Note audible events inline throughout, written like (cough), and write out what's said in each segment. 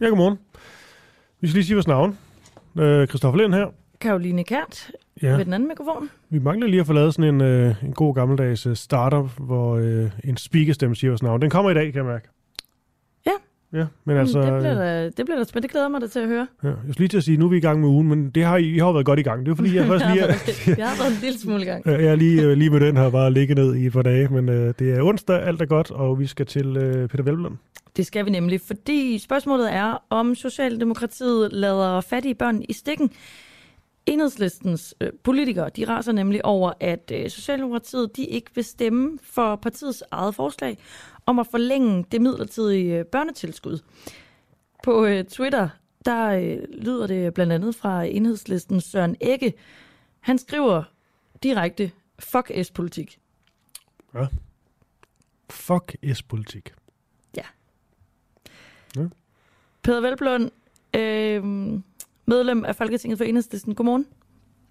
Ja, godmorgen. Vi skal lige sige vores navn. Øh, Christoffer Lind her. Karoline Kært Ja. ved den anden mikrofon. Vi mangler lige at få lavet sådan en, øh, en god gammeldags øh, starter, hvor øh, en speakerstemme siger vores navn. Den kommer i dag, kan jeg mærke. Ja. Ja, men Altså, det, bliver øh, da, det bliver da spændende. Det glæder mig da til at høre. Ja, jeg skulle lige til at sige, nu er vi i gang med ugen, men det har I, I har været godt i gang. Det er fordi, jeg (laughs) først lige, jeg har været en lille smule i gang. jeg er lige, øh, lige med den her bare ligge ned i et par dage, men øh, det er onsdag, alt er godt, og vi skal til øh, Peter Velblom. Det skal vi nemlig, fordi spørgsmålet er, om Socialdemokratiet lader fattige børn i stikken. Enhedslistens øh, politikere, de raser nemlig over, at øh, Socialdemokratiet de ikke vil stemme for partiets eget forslag om at forlænge det midlertidige øh, børnetilskud. På øh, Twitter, der øh, lyder det blandt andet fra Enhedslistens Søren Ægge. Han skriver direkte, fuck S-politik. Fuck S-politik. Peder Velblund, øh, medlem af Folketinget for Enhedslisten. Godmorgen.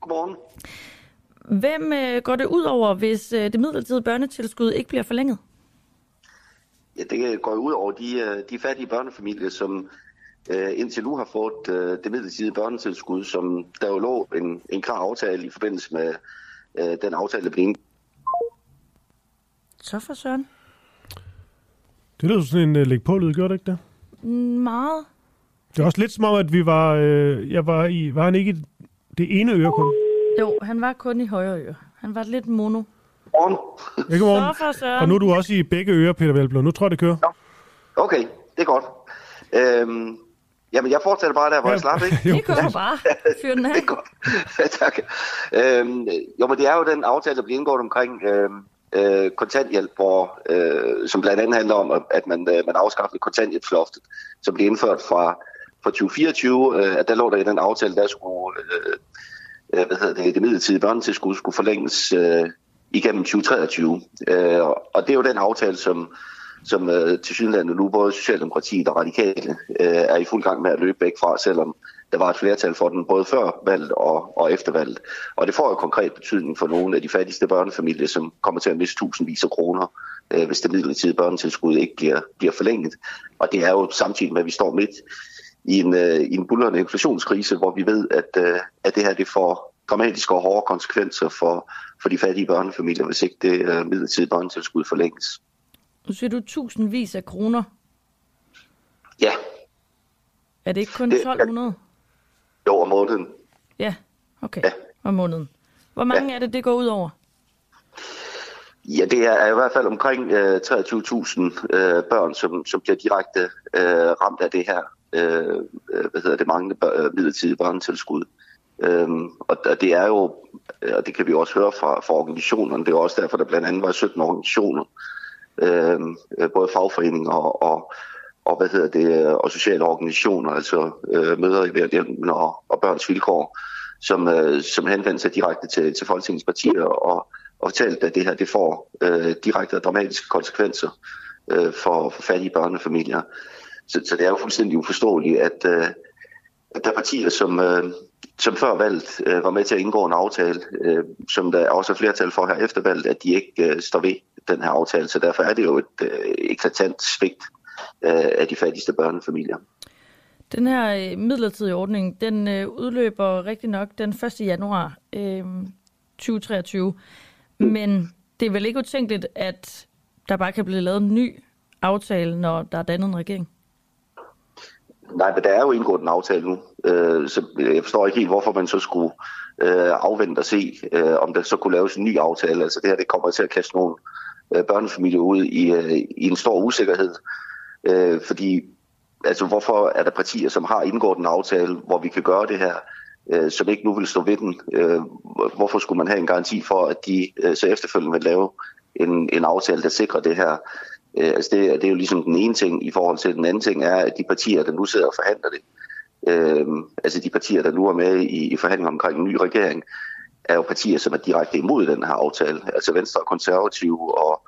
Godmorgen. Hvem øh, går det ud over, hvis øh, det midlertidige børnetilskud ikke bliver forlænget? Ja, det går jo ud over de, øh, de fattige børnefamilier, som øh, indtil nu har fået øh, det midlertidige børnetilskud, som der jo lå en, en klar aftale i forbindelse med øh, den aftale, der blev indgået. Så for Søren. Det lyder sådan en uh, læg på lyd, gjorde det ikke det? Meget. Det er også lidt som om, at vi var... Øh, jeg var i... Var han ikke i det ene øre kun? Jo, han var kun i højre øre. Han var lidt mono. Godmorgen. Ja, godmorgen. Så for Søren. Og nu er du også i begge ører, Peter Velblom. Nu tror jeg, det kører. Okay, det er godt. Øhm, jamen, jeg fortsætter bare der, hvor Ja. jeg slap, ikke? (laughs) Jo, Det kommer bare. Fyr den af. (laughs) Det er godt. (laughs) tak. Øhm, jo, men det er jo den aftale, der bliver indgået omkring øhm, øh, kontanthjælp, hvor, øh, som blandt andet handler om, at- man, øh, man afskaffede kontanthjælpsloftet, som blev indført fra, fra 2024. Øh, at der lå der i den aftale, der skulle øh, øh hvad hedder det, det midlertidige børnetilskud skulle forlænges øh, igennem 2023. Øh, og det er jo den aftale, som, som øh, til synligheden nu både Socialdemokratiet og Radikale øh, er i fuld gang med at løbe væk fra, selvom der var et flertal for den både før valget og, og efter valget. Og det får jo konkret betydning for nogle af de fattigste børnefamilier, som kommer til at miste tusindvis af kroner, øh, hvis det midlertidige børnetilskud ikke bliver, bliver forlænget. Og det er jo samtidig med, at vi står midt i en, øh, i en bullerende inflationskrise, hvor vi ved, at, øh, at det her det får dramatiske og hårde konsekvenser for, for de fattige børnefamilier, hvis ikke det øh, midlertidige børnetilskud forlænges. Nu siger du tusindvis af kroner. Ja, Er det ikke kun Det- 1200? Jo om måneden. Ja, okay. Ja. Om måneden. Hvor mange er det, det går ud over? Ja, det er i hvert fald omkring øh, 23.000 øh, børn, som, som bliver direkte øh, ramt af det her, øh, øh, hvad hedder det, manglende bør, øh, midlertidige børnetilskud. Øhm, og, og det er jo, øh, og det kan vi også høre fra, fra organisationerne, det er også derfor, der blandt andet var 17 organisationer, øh, øh, både fagforeninger og, og, og, hvad hedder det, øh, og sociale organisationer, altså øh, møder i og, og Børns Vilkår, som, øh, som henvendte sig direkte til, til Folketingets partier og, og fortalte, at det her det får øh, direkte og dramatiske konsekvenser øh, for, for fattige børnefamilier. Så, så det er jo fuldstændig uforståeligt, at, øh, at der er partier, som, øh, som før valget øh, var med til at indgå en aftale, øh, som der også er flertal for her efter valget, at de ikke øh, står ved den her aftale. Så derfor er det jo et øh, eklatant svigt af de fattigste børnefamilier. Den her øh, midlertidige ordning, den øh, udløber rigtig nok den 1. januar øh, 2023. Men det er vel ikke utænkeligt, at der bare kan blive lavet en ny aftale, når der er dannet en regering? Nej, men der er jo indgået en aftale nu, øh, så jeg forstår ikke helt, hvorfor man så skulle øh, afvente og se, øh, om der så kunne laves en ny aftale. Altså det her, det kommer til at kaste nogle øh, børnefamilier ud i, øh, i en stor usikkerhed, øh, fordi altså hvorfor er der partier, som har indgået en aftale, hvor vi kan gøre det her, øh, som ikke nu vil stå ved den? Øh, hvorfor skulle man have en garanti for, at de øh, så efterfølgende vil lave en, en aftale, der sikrer det her? Øh, altså det, det er jo ligesom den ene ting i forhold til den anden ting er, at de partier, der nu sidder og forhandler det, øh, altså de partier, der nu er med i, i forhandlinger omkring en ny regering, er jo partier, som er direkte imod den her aftale. Altså Venstre og Konservative og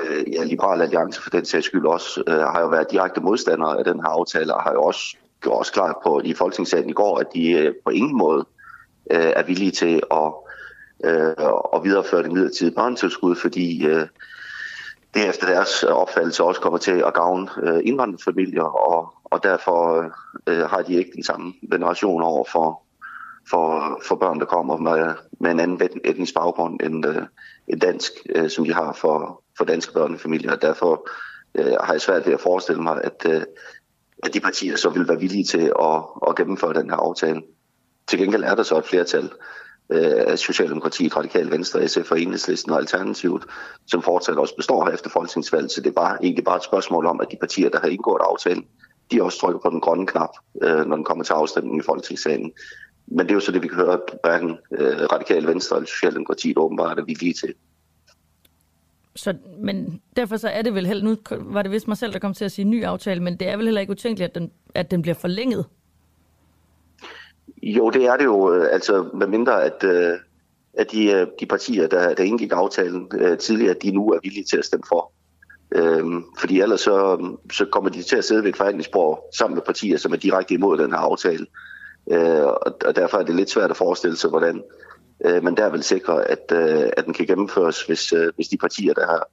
øh, ja, Liberal Alliance for den sags skyld også, øh, har jo været direkte modstandere af den her aftale, og har jo også gjort også klart på i Folketingssalen i går, at de øh, på ingen måde øh, er villige til at, øh, at videreføre det midlertidige børnetilskud, fordi øh, det efter deres opfattelse også kommer til at gavne øh, indvandrerfamilier, og, og derfor øh, har de ikke den samme veneration over for, for, for børn, der kommer med, med en anden etnisk baggrund end, øh, end dansk, øh, som de har for, for danske børnefamilier. Derfor øh, har jeg svært ved at forestille mig, at, øh, at de partier så vil være villige til at, at gennemføre den her aftale. Til gengæld er der så et flertal øh, af Socialdemokratiet, Radikale Venstre, SF og Enhedslisten og Alternativet, som fortsat også består her efter folketingsvalget. Så det er bare, egentlig bare et spørgsmål om, at de partier, der har indgået aftalen, de også trykker på den grønne knap, øh, når den kommer til afstemningen i Folketingssalen. Men det er jo så det, vi kan høre, at hverken øh, Radikale Venstre eller Socialdemokratiet åbenbart er villige til. Så, men derfor så er det vel heller, nu var det vist mig selv, der kom til at sige ny aftale, men det er vel heller ikke utænkeligt, at den, at den bliver forlænget? Jo, det er det jo, øh, altså med mindre at, øh, at de, øh, de partier, der, der indgik aftalen tidligere, de nu er villige til at stemme for. Øhm, fordi ellers så, så kommer de til at sidde ved et forhandlingsbord sammen med partier, som er direkte imod den her aftale. Øh, og, og derfor er det lidt svært at forestille sig, hvordan øh, man der vil sikre, at, øh, at den kan gennemføres, hvis, øh, hvis de partier, der har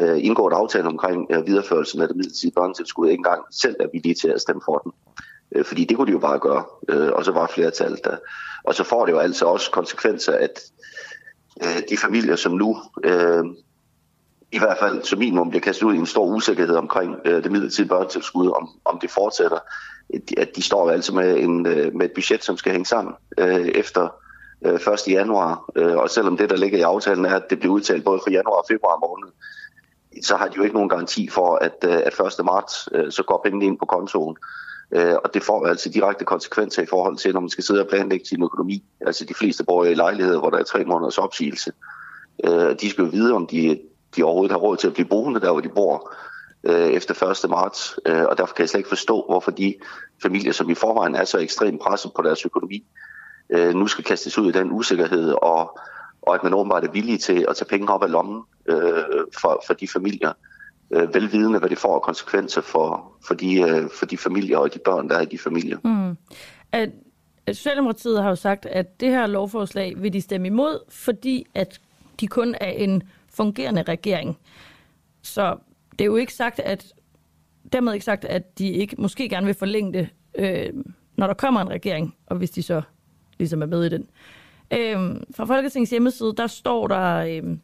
øh, indgået aftale omkring øh, videreførelsen af det midlertidige børnetilskud, ikke engang selv er villige til at stemme for den. Øh, fordi det kunne de jo bare gøre, øh, og så var flertallet der. Og så får det jo altså også konsekvenser, at øh, de familier, som nu øh, i hvert fald som minimum bliver kastet ud i en stor usikkerhed omkring øh, det midlertidige børnetilskud, om, om det fortsætter, at de står altså med, en, øh, med et budget, som skal hænge sammen øh, efter øh, 1. januar. Øh, og selvom det, der ligger i aftalen, er, at det bliver udtalt både for januar og februar måned, så har de jo ikke nogen garanti for, at, øh, at 1. marts, øh, så går pengene ind på kontoen. Øh, og det får altså direkte konsekvenser i forhold til, når man skal sidde og planlægge sin økonomi. Altså de fleste bor i lejligheder, hvor der er tre måneders opsigelse. Øh, de skal jo vide, om de, de overhovedet har råd til at blive boende der, hvor de bor øh, efter 1. marts. Øh, og derfor kan jeg slet ikke forstå, hvorfor de familier, som i forvejen er så ekstremt presset på deres økonomi, øh, nu skal kastes ud i den usikkerhed, og, og at man åbenbart er villig til at tage penge op af lommen øh, for, for de familier, øh, velvidende, hvad det får af konsekvenser for, for, de, øh, for de familier og de børn, der er i de familier. Mm. At, Socialdemokratiet har jo sagt, at det her lovforslag vil de stemme imod, fordi at de kun er en fungerende regering. Så det er jo ikke sagt, at dermed ikke sagt, at de ikke måske gerne vil forlænge det, øh, når der kommer en regering, og hvis de så ligesom er med i den. Øhm, fra Folketingets hjemmeside, der står der, øhm,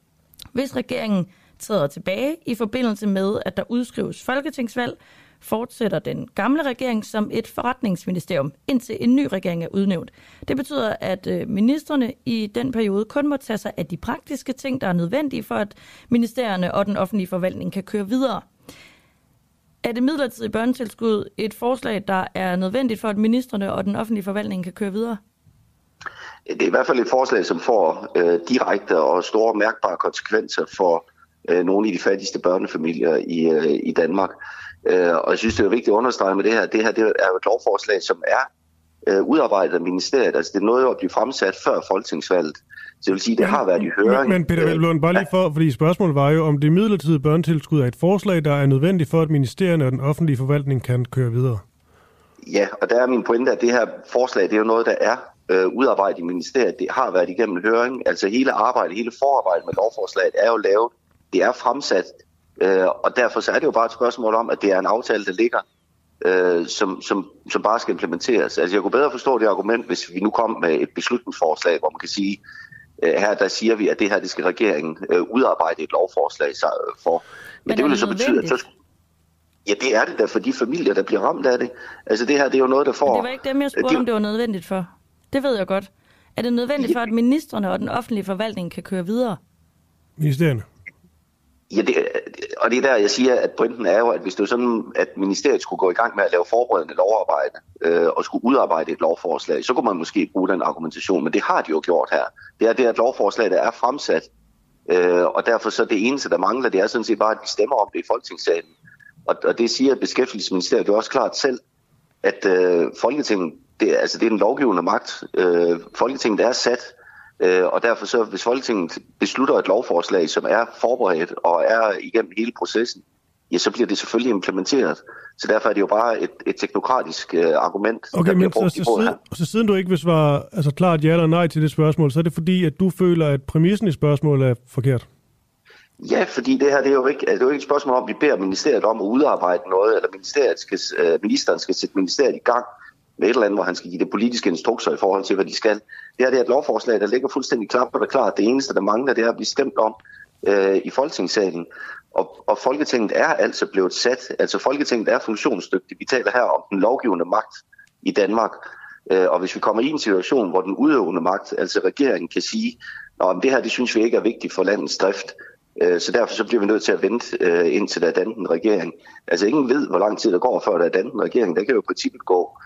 hvis regeringen træder tilbage i forbindelse med, at der udskrives folketingsvalg, fortsætter den gamle regering som et forretningsministerium, indtil en ny regering er udnævnt. Det betyder, at øh, ministerne i den periode kun må tage sig af de praktiske ting, der er nødvendige for, at ministerierne og den offentlige forvaltning kan køre videre. Er det midlertidige børnetilskud et forslag, der er nødvendigt for, at ministerne og den offentlige forvaltning kan køre videre? Det er i hvert fald et forslag, som får øh, direkte og store mærkbare konsekvenser for øh, nogle af de fattigste børnefamilier i, øh, i Danmark. Øh, og jeg synes, det er vigtigt at understrege med det her. Det her det er jo et lovforslag, som er øh, udarbejdet af ministeriet. Altså det er noget at blive fremsat før folketingsvalget. Så det vil sige, det har været i høring. Men, men Peter Velblom, bare lige for, fordi spørgsmålet var jo, om det midlertidige børnetilskud er et forslag, der er nødvendigt for, at ministerierne og den offentlige forvaltning kan køre videre. Ja, og der er min pointe, at det her forslag, det er jo noget, der er øh, udarbejdet i ministeriet. Det har været igennem høring. Altså hele arbejdet, hele forarbejdet med lovforslaget er jo lavet. Det er fremsat Øh, og derfor så er det jo bare et spørgsmål om, at det er en aftale, der ligger, øh, som, som, som bare skal implementeres. Altså jeg kunne bedre forstå det argument, hvis vi nu kom med et beslutningsforslag, hvor man kan sige, øh, her der siger vi, at det her det skal regeringen øh, udarbejde et lovforslag for. Men, Men det vil jo så betyde, at så Ja, det er det da for de familier, der bliver ramt af det. Altså det her, det er jo noget, der får... Men det var ikke dem, jeg spurgte, det... om det var nødvendigt for. Det ved jeg godt. Er det nødvendigt for, at ministerne og den offentlige forvaltning kan køre videre? Ministerierne. Ja, det, og det er der, jeg siger, at pointen er jo, at hvis det var sådan, at ministeriet skulle gå i gang med at lave forberedende lovarbejde øh, og skulle udarbejde et lovforslag, så kunne man måske bruge den argumentation, men det har de jo gjort her. Det er det, at lovforslag, der er fremsat, øh, og derfor så det eneste, der mangler, det er sådan set bare, at vi stemmer om det i Folketingssalen. Og, og det siger Beskæftigelsesministeriet jo også klart selv, at øh, Folketinget, det, altså det er en lovgivende magt. Øh, Folketinget er sat Øh, og derfor så, hvis Folketinget beslutter et lovforslag, som er forberedt og er igennem hele processen, ja, så bliver det selvfølgelig implementeret. Så derfor er det jo bare et, et teknokratisk øh, argument, okay, der bliver brugt så, så, her. så siden du ikke vil svare altså, klart ja eller nej til det spørgsmål, så er det fordi, at du føler, at præmissen i spørgsmålet er forkert? Ja, fordi det her det er, jo ikke, det er jo ikke et spørgsmål om, at vi beder ministeriet om at udarbejde noget, eller ministeriet skal, øh, ministeren skal sætte ministeriet i gang med et eller andet, hvor han skal give det politiske instrukser i forhold til, hvad de skal. Det her det er et lovforslag, der ligger fuldstændig klart og det klart. Det eneste, der mangler, det er at blive stemt om øh, i Folketingssalen. Og, og Folketinget er altså blevet sat, altså Folketinget er funktionsdygtigt. Vi taler her om den lovgivende magt i Danmark. Øh, og hvis vi kommer i en situation, hvor den udøvende magt, altså regeringen, kan sige, at det her det synes vi ikke er vigtigt for landets drift, øh, så derfor så bliver vi nødt til at vente øh, indtil der er dannet en regering. Altså ingen ved, hvor lang tid der går, før der er dannet en regering. Der kan jo i princippet gå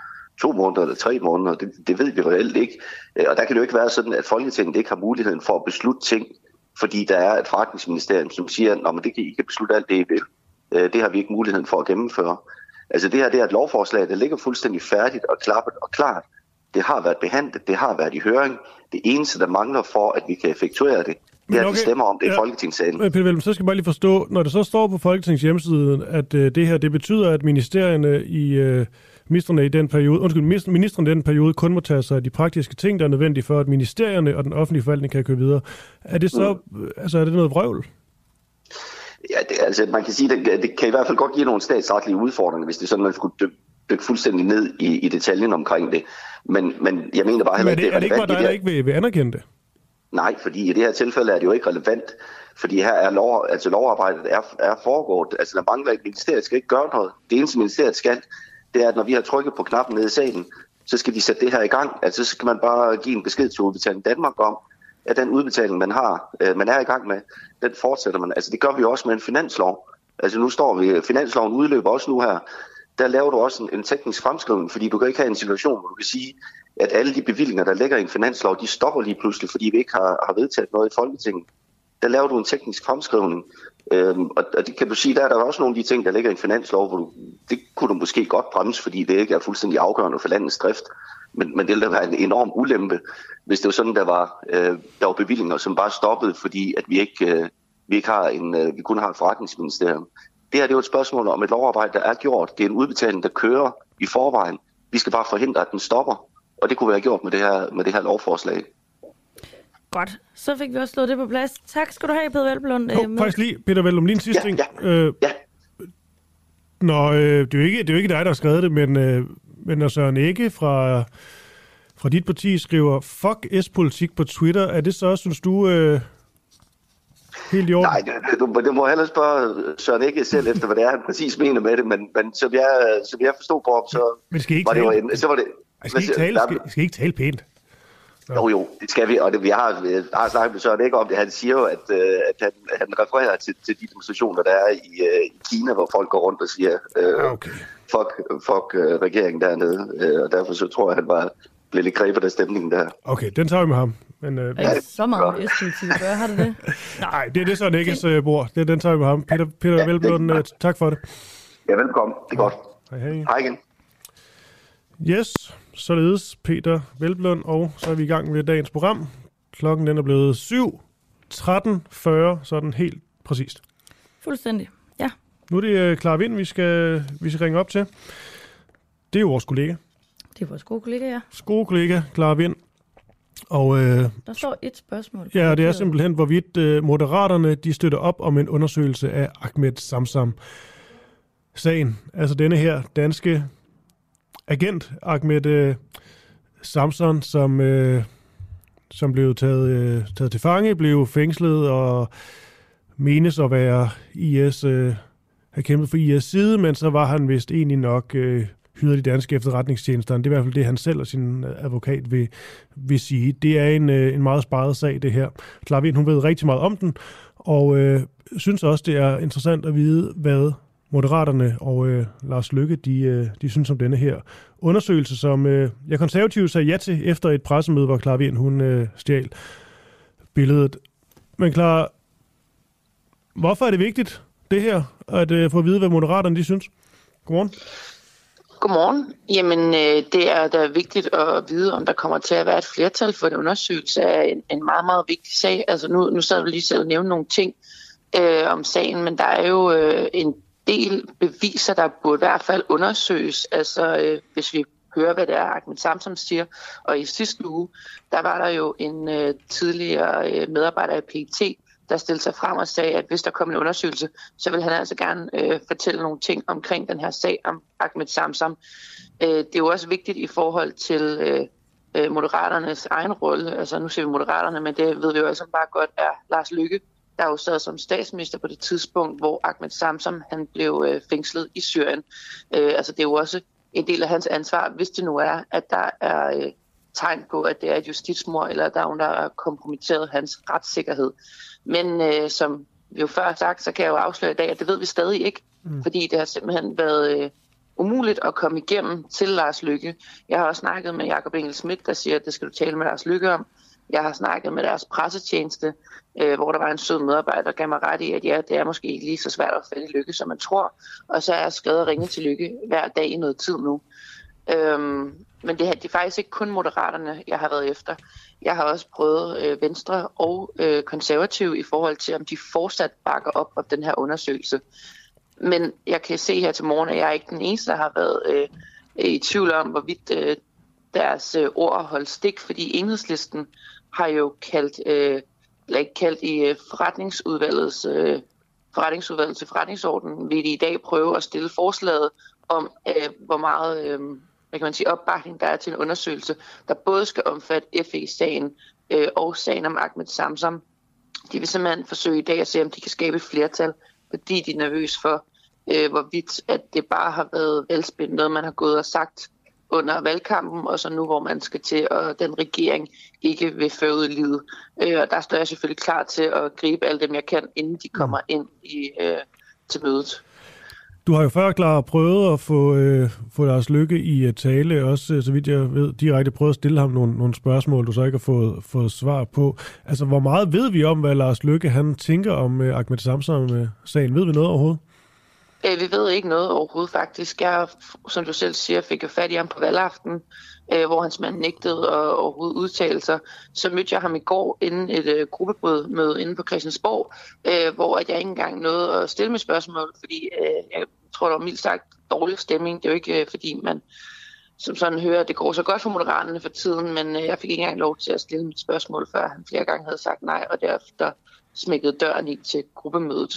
to måneder eller tre måneder, det, det ved vi reelt ikke. Og der kan det jo ikke være sådan, at Folketinget ikke har muligheden for at beslutte ting, fordi der er et forretningsministerium, som siger, at det kan I ikke beslutte alt det, I vil. Det har vi ikke muligheden for at gennemføre. Altså det her det er et lovforslag, der ligger fuldstændig færdigt og klappet og klart. Det har været behandlet, det har været i høring. Det eneste, der mangler for, at vi kan effektuere det, det er, okay. at vi stemmer om det ja. i Folketingssalen. Peter Velm, så skal jeg bare lige forstå, når det så står på Folketings hjemmeside, at øh, det her det betyder, at ministerierne i... Øh, ministerne i den periode, undskyld, ministerne i den periode kun må tage sig af de praktiske ting, der er nødvendige for, at ministerierne og den offentlige forvaltning kan køre videre. Er det så, mm. altså er det noget vrøvl? Ja, det, altså man kan sige, det, det kan i hvert fald godt give nogle statsretlige udfordringer, hvis det er sådan, man skulle dykke, dykke fuldstændig ned i, i detaljen omkring det. Men, men jeg mener bare heller ikke, det er, er det ikke bare dig, der ikke vil, vil anerkende det? Nej, fordi i det her tilfælde er det jo ikke relevant, fordi her er lov, altså lovarbejdet er, er foregået. Altså der mangler ikke, ministeriet skal ikke gøre noget. Det eneste ministeriet skal, det er, at når vi har trykket på knappen nede i salen, så skal de sætte det her i gang. Altså så skal man bare give en besked til Udbetaling Danmark om, at den udbetaling, man har, øh, man er i gang med, den fortsætter man. Altså det gør vi også med en finanslov. Altså nu står vi, finansloven udløber også nu her. Der laver du også en, en teknisk fremskrivning, fordi du kan ikke have en situation, hvor du kan sige, at alle de bevillinger, der ligger i en finanslov, de stopper lige pludselig, fordi vi ikke har, har vedtaget noget i Folketinget. Der laver du en teknisk fremskrivning, øhm, og, og det kan du sige, der er der også nogle af de ting, der ligger i en finanslov, hvor du, det kunne du måske godt bremse, fordi det ikke er fuldstændig afgørende for landets drift. Men, men det ville være en enorm ulempe, hvis det var sådan, der var, øh, der var bevillinger, som bare stoppede, fordi at vi ikke, øh, vi ikke har en, øh, vi kun har et forretningsministerium. Det her det er jo et spørgsmål om et lovarbejde, der er gjort. Det er en udbetaling, der kører i forvejen. Vi skal bare forhindre, at den stopper. Og det kunne være gjort med det her, med det her lovforslag. Godt. Så fik vi også slået det på plads. Tak skal du have, Peter Velblund. Nå, øh, faktisk lige, Peter Velblund, lige en sidste ja, ting. Ja, øh, ja. Nå, øh, det, er jo ikke, det er jo ikke dig, der har skrevet det, men, øh, men når Søren Ikke fra, fra dit parti skriver, fuck S-politik på Twitter, er det så, synes du, øh, helt i orden? Nej, det, du, det må heller spørge Søren ikke selv efter, hvad det er, han præcis mener med det, men, men som, jeg, som jeg forstod på ham, så, men skal I ikke var tale? det, jo, så var det... Skal I ikke tale, skal, skal I ikke tale pænt? Ja. Jo, jo, det skal vi, og det, vi har, vi har snakket med Søren ikke om det. Han siger jo, at, øh, at han, han refererer til, til de demonstrationer, der er i, øh, i Kina, hvor folk går rundt og siger, øh, okay. fuck, fuck øh, regeringen dernede. Øh, og derfor så tror jeg, at han var blev lidt grebet af stemningen der. Okay, den tager vi med ham. Men, øh, er det så meget S-politik at gøre, har det det? (laughs) Nej, det er det så Nikkes øh, bord. Det, den tager vi med ham. Peter, Peter ja, Velblom, øh, tak for det. Ja, velkommen. Det er godt. Hej, hej. Hej igen. Yes, således Peter Velblund, og så er vi i gang med dagens program. Klokken den er blevet 7, 13.40, sådan helt præcist. Fuldstændig, ja. Nu er det uh, Clara Vind, vi skal, vi skal ringe op til. Det er jo vores kollega. Det er vores gode kollega, ja. Gode kollega, Clara Vind. Og, øh, Der står et spørgsmål. Ja, det er simpelthen, hvorvidt øh, moderaterne de støtter op om en undersøgelse af Ahmed Samsam. Sagen, altså denne her danske agent, Ahmed øh, Samson, som, øh, som blev taget, øh, taget til fange, blev fængslet og menes at være IS, øh, have kæmpet for IS side, men så var han vist egentlig nok øh, hyret de danske efterretningstjenester. Det er i hvert fald det, han selv og sin øh, advokat vil, vil sige. Det er en, øh, en meget sparet sag, det her. Klarvind, hun ved rigtig meget om den, og øh, synes også, det er interessant at vide, hvad Moderaterne og øh, Lars Lykke, de, øh, de synes om denne her undersøgelse, som øh, jeg konservativt sagde ja til efter et pressemøde, hvor Clara Vind, hun øh, stjal billedet. Men klar, hvorfor er det vigtigt, det her, at øh, få at vide, hvad Moderaterne de synes? Godmorgen. Godmorgen. Jamen, øh, det er da vigtigt at vide, om der kommer til at være et flertal for en undersøgelse af en, en meget, meget vigtig sag. Altså nu, nu sad vi lige selv og nævne nogle ting øh, om sagen, men der er jo øh, en del beviser, der burde i hvert fald undersøges. Altså øh, hvis vi hører, hvad det er, Ahmed Samsom siger. Og i sidste uge, der var der jo en øh, tidligere øh, medarbejder af PET, der stillede sig frem og sagde, at hvis der kom en undersøgelse, så ville han altså gerne øh, fortælle nogle ting omkring den her sag om Ahmed Samsam. Øh, det er jo også vigtigt i forhold til øh, øh Moderaternes egen rolle. Altså nu ser vi Moderaterne, men det ved vi jo også bare godt er Lars Lykke, der jo sad som statsminister på det tidspunkt, hvor Ahmed Samsam han blev øh, fængslet i Syrien. Øh, altså det er jo også en del af hans ansvar, hvis det nu er, at der er øh, tegn på, at det er et justitsmord, eller der er nogen, der har kompromitteret hans retssikkerhed. Men øh, som vi jo før har sagt, så kan jeg jo afsløre i dag, at det ved vi stadig ikke, mm. fordi det har simpelthen været øh, umuligt at komme igennem til Lars Lykke. Jeg har også snakket med Jakob Engel Schmidt, der siger, at det skal du tale med Lars Lykke om. Jeg har snakket med deres pressetjeneste, øh, hvor der var en sød medarbejder, der gav mig ret i, at ja, det er måske ikke lige så svært at finde lykke, som man tror. Og så er jeg skrevet og ringe til lykke hver dag i noget tid nu. Øhm, men det, det er faktisk ikke kun moderaterne, jeg har været efter. Jeg har også prøvet øh, Venstre og øh, konservative i forhold til, om de fortsat bakker op om den her undersøgelse. Men jeg kan se her til morgen, at jeg er ikke den eneste, der har været øh, i tvivl om, hvorvidt øh, deres øh, ord holdt stik, fordi enhedslisten har jo kaldt, øh, eller ikke kaldt i øh, forretningsudvalgets øh, forretningsudvalget til forretningsordenen, vil de i dag prøve at stille forslaget om, øh, hvor meget øh, hvad kan man sige, opbakning der er til en undersøgelse, der både skal omfatte FE-sagen øh, og sagen om Ahmed Samsam. De vil simpelthen forsøge i dag at se, om de kan skabe et flertal, fordi de er nervøse for, øh, hvorvidt at det bare har været velspændt noget, man har gået og sagt under valgkampen, og så nu, hvor man skal til, og den regering ikke vil føre ud livet. Øh, og der står jeg selvfølgelig klar til at gribe alle dem, jeg kan, inden de kommer mm. ind i, øh, til mødet. Du har jo før, klar prøvet at få, øh, få Lars Lykke i uh, tale, også øh, så vidt jeg ved, direkte prøvet at stille ham nogle, nogle spørgsmål, du så ikke har fået, fået svar på. Altså, hvor meget ved vi om, hvad Lars Lykke han tænker om uh, Ahmed Samsam-sagen? Ved vi noget overhovedet? Øh, vi ved ikke noget overhovedet faktisk. Jeg, som du selv siger, fik jo fat i ham på valgaften, øh, hvor hans mand nægtede at overhovedet udtale sig. Så mødte jeg ham i går inden et øh, gruppebrødmøde inde på Christiansborg, øh, hvor at jeg ikke engang nåede at stille mig spørgsmål, fordi øh, jeg tror, der var mildt sagt dårlig stemning. Det er jo ikke, øh, fordi man som sådan hører, at det går så godt for Moderaterne for tiden, men øh, jeg fik ikke engang lov til at stille mit spørgsmål, før han flere gange havde sagt nej, og derefter smækkede døren i til gruppemødet.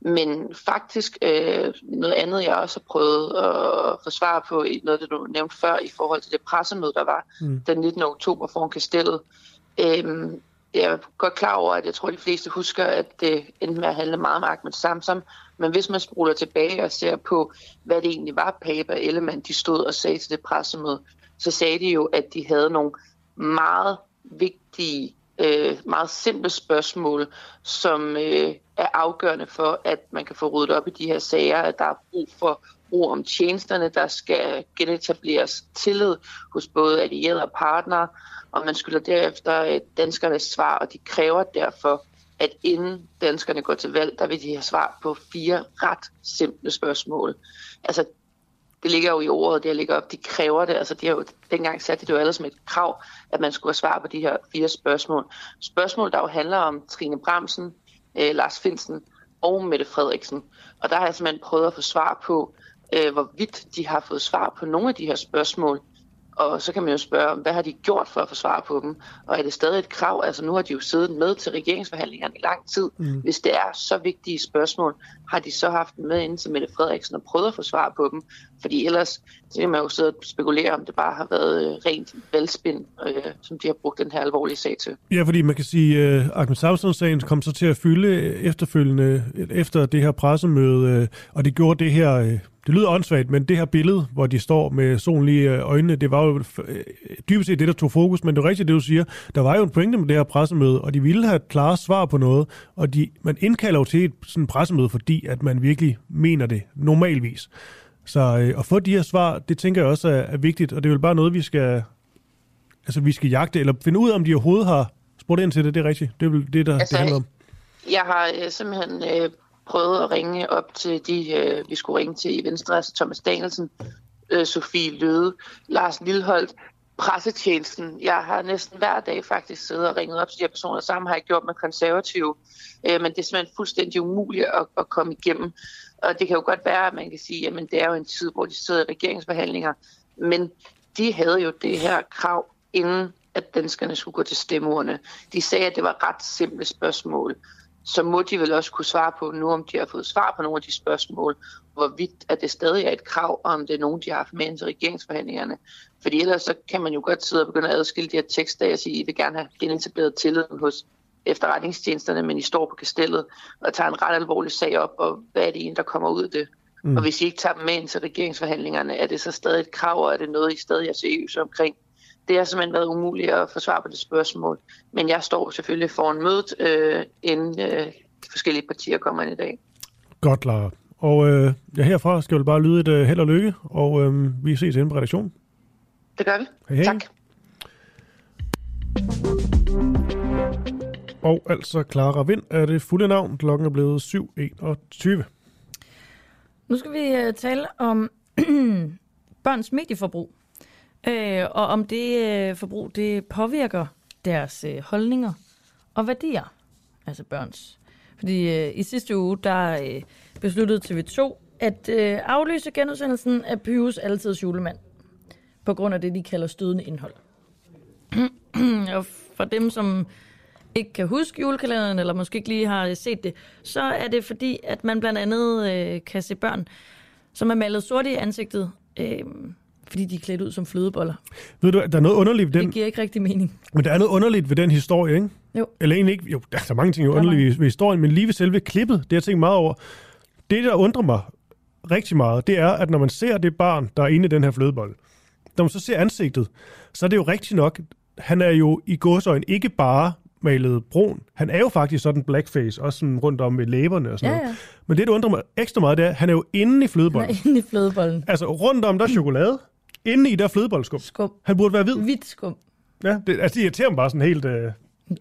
Men faktisk øh, noget andet, jeg også har prøvet at få svar på, noget, det du nævnte før, i forhold til det pressemøde, der var mm. den 19. oktober foran kastellet. Øh, jeg er godt klar over, at jeg tror, at de fleste husker, at det endte med at handle meget om Ahmed Samsam. Men hvis man spoler tilbage og ser på, hvad det egentlig var, Pape og Ellemann, de stod og sagde til det pressemøde, så sagde de jo, at de havde nogle meget vigtige øh, meget simple spørgsmål, som øh, er afgørende for, at man kan få ryddet op i de her sager, at der er brug for ro om tjenesterne, der skal genetableres tillid hos både allierede og partnere, og man skylder derefter øh, danskernes svar, og de kræver derfor, at inden danskerne går til valg, der vil de have svar på fire ret simple spørgsmål. Altså, det ligger jo i ordet, det ligger op, de kræver det. Altså, de har jo, dengang satte det jo alle som et krav, at man skulle have svar på de her fire spørgsmål. Spørgsmål, der jo handler om Trine Bramsen, øh, Lars Finsen og Mette Frederiksen. Og der har jeg simpelthen prøvet at få svar på, øh, hvorvidt de har fået svar på nogle af de her spørgsmål. Og så kan man jo spørge, hvad har de gjort for at få svar på dem? Og er det stadig et krav? Altså nu har de jo siddet med til regeringsforhandlingerne i lang tid. Mm. Hvis det er så vigtige spørgsmål, har de så haft dem med ind til Mette Frederiksen og prøvet at få svar på dem? Fordi ellers så kan man jo sidde og spekulere, om det bare har været øh, rent velspind, øh, som de har brugt den her alvorlige sag til. Ja, fordi man kan sige, at uh, Ahmed Samson-sagen kom så til at fylde efterfølgende, efter det her pressemøde, øh, og det gjorde det her... Øh, det lyder åndssvagt, men det her billede, hvor de står med solen lige øjnene, det var jo øh, dybest set det, der tog fokus, men det er rigtigt, det du siger. Der var jo en pointe med det her pressemøde, og de ville have klare svar på noget, og de, man indkalder jo til et sådan pressemøde, fordi at man virkelig mener det normalvis. Så øh, at få de her svar, det tænker jeg også er, er vigtigt, og det er vel bare noget, vi skal, altså, vi skal jagte, eller finde ud af, om de overhovedet har spurgt ind til det, det er rigtigt. Det er vel det, der altså, det handler om. Jeg har øh, simpelthen øh, prøvet at ringe op til de, øh, vi skulle ringe til i Venstre, altså Thomas Danielsen, øh, Sofie Løde, Lars Lilholdt, pressetjenesten. Jeg har næsten hver dag faktisk siddet og ringet op til de her personer. Sammen har jeg gjort med konservative. Øh, men det er simpelthen fuldstændig umuligt at, at komme igennem. Og det kan jo godt være, at man kan sige, at det er jo en tid, hvor de sidder i regeringsforhandlinger. Men de havde jo det her krav, inden at danskerne skulle gå til stemmeurne. De sagde, at det var ret simple spørgsmål så må de vel også kunne svare på nu, om de har fået svar på nogle af de spørgsmål, hvorvidt at det stadig er et krav, om det er nogen, de har haft med til regeringsforhandlingerne. Fordi ellers så kan man jo godt sidde og begynde at adskille de her tekster og sige, I vil gerne have genetableret tilliden hos efterretningstjenesterne, men I står på kastellet og tager en ret alvorlig sag op, og hvad er det en, der kommer ud af det? Mm. Og hvis I ikke tager dem med ind til regeringsforhandlingerne, er det så stadig et krav, og er det noget, I stadig er seriøse omkring? Det har simpelthen været umuligt at få svar på det spørgsmål. Men jeg står selvfølgelig foran mødet, øh, inden øh, de forskellige partier kommer ind i dag. Godt, Lara. Og øh, ja, herfra skal vi bare lyde et øh, held og lykke, og øh, vi ses inde på redaktionen. Det gør vi. Hej, hej. Tak. Og altså Clara Vind er det fulde navn. Klokken er blevet 7.21. Nu skal vi uh, tale om (clears throat) børns medieforbrug. Øh, og om det øh, forbrug det påvirker deres øh, holdninger og værdier. Altså børns. Fordi øh, i sidste uge, der øh, besluttede TV2 at øh, aflyse genudsendelsen af Pyus Altid julemand. På grund af det, de kalder stødende indhold. (clears throat) og for dem, som ikke kan huske julekalenderen, eller måske ikke lige har øh, set det, så er det fordi, at man blandt andet øh, kan se børn, som er malet sort i ansigtet, øh, fordi de er klædt ud som flødeboller. Ved du, der er noget underligt ved den... Det giver ikke rigtig mening. Men der er noget underligt ved den historie, ikke? Jo. Eller egentlig ikke. Jo, der er mange ting, der er underlige ved, historien, men lige ved selve klippet, det har jeg tænkt meget over. Det, der undrer mig rigtig meget, det er, at når man ser det barn, der er inde i den her flødebold, når man så ser ansigtet, så er det jo rigtigt nok, han er jo i godsøjen ikke bare malet brun. Han er jo faktisk sådan blackface, også sådan rundt om med læberne og sådan Ja, noget. ja. Men det, der undrer mig ekstra meget, det er, at han er jo inde i Han flødebollen. er inde i flødebollen. Altså rundt om der er chokolade, inde i der er flødeboldskum. Skum. Han burde være hvid. Hvidt skum. Ja, det, altså det irriterer mig bare sådan helt... Øh,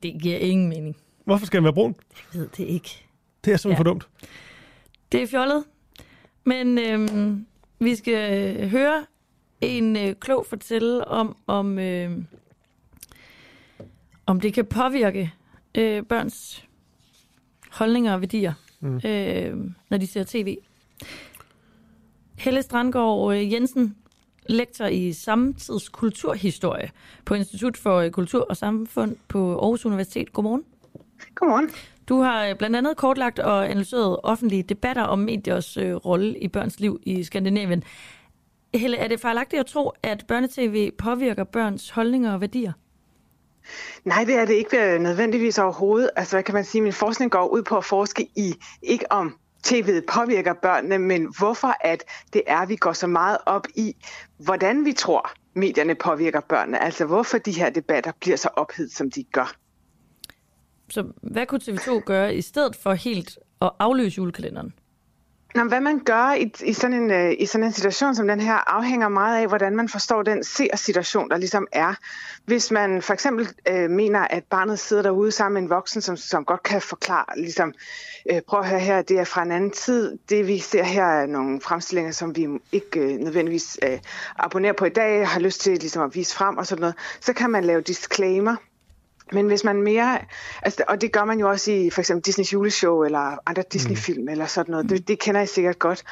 Det giver ingen mening. hvorfor skal han være brun? Jeg ved det ikke. Det er simpelthen Ja. for dumt. Det er fjollet. Men øhm, vi skal øh, høre en øh, klog fortælle om, om, øh, om det kan påvirke øh, børns holdninger og værdier, mm. øh, når de ser tv. Helle Strandgaard øh, Jensen, lektor i samtidskulturhistorie på Institut for Kultur og Samfund på Aarhus Universitet. Godmorgen. Godmorgen. Du har øh, blandt andet kortlagt og analyseret offentlige debatter om mediers øh, rolle i børns liv i Skandinavien. Helle, er det fejlagtigt at tro, at børnetv påvirker børns holdninger og værdier? Nej, det er det ikke øh, nødvendigvis overhovedet. Altså, hvad kan man sige? Min forskning går ud på at forske i, ikke om tv'et påvirker børnene, men hvorfor at det er, vi går så meget op i, hvordan vi tror, medierne påvirker børnene. Altså, hvorfor de her debatter bliver så ophedet, som de gør. Så hvad kunne TV2 gøre i stedet for helt at afløse julekalenderen? Nå, hvad man gør i, i, sådan en, øh, i sådan en situation som den her, afhænger meget af, hvordan man forstår den ser-situation, der ligesom er. Hvis man for eksempel øh, mener, at barnet sidder derude sammen med en voksen, som, som godt kan forklare, ligesom, øh, prøv at høre her, det er fra en anden tid. Det vi ser her er nogle fremstillinger, som vi ikke øh, nødvendigvis øh, abonnerer på i dag, har lyst til ligesom, at vise frem og sådan noget. Så kan man lave disclaimer. Men hvis man mere, altså, og det gør man jo også i for eksempel Disneys juleshow eller andre Disney-film mm. eller sådan noget, det, det kender I sikkert godt.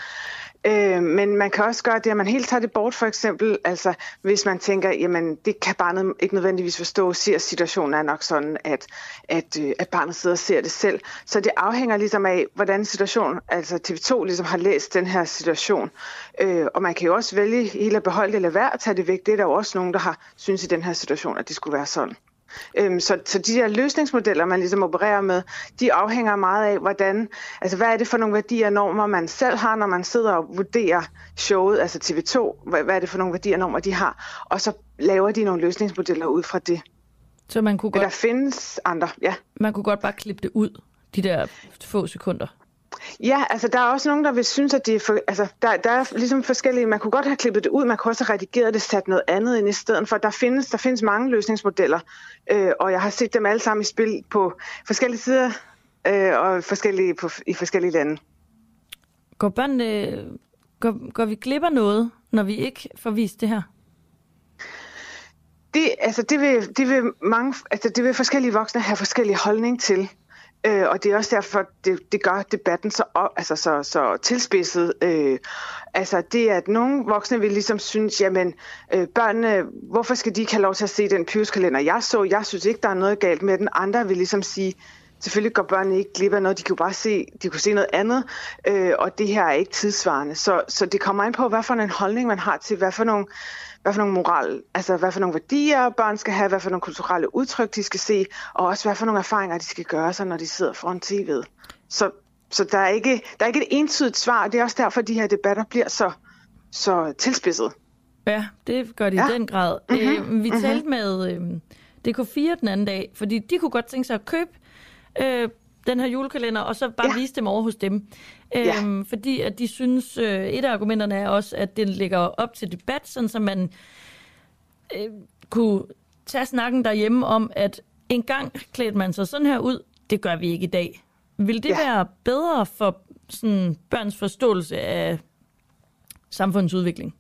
Øh, men man kan også gøre det, at man helt tager det bort for eksempel, altså hvis man tænker, jamen det kan barnet ikke nødvendigvis forstå, ser situationen er nok sådan, at, at, øh, at barnet sidder og ser det selv. Så det afhænger ligesom af, hvordan situationen, altså TV2 ligesom har læst den her situation. Øh, og man kan jo også vælge helt at beholde det eller være at tage det væk. Det er der jo også nogen, der har synes i den her situation, at det skulle være sådan. Øhm, så, så de der løsningsmodeller, man ligesom opererer med, de afhænger meget af, hvordan, altså hvad er det for nogle værdier og normer, man selv har, når man sidder og vurderer showet, altså TV2, hvad, hvad er det for nogle værdier og normer, de har, og så laver de nogle løsningsmodeller ud fra det. Så man kunne Men der godt, findes andre, ja. man kunne godt bare klippe det ud, de der få sekunder. Ja, altså der er også nogen, der vil synes, at det er for, altså, der, der er ligesom forskellige, man kunne godt have klippet det ud, man kunne også have redigeret det, sat noget andet ind i stedet for. Der findes, der findes mange løsningsmodeller, øh, og jeg har set dem alle sammen i spil på forskellige sider øh, og forskellige, på, i forskellige lande. Går børnene, går, går vi glip af noget, når vi ikke får vist det her? Det, altså, det, vil, det, vil mange, altså, det vil forskellige voksne have forskellige holdning til. Øh, og det er også derfor, det, det gør debatten så, op, altså, så, så tilspidset. Øh, altså det, at nogle voksne vil ligesom synes, jamen øh, børnene, hvorfor skal de ikke have lov til at se den pyruskalender, jeg så? Jeg synes ikke, der er noget galt med den. Andre vil ligesom sige, selvfølgelig går børnene ikke glip af noget, de kunne bare se, de kunne se noget andet, øh, og det her er ikke tidsvarende. Så, så det kommer ind på, hvad for en holdning man har til, hvad for nogle, hvad for nogle moral, altså hvad for nogle værdier børn skal have, hvad for nogle kulturelle udtryk de skal se, og også hvad for nogle erfaringer de skal gøre sig, når de sidder foran tv'et. Så, så der, er ikke, der er ikke et entydigt svar, og det er også derfor, at de her debatter bliver så, så tilspidset. Ja, det gør de ja. i den grad. Mm-hmm. Øh, vi talte mm-hmm. med øh, DK4 den anden dag, fordi de kunne godt tænke sig at købe øh, den her julekalender, og så bare ja. vise dem over hos dem. Ja. Øhm, fordi at de synes, øh, et af argumenterne er også, at det ligger op til debat, sådan så man øh, kunne tage snakken derhjemme om, at en gang klædte man sig sådan her ud, det gør vi ikke i dag. Vil det ja. være bedre for sådan, børns forståelse af samfundets udvikling?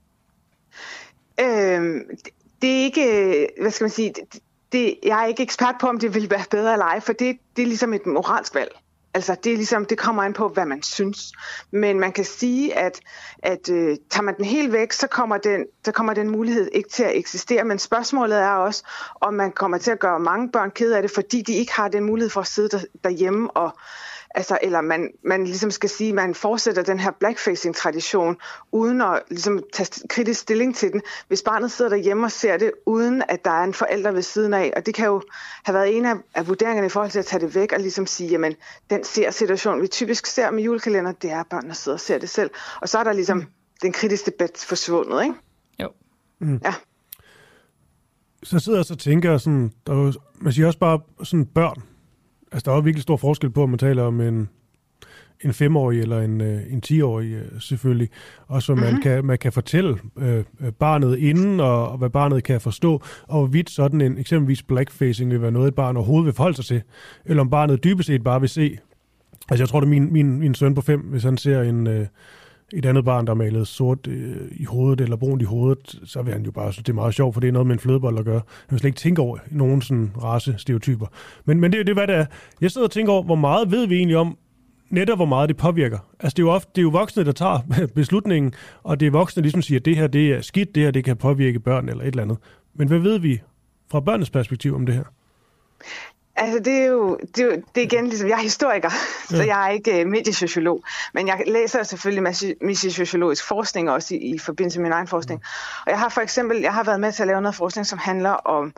Øhm, det, det er ikke, hvad skal man sige, det, det, jeg er ikke ekspert på, om det vil være bedre eller ej, for det, det er ligesom et moralsk valg. Altså, det, er ligesom, det kommer an på, hvad man synes. Men man kan sige, at, at øh, tager man den helt væk, så kommer, den, så kommer den mulighed ikke til at eksistere. Men spørgsmålet er også, om man kommer til at gøre mange børn ked af det, fordi de ikke har den mulighed for at sidde der, derhjemme og altså, eller man, man ligesom skal sige, at man fortsætter den her blackfacing-tradition, uden at ligesom, tage kritisk stilling til den, hvis barnet sidder derhjemme og ser det, uden at der er en forælder ved siden af. Og det kan jo have været en af, af vurderingerne i forhold til at tage det væk og ligesom sige, jamen, den ser situation, vi typisk ser med julekalender, det er, at børnene sidder og ser det selv. Og så er der ligesom mm. den kritiske debat forsvundet, ikke? Jo. Mm. Ja. Så sidder jeg så og tænker sådan, der er jo, man siger også bare sådan børn, Altså, der er jo virkelig stor forskel på, om man taler om en, en femårig eller en, øh, en tiårig øh, selvfølgelig. Og så man, mm-hmm. kan, man kan fortælle øh, barnet inden, og, og hvad barnet kan forstå, og hvorvidt sådan en eksempelvis blackfacing vil være noget, et barn overhovedet vil forholde sig til. Eller om barnet dybest set bare vil se. Altså jeg tror, det er min, min, min søn på fem, hvis han ser en... Øh, et andet barn, der malede sort øh, i hovedet eller brunt i hovedet, så vil han jo bare synes, det er meget sjovt, for det er noget med en flødebold at gøre. Han vil slet ikke tænke over nogen sådan race-stereotyper. Men, men det, det er, hvad det er. Jeg sidder og tænker over, hvor meget ved vi egentlig om, netop hvor meget det påvirker. Altså det er jo, ofte, det er jo voksne, der tager (laughs) beslutningen, og det er voksne, der ligesom siger, at det her det er skidt, det her det kan påvirke børn eller et eller andet. Men hvad ved vi fra børnenes perspektiv om det her? Altså, det er jo, det er, jo, det er igen ligesom, jeg er historiker, (laughs) ja. så jeg er ikke uh, mediesociolog, men jeg læser selvfølgelig mediesociologisk forskning også i, i forbindelse med min egen forskning. Og jeg har for eksempel, jeg har været med til at lave noget forskning, som handler om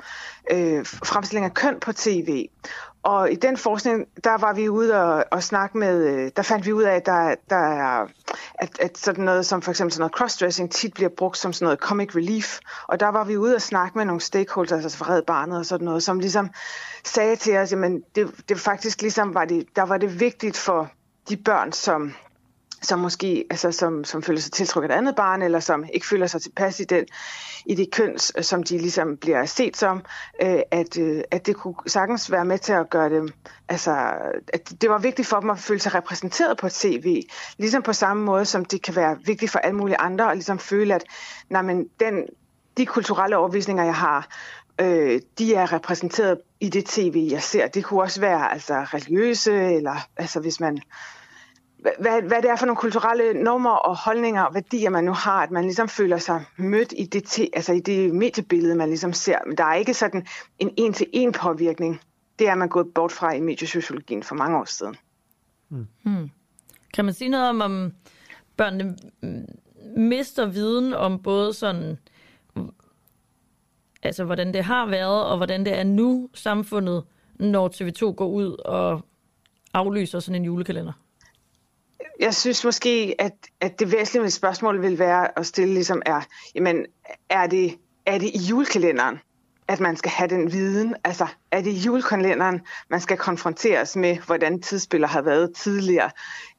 øh, fremstilling af køn på tv. Og i den forskning, der var vi ude og, og snakke med, øh, der fandt vi ud af, at, der, der er, at, at sådan noget som for eksempel sådan noget crossdressing tit bliver brugt som sådan noget comic relief. Og der var vi ude og snakke med nogle stakeholders, altså for Red Barnet og sådan noget, som ligesom sagde til os, at det, det faktisk ligesom var det, der var det vigtigt for de børn, som som måske altså, som, som føler sig tiltrukket af et andet barn, eller som ikke føler sig tilpas i, den, i det køns, øh, som de ligesom bliver set som, øh, at, øh, at det kunne sagtens være med til at gøre dem, altså, at det var vigtigt for dem at føle sig repræsenteret på tv, ligesom på samme måde, som det kan være vigtigt for alle mulige andre, og ligesom føle, at nej, men den, de kulturelle overvisninger, jeg har, øh, de er repræsenteret i det tv, jeg ser. Det kunne også være altså religiøse, eller altså hvis man hvad, hvad det er for nogle kulturelle normer og holdninger og værdier, man nu har, at man ligesom føler sig mødt i det, te, altså i det mediebillede, man ligesom ser. Men der er ikke sådan en en-til-en påvirkning. Det er man gået bort fra i mediesociologien for mange år siden. Hmm. Hmm. Kan man sige noget om, om børnene mister viden om både sådan, altså hvordan det har været, og hvordan det er nu samfundet, når TV2 går ud og aflyser sådan en julekalender? Jeg synes måske, at, at det væsentlige spørgsmål vil være at stille ligesom er, jamen, er det, er det i julekalenderen, at man skal have den viden? Altså, er det i julekalenderen, man skal konfronteres med, hvordan tidsspiller har været tidligere?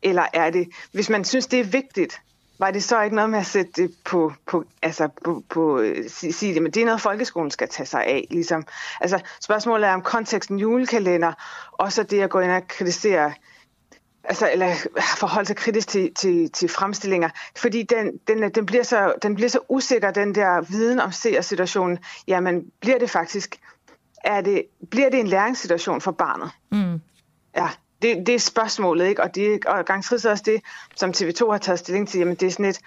Eller er det, hvis man synes, det er vigtigt, var det så ikke noget med at sætte det på, på altså på, på øh, sige, sige det, men det er noget, folkeskolen skal tage sig af, ligesom. Altså, spørgsmålet er om konteksten julekalender, og så det at gå ind og kritisere altså, eller forholde sig kritisk til, til, til fremstillinger, fordi den, den, den, bliver så, den bliver så usikker, den der viden om seersituationen. Jamen, bliver det faktisk, er det, bliver det en læringssituation for barnet? Mm. Ja, det, det er spørgsmålet, ikke? Og, det, og garanteret også det, som TV2 har taget stilling til, jamen det er sådan et,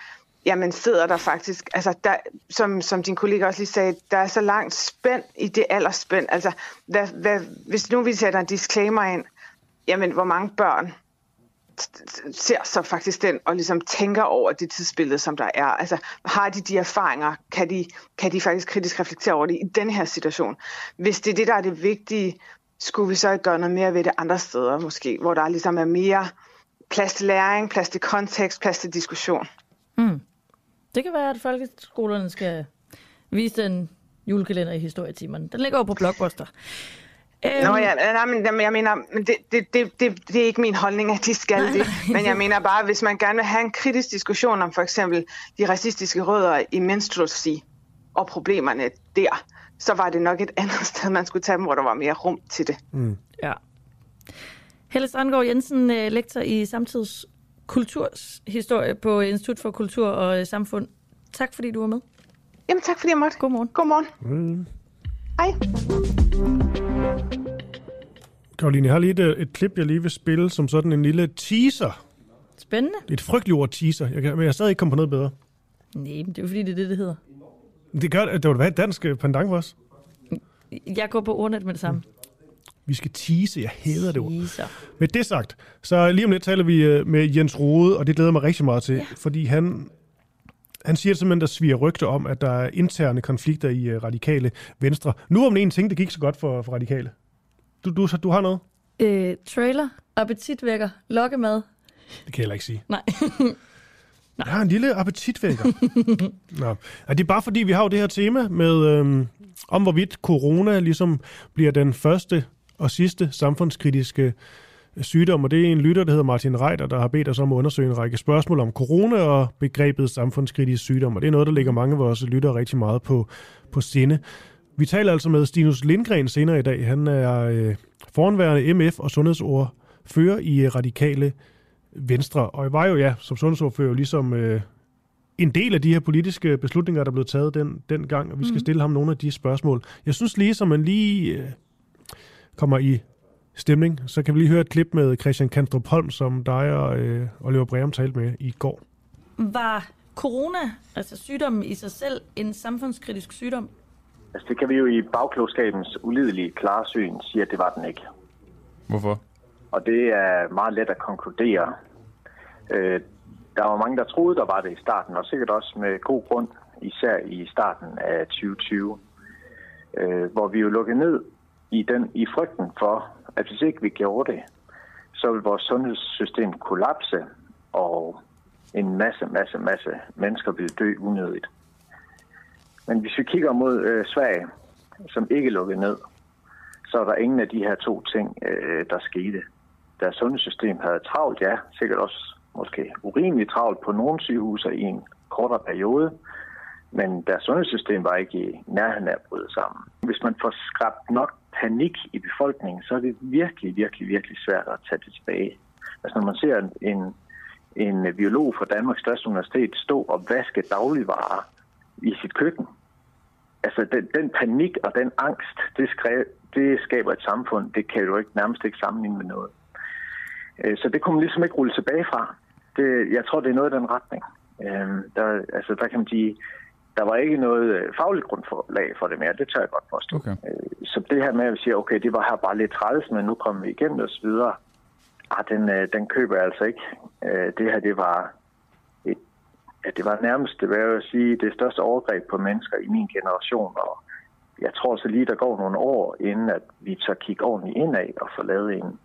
jamen sidder der faktisk, altså der, som, som din kollega også lige sagde, der er så langt spænd i det aldersspænd. Altså, hvad, hvad, hvis nu vi sætter en disclaimer ind, jamen hvor mange børn ser så faktisk den og ligesom tænker over det tidsbillede, som der er. Altså, har de de erfaringer? Kan de, kan de faktisk kritisk reflektere over det i den her situation? Hvis det er det, der er det vigtige, skulle vi så ikke gøre noget mere ved det andre steder måske, hvor der ligesom er mere plads til læring, plads til kontekst, plads til diskussion. Mm. Det kan være, at folkeskolerne skal vise den julekalender i historietimerne. Den ligger jo på Blockbuster. Øhm. Nå ja, nej, men jeg mener, det, det, det, det, det er ikke min holdning, at de skal det. Men jeg mener bare, hvis man gerne vil have en kritisk diskussion om for eksempel de racistiske rødder i menstruasi og problemerne der, så var det nok et andet (laughs) sted, man skulle tage dem, hvor der var mere rum til det. Mm. Ja. Helle Strandgaard Jensen, øh, lektor i samtids kulturhistorie på Institut for Kultur og Samfund. Tak fordi du var med. Jamen tak fordi jeg måtte. Godmorgen. Godmorgen. Mm. Hej. Karoline, jeg har lige et, et klip, jeg lige vil spille som sådan en lille teaser. Spændende. Et frygteligt ord teaser, jeg kan, men jeg er stadig ikke kommet på noget bedre. Nej, men det er jo fordi, det er det, det hedder. Det gør det. var da et dansk øh, pendant for os. Jeg går på ordnet med det samme. Vi skal tease, jeg hader det ord. Med det sagt, så lige om lidt taler vi øh, med Jens Rode, og det glæder mig rigtig meget til, ja. fordi han, han siger simpelthen, der sviger rygter om, at der er interne konflikter i uh, radikale venstre. Nu om en ting, det gik så godt for, for radikale. Du, du, du har noget? Øh, trailer, appetitvækker, lokkemad. Det kan jeg heller ikke sige. Nej. Nej. (laughs) Jeg har en lille appetitvækker. Nå. Er det bare fordi, vi har jo det her tema med, øhm, om hvorvidt corona ligesom bliver den første og sidste samfundskritiske sygdom, og det er en lytter, der hedder Martin Reiter, der har bedt os om at undersøge en række spørgsmål om corona og begrebet samfundskritisk sygdom, og det er noget, der ligger mange af vores lyttere rigtig meget på, på sinde. Vi taler altså med Stinus Lindgren senere i dag. Han er øh, foranværende MF og sundhedsordfører i øh, Radikale Venstre, og jeg var jo ja, som sundhedsordfører ligesom øh, en del af de her politiske beslutninger, der blev taget den, den gang, og vi skal mm. stille ham nogle af de spørgsmål. Jeg synes lige, som man lige øh, kommer i stemning, så kan vi lige høre et klip med Christian Kandrup Holm, som dig og øh, Oliver Breum talte med i går. Var corona, altså sygdommen i sig selv, en samfundskritisk sygdom? Altså det kan vi jo i bagklogskabens ulidelige klarsyn sige, at det var den ikke. Hvorfor? Og det er meget let at konkludere. Øh, der var mange, der troede, der var det i starten, og sikkert også med god grund, især i starten af 2020, øh, hvor vi jo lukkede ned i, den, i frygten for, at hvis ikke vi gjorde det, så vil vores sundhedssystem kollapse, og en masse, masse, masse mennesker vil dø unødigt. Men hvis vi kigger mod øh, Sverige, som ikke lukkede ned, så er der ingen af de her to ting, øh, der skete. Deres sundhedssystem havde travlt, ja, sikkert også måske urimeligt travlt på nogle sygehuse i en kortere periode, men deres sundhedssystem var ikke i nærheden af at bryde sammen. Hvis man får skabt nok panik i befolkningen, så er det virkelig, virkelig, virkelig svært at tage det tilbage. Altså når man ser en, en biolog fra Danmarks største universitet stå og vaske dagligvarer i sit køkken, altså den, den panik og den angst, det, skrev, det skaber et samfund, det kan du ikke nærmest ikke sammenligne med noget. Øh, så det kunne man ligesom ikke rulle tilbage fra. Det, jeg tror, det er noget i den retning. Øhm, der, altså, der kan man sige, der var ikke noget øh, fagligt grundlag for det mere. Det tør jeg godt forstå. Okay. Så det her med at sige, okay, det var her bare lidt træls, men nu kommer vi igennem og så videre. Ah, den, den køber jeg altså ikke. Det her, det var ja, det var nærmest, det vil jeg sige, det største overgreb på mennesker i min generation, og jeg tror så lige, der går nogle år, inden at vi tør kigge ordentligt indad og få lavet en,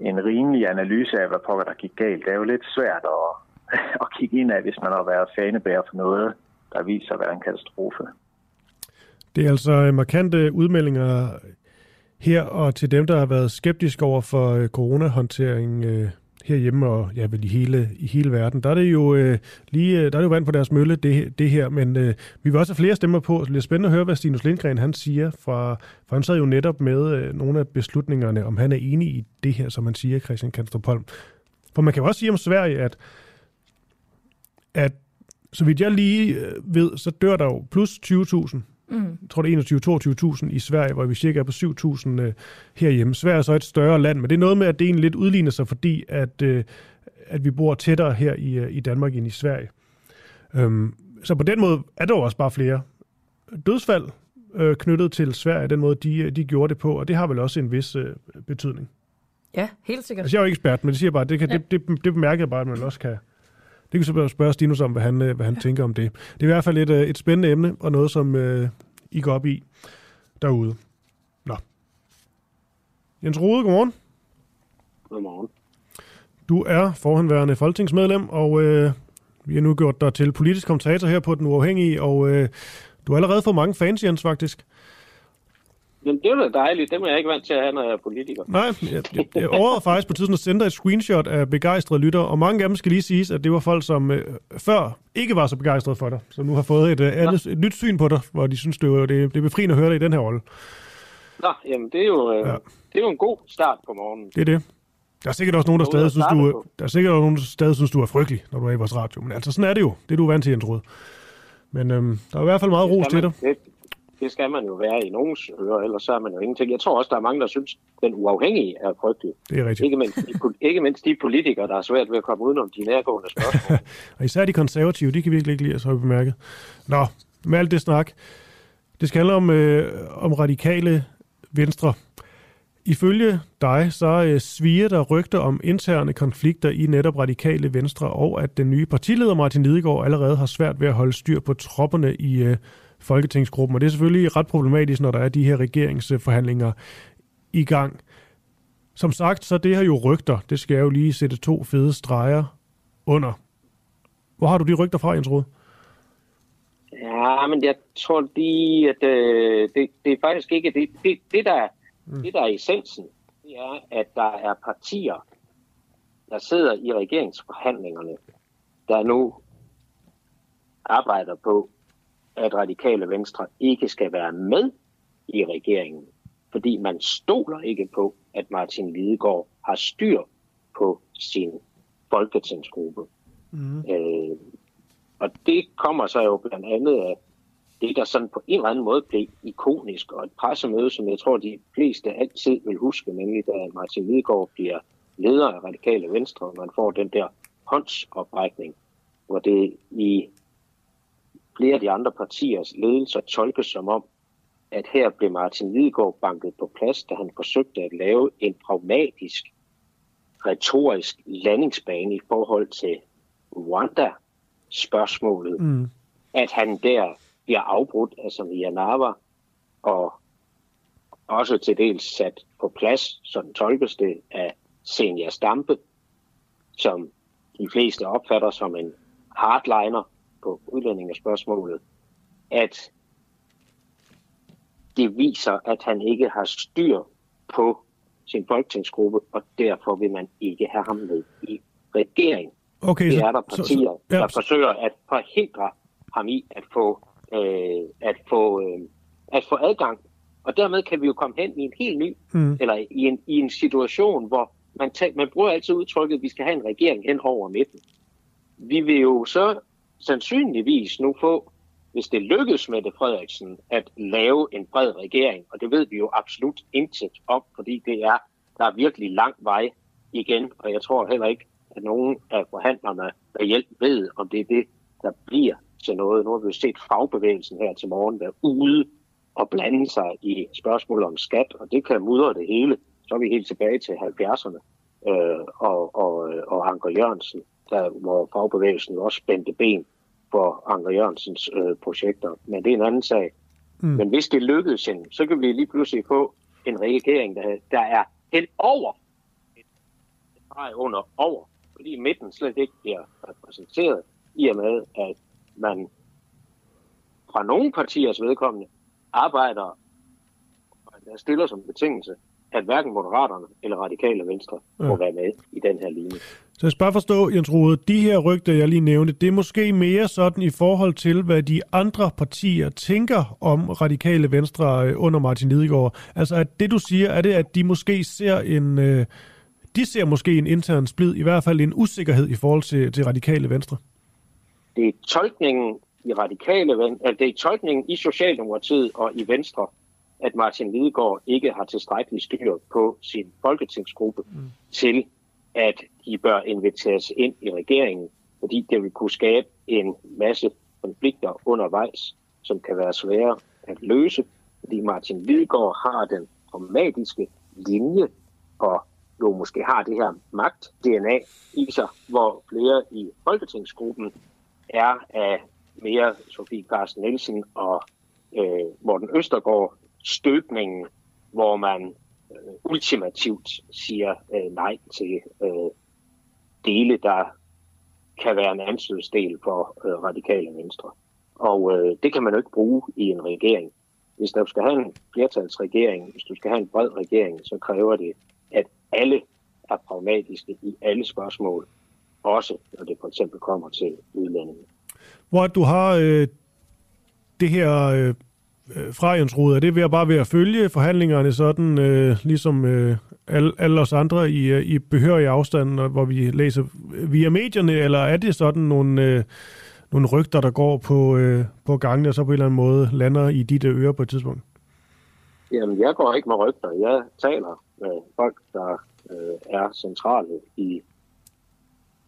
en rimelig analyse af, hvad pokker der gik galt. Det er jo lidt svært at, (laughs) at kigge indad, hvis man har været fanebærer for noget, der viser at være en katastrofe. Det er altså øh, markante udmeldinger her, og til dem, der har været skeptiske over for øh, coronahåndteringen øh, herhjemme og ja, vel i hele, i hele verden, der er det jo øh, lige, øh, der er det jo vand på deres mølle, det, det her, men øh, vi vil også have flere stemmer på, så det bliver spændende at høre, hvad Stinus Lindgren han siger, fra, for han sad jo netop med øh, nogle af beslutningerne, om han er enig i det her, som man siger, Christian Kanstrup Holm. For man kan jo også sige om Sverige, at, at så vidt jeg lige øh, ved, så dør der jo plus 20.000 Mm. Jeg tror, det er 21-22.000 i Sverige, hvor vi cirka er på 7.000 øh, herhjemme. Sverige er så et større land, men det er noget med, at det egentlig lidt udligner sig, fordi at, øh, at vi bor tættere her i, øh, i Danmark end i Sverige. Øhm, så på den måde er der jo også bare flere dødsfald øh, knyttet til Sverige, den måde, de, de gjorde det på, og det har vel også en vis øh, betydning. Ja, helt sikkert. Altså, jeg er jo ikke ekspert, men det siger bare, det, kan, ja. det, det, det bemærker jeg bare, at man også kan... Det kan så spørge Stinus om, hvad han, øh, hvad han tænker om det. Det er i hvert fald et, øh, et spændende emne, og noget, som øh, I går op i derude. Nå. Jens Rode, godmorgen. Godmorgen. Du er forhenværende folketingsmedlem, og øh, vi har nu gjort dig til politisk kommentator her på Den Uafhængige, og øh, du har allerede fået mange fans, Jens, faktisk. Jamen, det er da dejligt. Dem er jeg ikke vant til at have, når jeg er politiker. Nej, jeg, jeg, jeg overvejede faktisk på tidspunkt at sende et screenshot af begejstrede lyttere, og mange af dem skal lige siges, at det var folk, som øh, før ikke var så begejstrede for dig, så nu har fået et, øh, andet, et nyt syn på dig, hvor de synes, det, var, det, det er befriende at høre dig i den her rolle. Nå, jamen, det er jo, øh, ja. det er jo en god start på morgenen. Det er det. Der er sikkert også nogen, der stadig synes, du, der er sikkert også nogen, der stadig synes, du er frygtelig, når du er i vores radio. Men altså, sådan er det jo. Det er du vant til, Jens Rød. Men øhm, der er i hvert fald meget ros til dig. Det, det skal man jo være i nogens øre, ellers så er man jo ingenting. Jeg tror også, der er mange, der synes, den uafhængige er frygtelig. Det er rigtigt. Ikke mindst de, (laughs) ikke mindst de politikere, der er svært ved at komme udenom de nærgående spørgsmål. (laughs) og især de konservative, de kan virkelig ikke lide at så bemærket. Nå, med alt det snak. Det skal handle om, øh, om radikale venstre. Ifølge dig, så øh, sviger der rygter om interne konflikter i netop radikale venstre, og at den nye partileder Martin Lidegaard allerede har svært ved at holde styr på tropperne i øh, Folketingsgruppen. Og det er selvfølgelig ret problematisk, når der er de her regeringsforhandlinger i gang. Som sagt, så det her jo rygter. Det skal jeg jo lige sætte to fede streger under. Hvor har du de rygter fra, Jens Rode? Ja, men jeg tror lige, at øh, det, det er faktisk ikke... Det, det, det, der, mm. det, der er essensen, det er, at der er partier, der sidder i regeringsforhandlingerne, der nu arbejder på at radikale venstre ikke skal være med i regeringen, fordi man stoler ikke på, at Martin Lidegaard har styr på sin folketingsgruppe. Mm. Øh, og det kommer så jo blandt andet af det, der sådan på en eller anden måde blev ikonisk, og et pressemøde, som jeg tror, de fleste altid vil huske, nemlig da Martin Lidegaard bliver leder af Radikale Venstre, og man får den der håndsoprækning, hvor det i flere af de andre partiers ledelser tolkes som om, at her blev Martin Lidegaard banket på plads, da han forsøgte at lave en pragmatisk, retorisk landingsbane i forhold til Rwanda-spørgsmålet. Mm. At han der bliver afbrudt af Samia Nava og også til dels sat på plads, som tolkes det, af Senja Stampe, som de fleste opfatter som en hardliner, på udlændingespørgsmålet, at det viser, at han ikke har styr på sin folketingsgruppe, og derfor vil man ikke have ham med i regeringen. Okay, det er der partier, så, så, ja. der forsøger at forhindre ham i at få, øh, at få, øh, at få adgang. Og dermed kan vi jo komme hen i en helt ny, mm. eller i en, i en situation, hvor man, tag, man bruger altid udtrykket, at vi skal have en regering hen over midten. Vi vil jo så sandsynligvis nu få, hvis det lykkes med det Frederiksen, at lave en bred regering, og det ved vi jo absolut intet om, fordi det er, der er virkelig lang vej igen, og jeg tror heller ikke, at nogen af forhandlerne reelt ved, om det er det, der bliver til noget. Nu har vi jo set fagbevægelsen her til morgen være ude og blande sig i spørgsmål om skat, og det kan mudre det hele. Så er vi helt tilbage til 70'erne øh, og, og, og Anker Jørgensen der, hvor fagbevægelsen også spændte ben for Anker Jørgensens øh, projekter. Men det er en anden sag. Mm. Men hvis det lykkedes, så kan vi lige pludselig få en regering, der, der er hen over, nej, under over, fordi midten slet ikke bliver repræsenteret, i og med, at man fra nogle partiers vedkommende arbejder, der stiller som betingelse, at hverken Moderaterne eller Radikale Venstre ja. må være med i den her linje. Så jeg skal bare forstå, Jens Rode, de her rygter, jeg lige nævnte, det er måske mere sådan i forhold til, hvad de andre partier tænker om radikale venstre øh, under Martin Lidegaard. Altså, at det du siger, er det, at de måske ser en... Øh, de ser måske en intern splid, i hvert fald en usikkerhed i forhold til, til radikale venstre. Det er tolkningen i radikale venstre, det er tolkningen i Socialdemokratiet og i Venstre, at Martin Lidegaard ikke har tilstrækkeligt styr på sin folketingsgruppe mm. til at de bør inviteres ind i regeringen, fordi det vil kunne skabe en masse konflikter undervejs, som kan være svære at løse, fordi Martin Lidegaard har den pragmatiske linje og jo måske har det her magt-DNA i sig, hvor flere i folketingsgruppen er af mere Sofie Carsten Nielsen og øh, Morten Østergaard støbningen, hvor man øh, ultimativt siger øh, nej til øh, dele, der kan være en ansløsdel for øh, radikale venstre. Og øh, det kan man jo ikke bruge i en regering. Hvis du skal have en flertalsregering, hvis du skal have en bred regering, så kræver det, at alle er pragmatiske i alle spørgsmål, også når det for eksempel kommer til udlændinge. Hvor du har øh, det her øh fra Jens er det ved at bare ved at følge forhandlingerne sådan, øh, ligesom øh, alle, alle os andre i, øh, i behørig afstand, hvor vi læser via medierne, eller er det sådan nogle, øh, nogle rygter, der går på, øh, på gangen, og så på en eller anden måde lander i dit ører på et tidspunkt? Jamen, jeg går ikke med rygter. Jeg taler med folk, der øh, er centrale i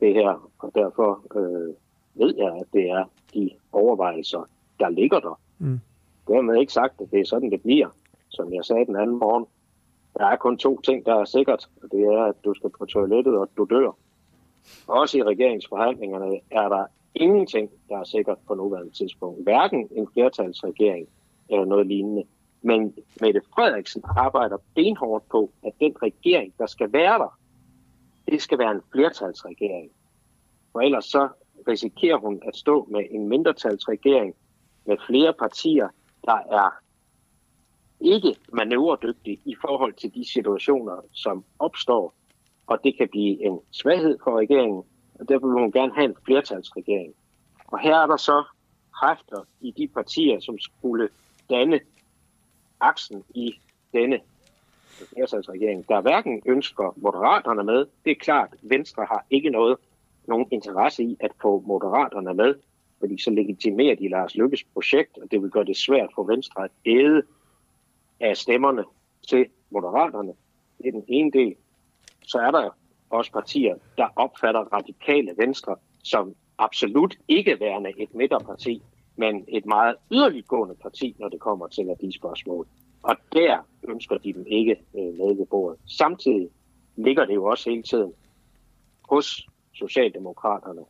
det her, og derfor øh, ved jeg, at det er de overvejelser, der ligger der. Mm. Dermed ikke sagt, at det er sådan, det bliver. Som jeg sagde den anden morgen, der er kun to ting, der er sikkert, og det er, at du skal på toilettet, og du dør. Også i regeringsforhandlingerne er der ingenting, der er sikkert på nuværende tidspunkt. Hverken en flertalsregering eller noget lignende. Men Mette Frederiksen arbejder benhårdt på, at den regering, der skal være der, det skal være en flertalsregering. For ellers så risikerer hun at stå med en mindretalsregering med flere partier, der er ikke manøvredygtig i forhold til de situationer, som opstår. Og det kan blive en svaghed for regeringen, og derfor vil hun gerne have en flertalsregering. Og her er der så kræfter i de partier, som skulle danne aksen i denne flertalsregering, der hverken ønsker moderaterne med. Det er klart, Venstre har ikke noget nogen interesse i at få moderaterne med, fordi så legitimerer de Lars Lykkes projekt, og det vil gøre det svært for Venstre at æde af stemmerne til moderaterne. Det er den ene del. Så er der også partier, der opfatter radikale venstre som absolut ikke værende et midterparti, men et meget yderliggående parti, når det kommer til spørgsmål. Og der ønsker de dem ikke øh, med ved bordet. Samtidig ligger det jo også hele tiden hos Socialdemokraterne,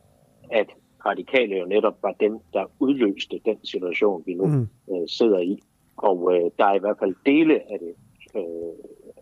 at radikale jo netop var dem, der udløste den situation, vi nu mm. øh, sidder i. Og øh, der er i hvert fald dele af det, øh,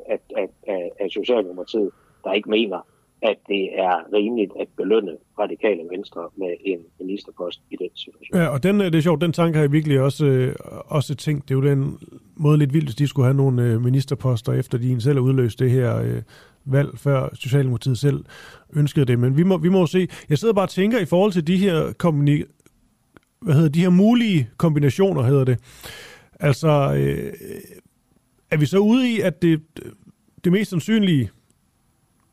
af, af, af, af Socialdemokratiet, der ikke mener, at det er rimeligt at belønne radikale venstre med en ministerpost i den situation. Ja, og den, øh, det er sjovt, den tanke har jeg virkelig også, øh, også tænkt. Det er jo den måde lidt vildt, hvis de skulle have nogle øh, ministerposter, efter de selv har udløst det her øh, valg, før Socialdemokratiet selv ønskede det. Men vi må, vi må se. Jeg sidder bare og tænker i forhold til de her, kombini- hvad hedder, de her mulige kombinationer, hedder det. Altså, øh, er vi så ude i, at det, det mest sandsynlige,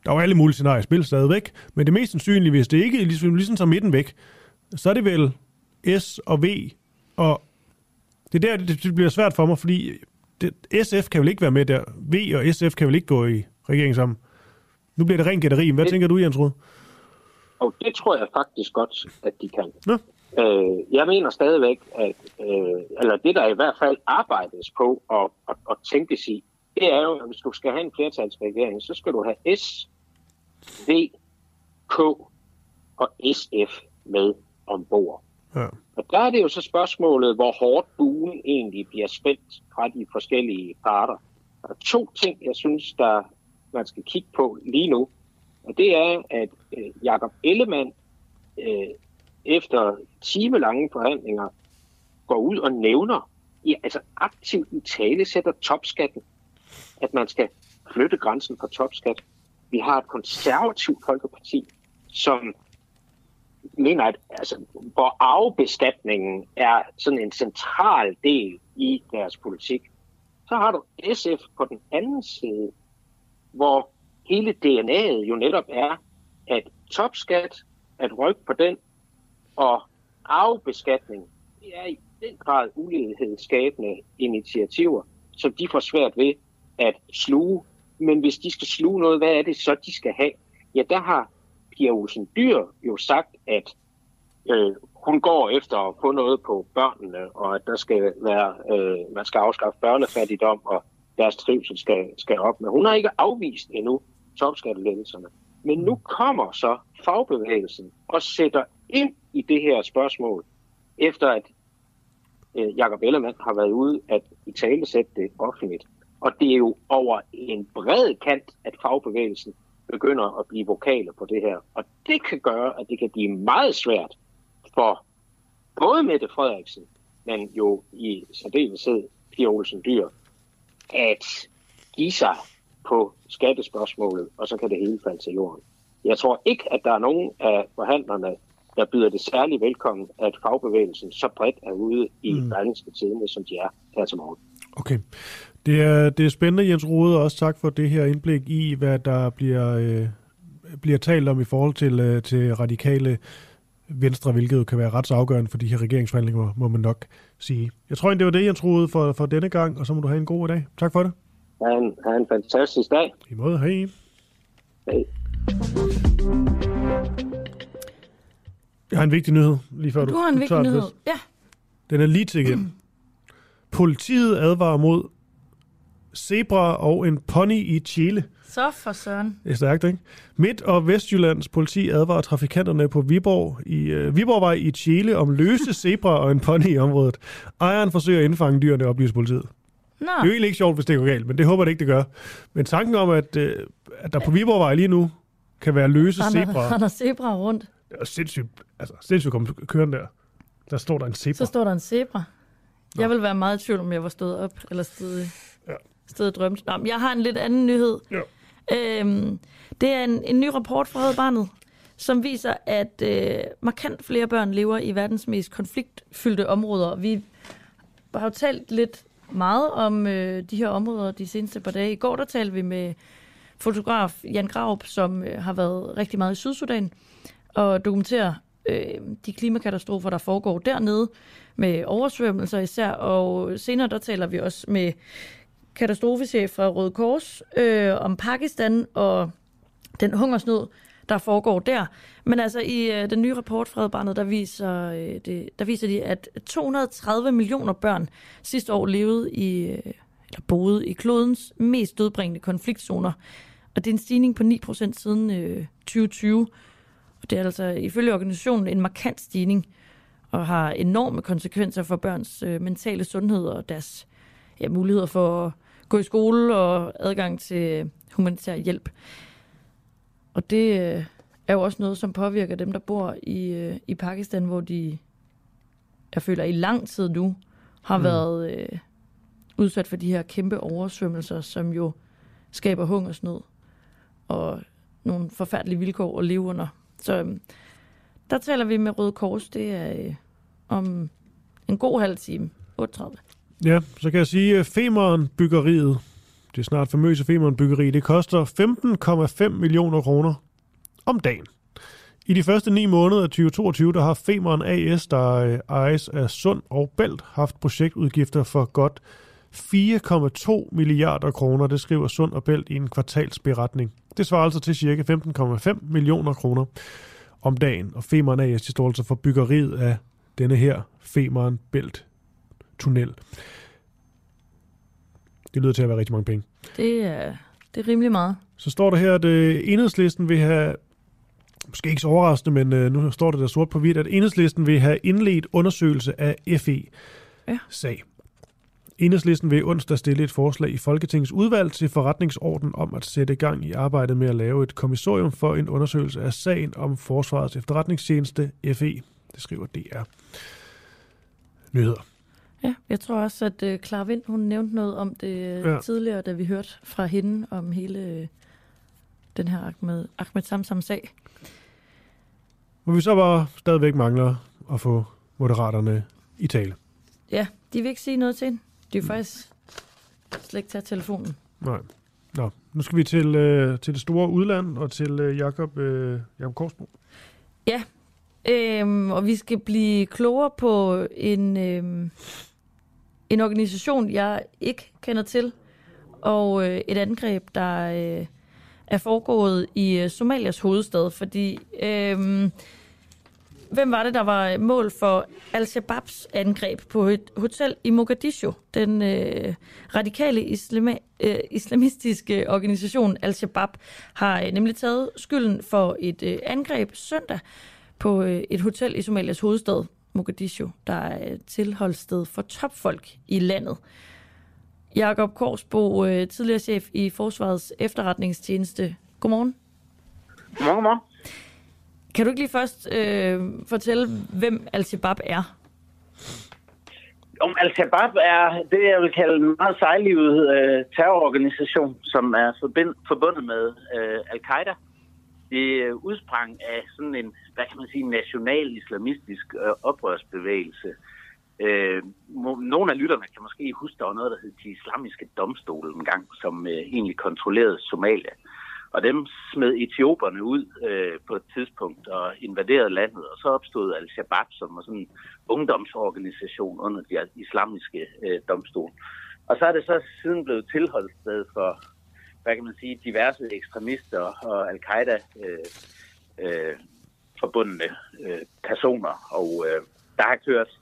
der er jo alle mulige scenarier i spil stadigvæk, men det mest sandsynlige, hvis det ikke ligesom, ligesom tager midten væk, så er det vel S og V, og det er der, det bliver svært for mig, fordi det, SF kan vel ikke være med der. V og SF kan vel ikke gå i regering sammen. Nu bliver det rent gætteri. Hvad det, tænker du, Jens Rud? Og det tror jeg faktisk godt, at de kan. Nå. Øh, jeg mener stadigvæk, at øh, eller det der i hvert fald arbejdes på og, og, og tænkes i, det er jo, at hvis du skal have en flertalsregering, så skal du have S, V, K og SF med ombord. Ja. Og der er det jo så spørgsmålet, hvor hårdt buen egentlig bliver spændt fra de forskellige parter. Der er to ting, jeg synes, der man skal kigge på lige nu. Og det er, at øh, Jakob Ellemann øh, efter timelange forhandlinger går ud og nævner, i, altså aktivt i tale sætter topskatten, at man skal flytte grænsen for topskat. Vi har et konservativt folkeparti, som mener, at altså, hvor afbestatningen er sådan en central del i deres politik. Så har du SF på den anden side, hvor hele DNA'et jo netop er, at topskat, at rykke på den, og afbeskatning, det er i den grad ulighedsskabende initiativer, som de får svært ved at sluge. Men hvis de skal sluge noget, hvad er det så, de skal have? Ja, der har Pia Olsen Dyr jo sagt, at øh, hun går efter at få noget på børnene, og at der skal være, øh, man skal afskaffe børnefattigdom, og deres trivsel skal, skal op. Men hun har ikke afvist endnu topskattelettelserne. Men nu kommer så fagbevægelsen og sætter ind i det her spørgsmål, efter at øh, Jacob Ellemann har været ude at i tale sætte det offentligt. Og det er jo over en bred kant, at fagbevægelsen begynder at blive vokale på det her. Og det kan gøre, at det kan blive meget svært for både Mette Frederiksen, men jo i særdeleshed Pia Olsen Dyr, at give sig på skattespørgsmålet, og så kan det hele falde til jorden. Jeg tror ikke, at der er nogen af forhandlerne, der byder det særlig velkommen, at fagbevægelsen så bredt er ude i mm. Berlingske Tidene, som de er her til morgen. Okay. Det er, det er spændende, Jens Rode, og også tak for det her indblik i, hvad der bliver, øh, bliver talt om i forhold til, øh, til radikale venstre, hvilket kan være ret så afgørende for de her regeringsforhandlinger, må man nok sige. Jeg tror det var det, Jens Rode, for, for denne gang, og så må du have en god dag. Tak for det. Ha' en, ha en fantastisk dag. I måde, hej. Hej. Jeg har en vigtig nyhed, lige før Du du har en vigtig nyhed. Ja. Den er lige til igen. Politiet advarer mod zebra og en pony i Chile. Så for søren. Det er stærkt, ikke? Midt- og Vestjyllands politi advarer trafikanterne på Viborg i, øh, Viborgvej i Chile om løse (laughs) zebra og en pony i området. Ejeren forsøger at indfange dyrene, oplyser politiet. Nå, Det er jo egentlig ikke sjovt, hvis det går galt, men det håber det ikke, det gør. Men tanken om, at, øh, at der på Viborgvej lige nu kan være løse han er, (laughs) zebraer, han er zebra rundt. det er sindssygt, altså, sindssygt komme kørende der. Der står der en zebra. Så står der en zebra. Jeg vil være meget i tvivl, om jeg var stået op, eller stået, Ja. ja. stået og drømt. Nå, men jeg har en lidt anden nyhed. Ja. Øhm, det er en, en ny rapport fra Red Barnet, som viser, at øh, markant flere børn lever i verdens mest konfliktfyldte områder. Vi har jo talt lidt meget om øh, de her områder de seneste par dage. I går der talte vi med fotograf Jan Graup, som øh, har været rigtig meget i Sydsudan, og dokumenterer øh, de klimakatastrofer, der foregår dernede, med oversvømmelser især. Og senere der taler vi også med katastrofechef fra Røde Kors øh, om Pakistan og den hungersnød, der foregår der. Men altså i øh, den nye rapport fra Barnet, der viser, øh, det, der viser de, at 230 millioner børn sidste år levede i, øh, eller boede i klodens mest dødbringende konfliktzoner. Og det er en stigning på 9% siden øh, 2020. Og det er altså ifølge organisationen en markant stigning, og har enorme konsekvenser for børns øh, mentale sundhed og deres ja, muligheder for at gå i skole og adgang til humanitær hjælp. Og det øh, er jo også noget, som påvirker dem, der bor i, øh, i Pakistan, hvor de, jeg føler, i lang tid nu har mm. været øh, udsat for de her kæmpe oversvømmelser, som jo skaber hungersnød og nogle forfærdelige vilkår at leve under. Så øh, der taler vi med Røde Kors, det er øh, om en god halv time, 8.30. Ja, så kan jeg sige, øh, at Femeren-byggeriet, det er snart famøse Femeren-byggeri, det koster 15,5 millioner kroner om dagen. I de første ni måneder af 2022, der har Femeren AS, der øh, ejes af Sund og Bælt, haft projektudgifter for godt 4,2 milliarder kroner, det skriver Sund og Bælt i en kvartalsberetning. Det svarer altså til ca. 15,5 millioner kroner om dagen, og Femeren AS de står altså for byggeriet af denne her Femeren Bælt tunnel. Det lyder til at være rigtig mange penge. Det er, det er rimelig meget. Så står der her, at øh, enhedslisten vil have, måske ikke så overraskende, men øh, nu står det der sort på hvidt, at enhedslisten vil have indledt undersøgelse af FE-sag. Enhedslisten vil onsdag stille et forslag i Folketingets udvalg til forretningsorden om at sætte gang i arbejdet med at lave et kommissorium for en undersøgelse af sagen om Forsvarets efterretningstjeneste FE. Det skriver DR. Nyheder. Ja, jeg tror også, at uh, Clara Vind, hun nævnte noget om det Ja. ja. tidligere, da vi hørte fra hende om hele øh, den her Ahmed, Ahmed Samsam-sag. Hvor vi så bare stadigvæk mangler at få moderaterne i tale. Ja, de vil ikke sige noget til hende. De vil faktisk slet ikke tage telefonen. Nej. Nå, nu skal vi til, øh, til det store udland og til øh, Jakob, øh, Jakob Korsbro. Øhm, og vi skal blive klogere på en, øhm, en organisation, jeg ikke kender til, og øh, et angreb, der øh, er foregået i øh, Somalias hovedstad, fordi øh, hvem var det, der var mål for al-Shabaabs angreb på et hotel i Mogadishu? Den øh, radikale islama- øh, islamistiske organisation al-Shabaab har øh, nemlig taget skylden for et øh, angreb søndag på øh, et hotel i Somalias hovedstad Mogadishu, der er tilholdssted for topfolk i landet. Jakob Korsbo, øh, tidligere chef i Forsvarets efterretningstjeneste. Godmorgen. Godmorgen, godmorgen. Kan du ikke lige først øh, fortælle, hvem Al-Shabaab er? Om Al-Shabaab er det, jeg vil kalde en meget sejlivet øh, terrororganisation, som er forbind, forbundet med øh, Al-Qaida. Det øh, udsprang af sådan en, hvad kan man sige, national islamistisk øh, oprørsbevægelse. Øh, nogle af lytterne kan måske huske, der var noget, der hed de islamiske domstole en gang, som øh, egentlig kontrollerede Somalia. Og dem smed etioperne ud øh, på et tidspunkt og invaderede landet, og så opstod Al-Shabaab, som var sådan en ungdomsorganisation under de islamiske øh, domstol. Og så er det så siden blevet tilholdssted for, hvad kan man sige, diverse ekstremister og al-Qaida øh, øh, forbundne øh, personer. Og øh, der har kørt,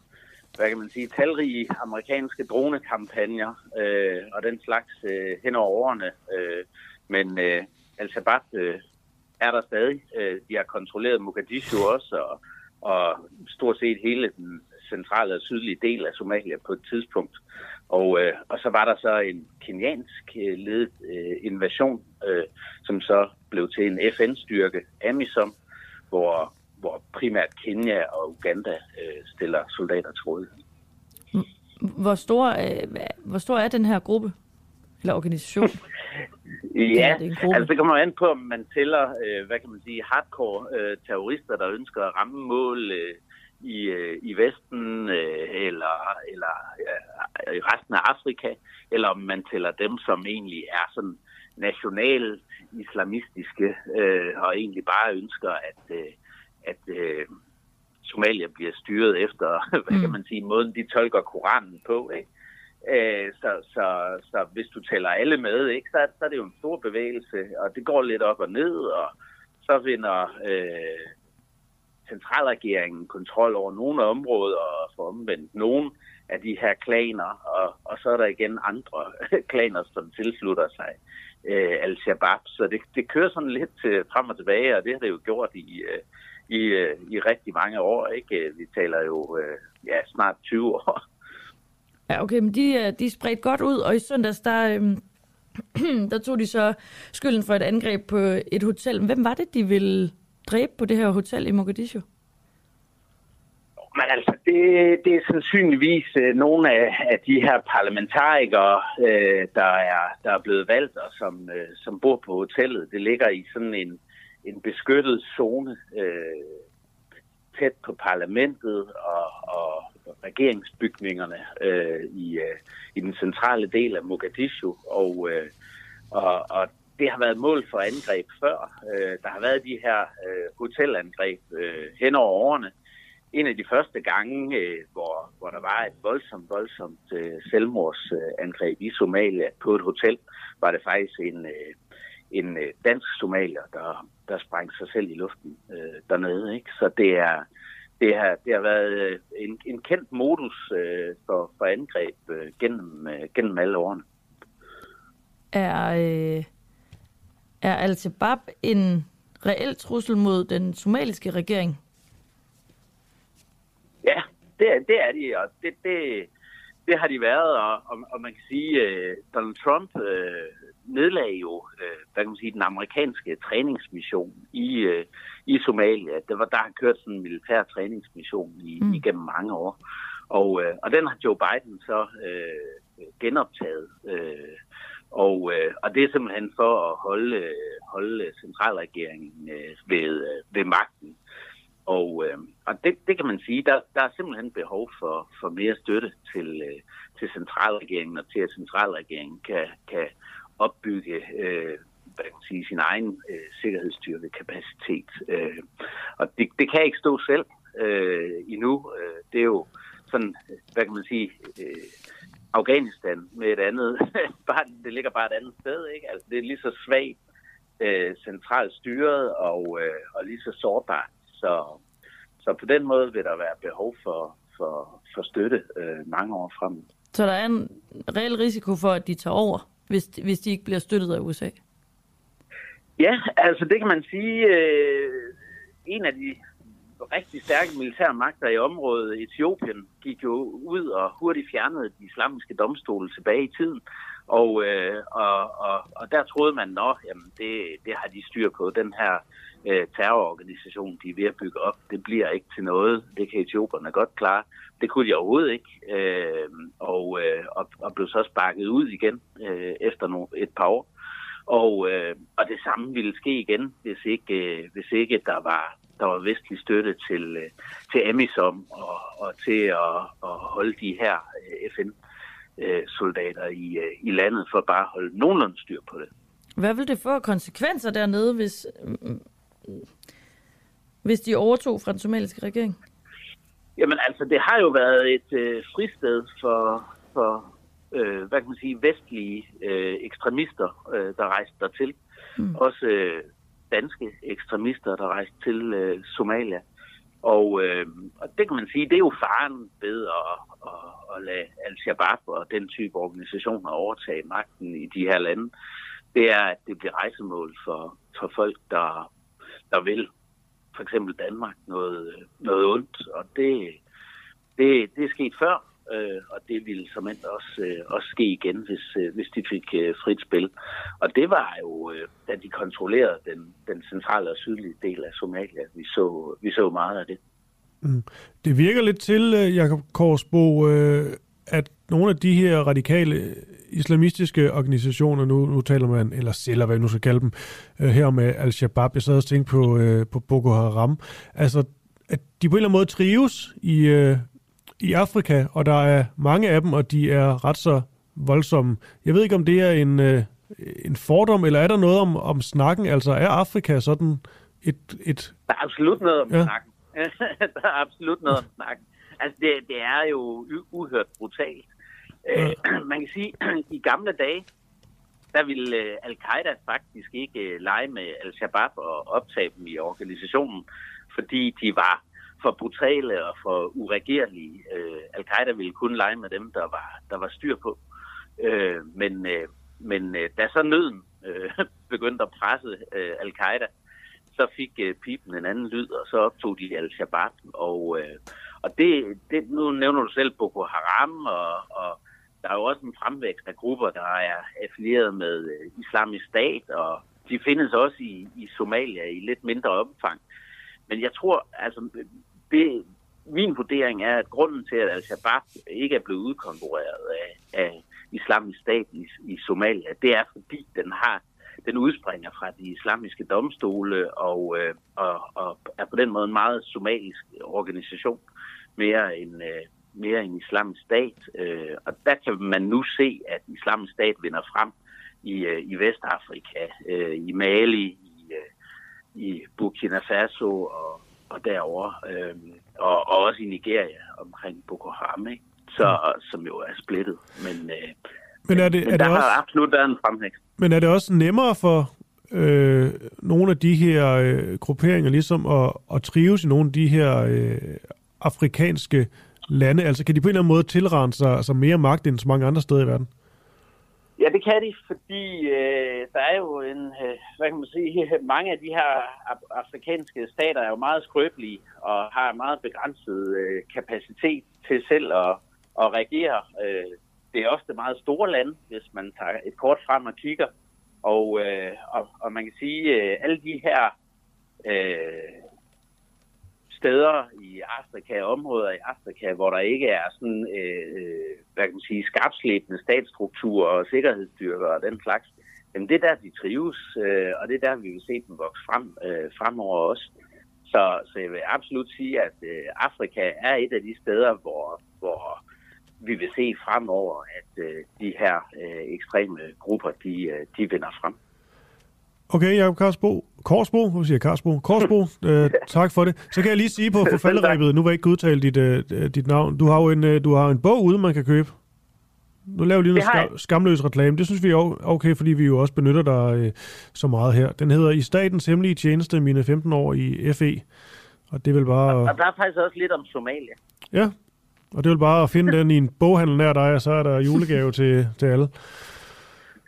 hvad kan man sige, talrige amerikanske dronekampagner øh, og den slags øh, hen over årene. Øh, men øh, Al-Shabaab øh, er der stadig. Øh, de har kontrolleret Mogadishu også, og, og stort set hele den centrale og sydlige del af Somalia på et tidspunkt. Og, øh, og så var der så en keniansk øh, ledet øh, invasion, øh, som så blev til en FN-styrke, AMISOM, hvor, hvor primært Kenya og Uganda øh, stiller soldater til rådighed. Hvor stor, øh, hvor stor er den her gruppe eller organisation? (laughs) Ja, det altså det kommer an på, om man tæller, øh, hvad kan man sige, hardcore øh, terrorister, der ønsker at ramme mål øh, i, øh, i Vesten øh, eller, eller øh, i resten af Afrika, eller om man tæller dem, som egentlig er sådan national islamistiske øh, og egentlig bare ønsker, at, øh, at øh, Somalia bliver styret efter, (laughs) hvad kan mm. man sige, måden de tolker Koranen på, ikke? Øh, så, så, så hvis du tæller alle med, ikke, så, så er det jo en stor bevægelse, og det går lidt op og ned, og så vinder øh, centralregeringen kontrol over nogle områder og får omvendt nogle af de her klaner, og, og så er der igen andre (laughs) klaner, som tilslutter sig øh, Al-Shabaab. Så det, det kører sådan lidt øh, frem og tilbage, og det har det jo gjort i, øh, i, øh, i rigtig mange år. ikke? Vi taler jo øh, ja, snart 20 år. Ja, okay, men de, øh, de er spredt godt ud, og i søndags, der, øh, (clears throat) der tog de så skylden for et angreb på et hotel. Hvem var det, de ville dræbe på det her hotel i Mogadishu? Men altså, det, det er sandsynligvis øh, nogle af, af de her parlamentarikere, øh, der, er, der er blevet valgt og som, øh, som bor på hotellet. Det ligger i sådan en, en beskyttet zone øh, tæt på parlamentet og, og regeringsbygningerne øh, i, øh, i den centrale del af Mogadishu. Og, øh, og, og det har været mål for angreb før. Øh, der har været de her øh, hotelangreb øh, hen over årene. En af de første gange, øh, hvor, hvor der var et voldsomt, voldsomt øh, selvmordsangreb i Somalia på et hotel, var det faktisk en, øh, en øh, dansk somalier, der, der sprang sig selv i luften øh, dernede. Ikke? Så det er, det har, det har været øh, en, en kendt modus øh, for, for angreb øh, gennem, øh, gennem alle årene. Er, øh, er Al-Shabaab en reel trussel mod den somaliske regering? Ja, det er, det er de, og det, det, det har de været, og, og, og man kan sige, uh, Donald Trump uh, nedlagde jo, uh, hvad kan man sige, den amerikanske træningsmission i, uh, i Somalia. Det var der, han kørte sådan en militær træningsmission i, mm. igennem mange år. Og, uh, og den har Joe Biden så uh, genoptaget. Uh, og, øh, og det er simpelthen for at holde, øh, holde centralregeringen øh, ved, øh, ved magten. Og, øh, og det, det kan man sige, der, der er simpelthen behov for, for mere støtte til, øh, til centralregeringen, og til at centralregeringen kan, kan opbygge øh, hvad kan man sige, sin egen øh, sikkerhedsstyrkekapacitet. Øh, og det, det kan ikke stå selv øh, endnu. Øh, det er jo sådan, hvad kan man sige, øh, Afghanistan med et andet, (laughs) bare, det ligger bare et andet sted, ikke? Altså, det er lige så svagt øh, centralt styret og, øh, og lige så sårbart så, så på den måde vil der være behov for, for, for støtte øh, mange år frem. Så der er en reel risiko for, at de tager over, hvis, hvis de ikke bliver støttet af USA? Ja, altså det kan man sige. Øh, en af de rigtig stærke militære magter i området, Etiopien, gik jo ud og hurtigt fjernede de islamiske domstole tilbage i tiden. Og, øh, og, og, og der troede man, at det, det har de styr på. Den her øh, terrororganisation, de er ved at bygge op, det bliver ikke til noget. Det kan etioperne godt klare. Det kunne de overhovedet ikke. Øh, og, øh, og, og blev så sparket ud igen øh, efter no, et par år. Og, øh, og det samme ville ske igen, hvis ikke, øh, hvis ikke der var der var vestlig støtte til, øh, til Amisom og, og til at, at holde de her øh, FN-soldater øh, i, i landet for bare at holde nogenlunde styr på det. Hvad vil det få konsekvenser dernede, hvis, hvis de overtog fra den somaliske regering? Jamen altså, det har jo været et øh, fristed for, for øh, hvad kan man sige, vestlige øh, ekstremister, øh, der rejste dertil. Mm. Også øh, danske ekstremister, der rejste til øh, Somalia. Og, øh, og det kan man sige, det er jo faren ved at, at, at lade Al-Shabaab og den type organisationer overtage magten i de her lande. Det er, at det bliver rejsemål for, for folk, der, der vil for eksempel Danmark noget, noget ondt. Og det, det, det er sket før, øh, og det ville som også, øh, også ske igen, hvis, øh, hvis de fik øh, frit spil. Og det var jo, øh, da de kontrollerede den, den centrale og sydlige del af Somalia, vi så, vi så meget af det. Mm. Det virker lidt til, øh, Jakob Korsbo, øh, at nogle af de her radikale øh, islamistiske organisationer, nu, nu taler man, eller celler, hvad nu skal kalde dem, øh, her med Al-Shabaab, jeg sad og tænkte på, øh, på Boko Haram, altså, at de på en eller anden måde trives i, øh, i Afrika, og der er mange af dem, og de er ret så voldsomme. Jeg ved ikke, om det er en, øh, en fordom, eller er der noget om, om snakken? Altså, er Afrika sådan et... et der er absolut noget om ja. snakken. (laughs) der er absolut noget om snakken. Altså, det, det er jo uhørt brutalt. Ja. Øh, (clears throat) man kan sige, (clears throat) i gamle dage, der ville øh, al-Qaida faktisk ikke øh, lege med al-Shabaab og optage dem i organisationen, fordi de var for brutale og for uregerlige. Øh, Al-Qaida ville kun lege med dem, der var, der var styr på. Øh, men øh, men øh, da så nøden øh, (laughs) begyndte at presse øh, Al-Qaida, så fik øh, pipen en anden lyd, og så optog de Al-Shabaab. Og, øh, og det, det, nu nævner du selv Boko Haram, og, og der er jo også en fremvækst af grupper, der er affilieret med øh, islamisk stat, og de findes også i, i Somalia i lidt mindre omfang. Men jeg tror, altså, det, min vurdering er, at grunden til, at Al-Shabaab ikke er blevet udkonkurreret af, af islamisk stat i, i Somalia, det er fordi, den har den udspringer fra de islamiske domstole og, øh, og, og er på den måde en meget somalisk organisation, mere end, øh, mere en islamisk stat. Øh, og der kan man nu se, at islamisk stat vinder frem i, øh, i Vestafrika, øh, i Mali, i, øh, i Burkina Faso og, og derovre, øh, og, og også i Nigeria omkring Boko Haram, ikke? Så, mm. som jo er splittet. Men, øh, men, er det, men er der det også, har absolut været en fremvækst. Men er det også nemmere for øh, nogle af de her øh, grupperinger ligesom at, at trives i nogle af de her øh, afrikanske lande? Altså kan de på en eller anden måde tilrende sig altså mere magt end så mange andre steder i verden? Ja, det kan de, fordi øh, der er jo en, øh, hvad kan man sige, (laughs) mange af de her afrikanske stater er jo meget skrøbelige og har meget begrænset øh, kapacitet til selv at, at reagere. Øh, det er ofte meget store lande, hvis man tager et kort frem og kigger. Og, øh, og, og man kan sige, øh, alle de her øh, steder i Afrika, områder i Afrika, hvor der ikke er sådan, øh, øh, hvad kan man sige, skarpslæbende statsstrukturer og sikkerhedsstyrker og den slags, jamen det er der, de trives, øh, og det er der, vi vil se dem vokse frem øh, fremover også. Så, så jeg vil absolut sige, at øh, Afrika er et af de steder, hvor, hvor vi vil se fremover, at øh, de her øh, ekstreme grupper, de, øh, de vinder frem. Okay, Jacob Karsbo. Korsbo, hvad siger Karsbo? Korsbo, (laughs) øh, tak for det. Så kan jeg lige sige på forfalderæbet, nu var jeg ikke udtalt dit, øh, dit navn. Du har jo en, øh, du har en bog ude, man kan købe. Nu laver vi lige noget skam, skamløs reklame. Det synes vi er okay, fordi vi jo også benytter dig øh, så meget her. Den hedder I statens hemmelige tjeneste, mine 15 år i FE. Og det vil bare... Og, og der er faktisk også lidt om Somalia. Ja, og det vil bare at finde den i en boghandel nær dig, og så er der julegave til, til alle.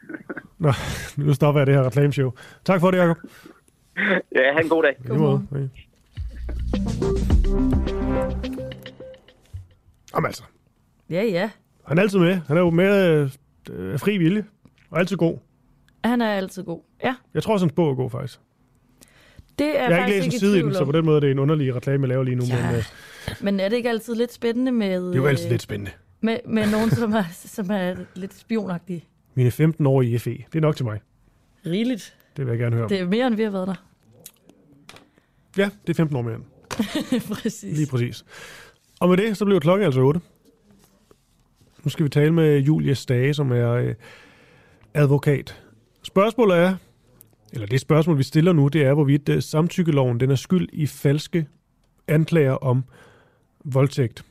(laughs) Nå, nu stopper jeg det her reklameshow. Tak for det, Jacob. Ja, have en god dag. God måde. Ja. Jamen altså, Ja, ja. han er altid med. Han er jo med øh, fri vilje. Og altid god. Han er altid god. Ja, Jeg tror også, hans bog er god, faktisk. det er Jeg har ikke faktisk læst en side i den, så på den måde det er det en underlig reklame, jeg laver lige nu. Ja. Men øh, Men er det ikke altid lidt spændende med... det er jo altid øh, lidt spændende. Med, med nogen, som er, som er lidt spionagtige. Mine 15 år i FE, det er nok til mig. Rigeligt. Det vil jeg gerne høre om. Det er mere, end vi har været der. Ja, det er 15 år mere end. (laughs) Præcis. Lige præcis. Og med det, så bliver klokken altså 8. Nu skal vi tale med Julie Stage, som er øh, advokat. Spørgsmålet er, eller det spørgsmål, vi stiller nu, det er, hvorvidt øh, samtykkeloven den er skyld i falske anklager om voldtægt.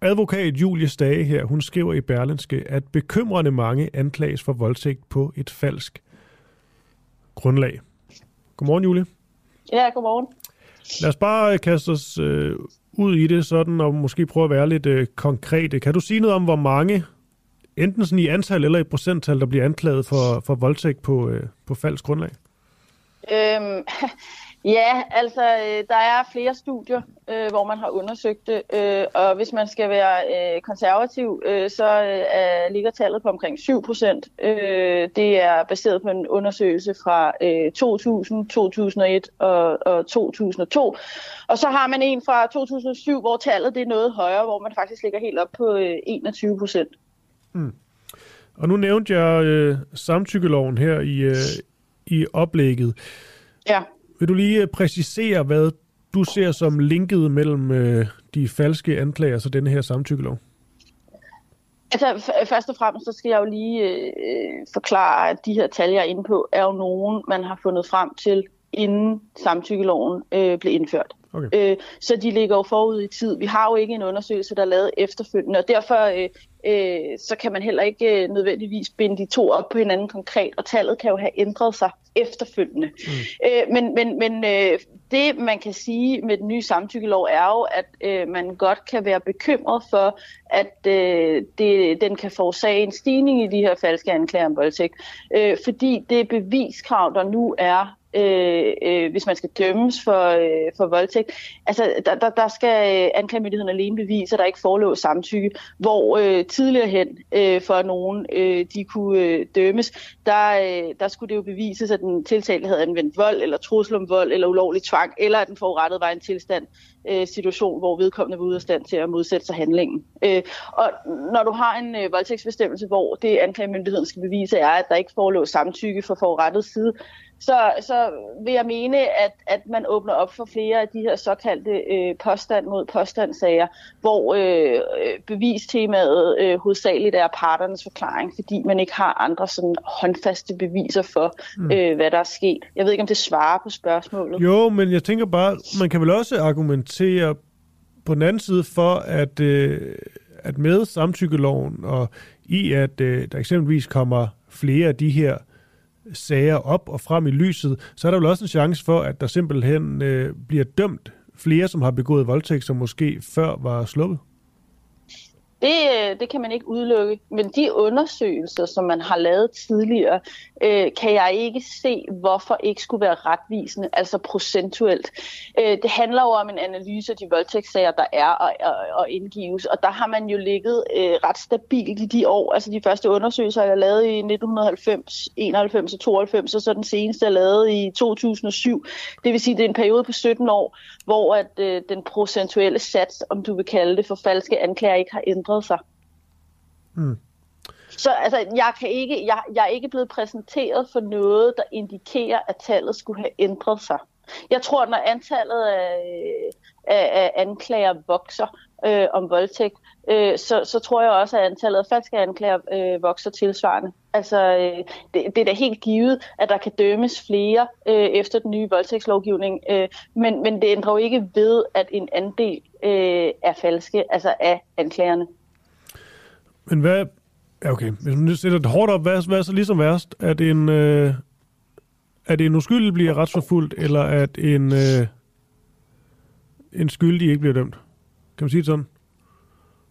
Advokat Julie Stage her, hun skriver i Berlinske, at bekymrende mange anklages for voldtægt på et falsk grundlag. Godmorgen, Julie. Ja, godmorgen. Lad os bare øh, kaste os øh, ud i det sådan, og måske prøve at være lidt øh, konkrete. Kan du sige noget om, hvor mange, enten sådan i antal eller i procenttal, der bliver anklaget for, for voldtægt på, øh, på falsk grundlag? Øhm, (laughs) ja, altså, øh, der er flere studier, øh, hvor man har undersøgt det, øh, og hvis man skal være øh, konservativ, øh, så øh, ligger tallet på omkring 7 procent. Øh, det er baseret på en undersøgelse fra øh, 2000, 2001 og, og 2002. Og så har man en fra 2007, hvor tallet det er noget højere, hvor man faktisk ligger helt op på øh, 21 procent. Og nu nævnte jeg øh, samtykkeloven her i, øh, i oplægget. Ja. Vil du lige øh, præcisere, hvad du ser som linket mellem øh, de falske anklager og denne her samtykkelov? Altså først og fremmest, så skal jeg jo lige øh, forklare, at de her tal, jeg er inde på, er jo nogen, man har fundet frem til, inden samtykkeloven øh, blev indført. Okay. Øh, så de ligger jo forud i tid. Vi har jo ikke en undersøgelse, der er lavet efterfølgende, og derfor øh, øh, så kan man heller ikke øh, nødvendigvis binde de to op på hinanden konkret, og tallet kan jo have ændret sig efterfølgende. Mm. Øh, men men, men øh, det, man kan sige med den nye samtykkelov, er jo, at øh, man godt kan være bekymret for, at øh, det, den kan forårsage en stigning i de her falske anklager om voldtægt, øh, fordi det beviskrav, der nu er øh, øh, hvis man skal dømmes for, øh, for voldtægt. Altså, der, der, der skal øh, anklagemyndigheden alene bevise, at der ikke forelå samtykke, hvor øh, tidligere hen, øh, for nogen øh, de kunne øh, dømmes, der, øh, der skulle det jo bevises, at den tiltalte havde anvendt vold, eller trussel om vold, eller ulovlig tvang, eller at den forurettede var en tilstand, øh, situation, hvor vedkommende var ude af stand til at modsætte sig handlingen. Øh, og når du har en øh, voldtægtsbestemmelse, hvor det anklagemyndigheden skal bevise er, at der ikke forelå samtykke fra forurettet side, så, så vil jeg mene, at, at man åbner op for flere af de her såkaldte øh, påstand mod påstandsager, hvor øh, øh bevistemaet øh, hovedsageligt er parternes forklaring, fordi man ikke har andre sådan håndfaste beviser for, mm. øh, hvad der er sket. Jeg ved ikke, om det svarer på spørgsmålet. Jo, men jeg tænker bare, man kan vel også argumentere på den anden side for, at, øh, at med samtykkeloven og i, at øh, der eksempelvis kommer flere af de her sager op og frem i lyset, så er der vel også en chance for, at der simpelthen øh, bliver dømt flere, som har begået voldtægt, som måske før var sluppet. Det, øh, det kan man ikke udelukke, men de undersøgelser, som man har lavet tidligere, øh, kan jeg ikke se, hvorfor ikke skulle være retvisende, altså procentuelt. Øh, det handler jo om en analyse af de voldtægtssager, der er og, og, og indgives, og der har man jo ligget øh, ret stabilt i de år. Altså de første undersøgelser, jeg lavede i 1990, 91 og 92, og så den seneste, jeg lavede i 2007. Det vil sige, det er en periode på 17 år, hvor at øh, den procentuelle sats, om du vil kalde det, for falske anklager ikke har ændret sig. Mm. Så altså, jeg, kan ikke, jeg, jeg er ikke blevet præsenteret for noget, der indikerer, at tallet skulle have ændret sig. Jeg tror, at når antallet af, af, af anklager vokser øh, om voldtægt, øh, så, så tror jeg også, at antallet af falske anklager øh, vokser tilsvarende. Altså, øh, det, det er da helt givet, at der kan dømmes flere øh, efter den nye voldtægtslovgivning, øh, men, men det ændrer jo ikke ved, at en andel øh, er falske, altså af anklagerne. Men hvad... Ja, okay. Hvis man sætter det hårdt op, hvad, hvad er så ligesom værst? At en, øh, at en uskyldig bliver retsforfulgt, eller at en, øh, en skyldig ikke bliver dømt. Kan man sige det sådan?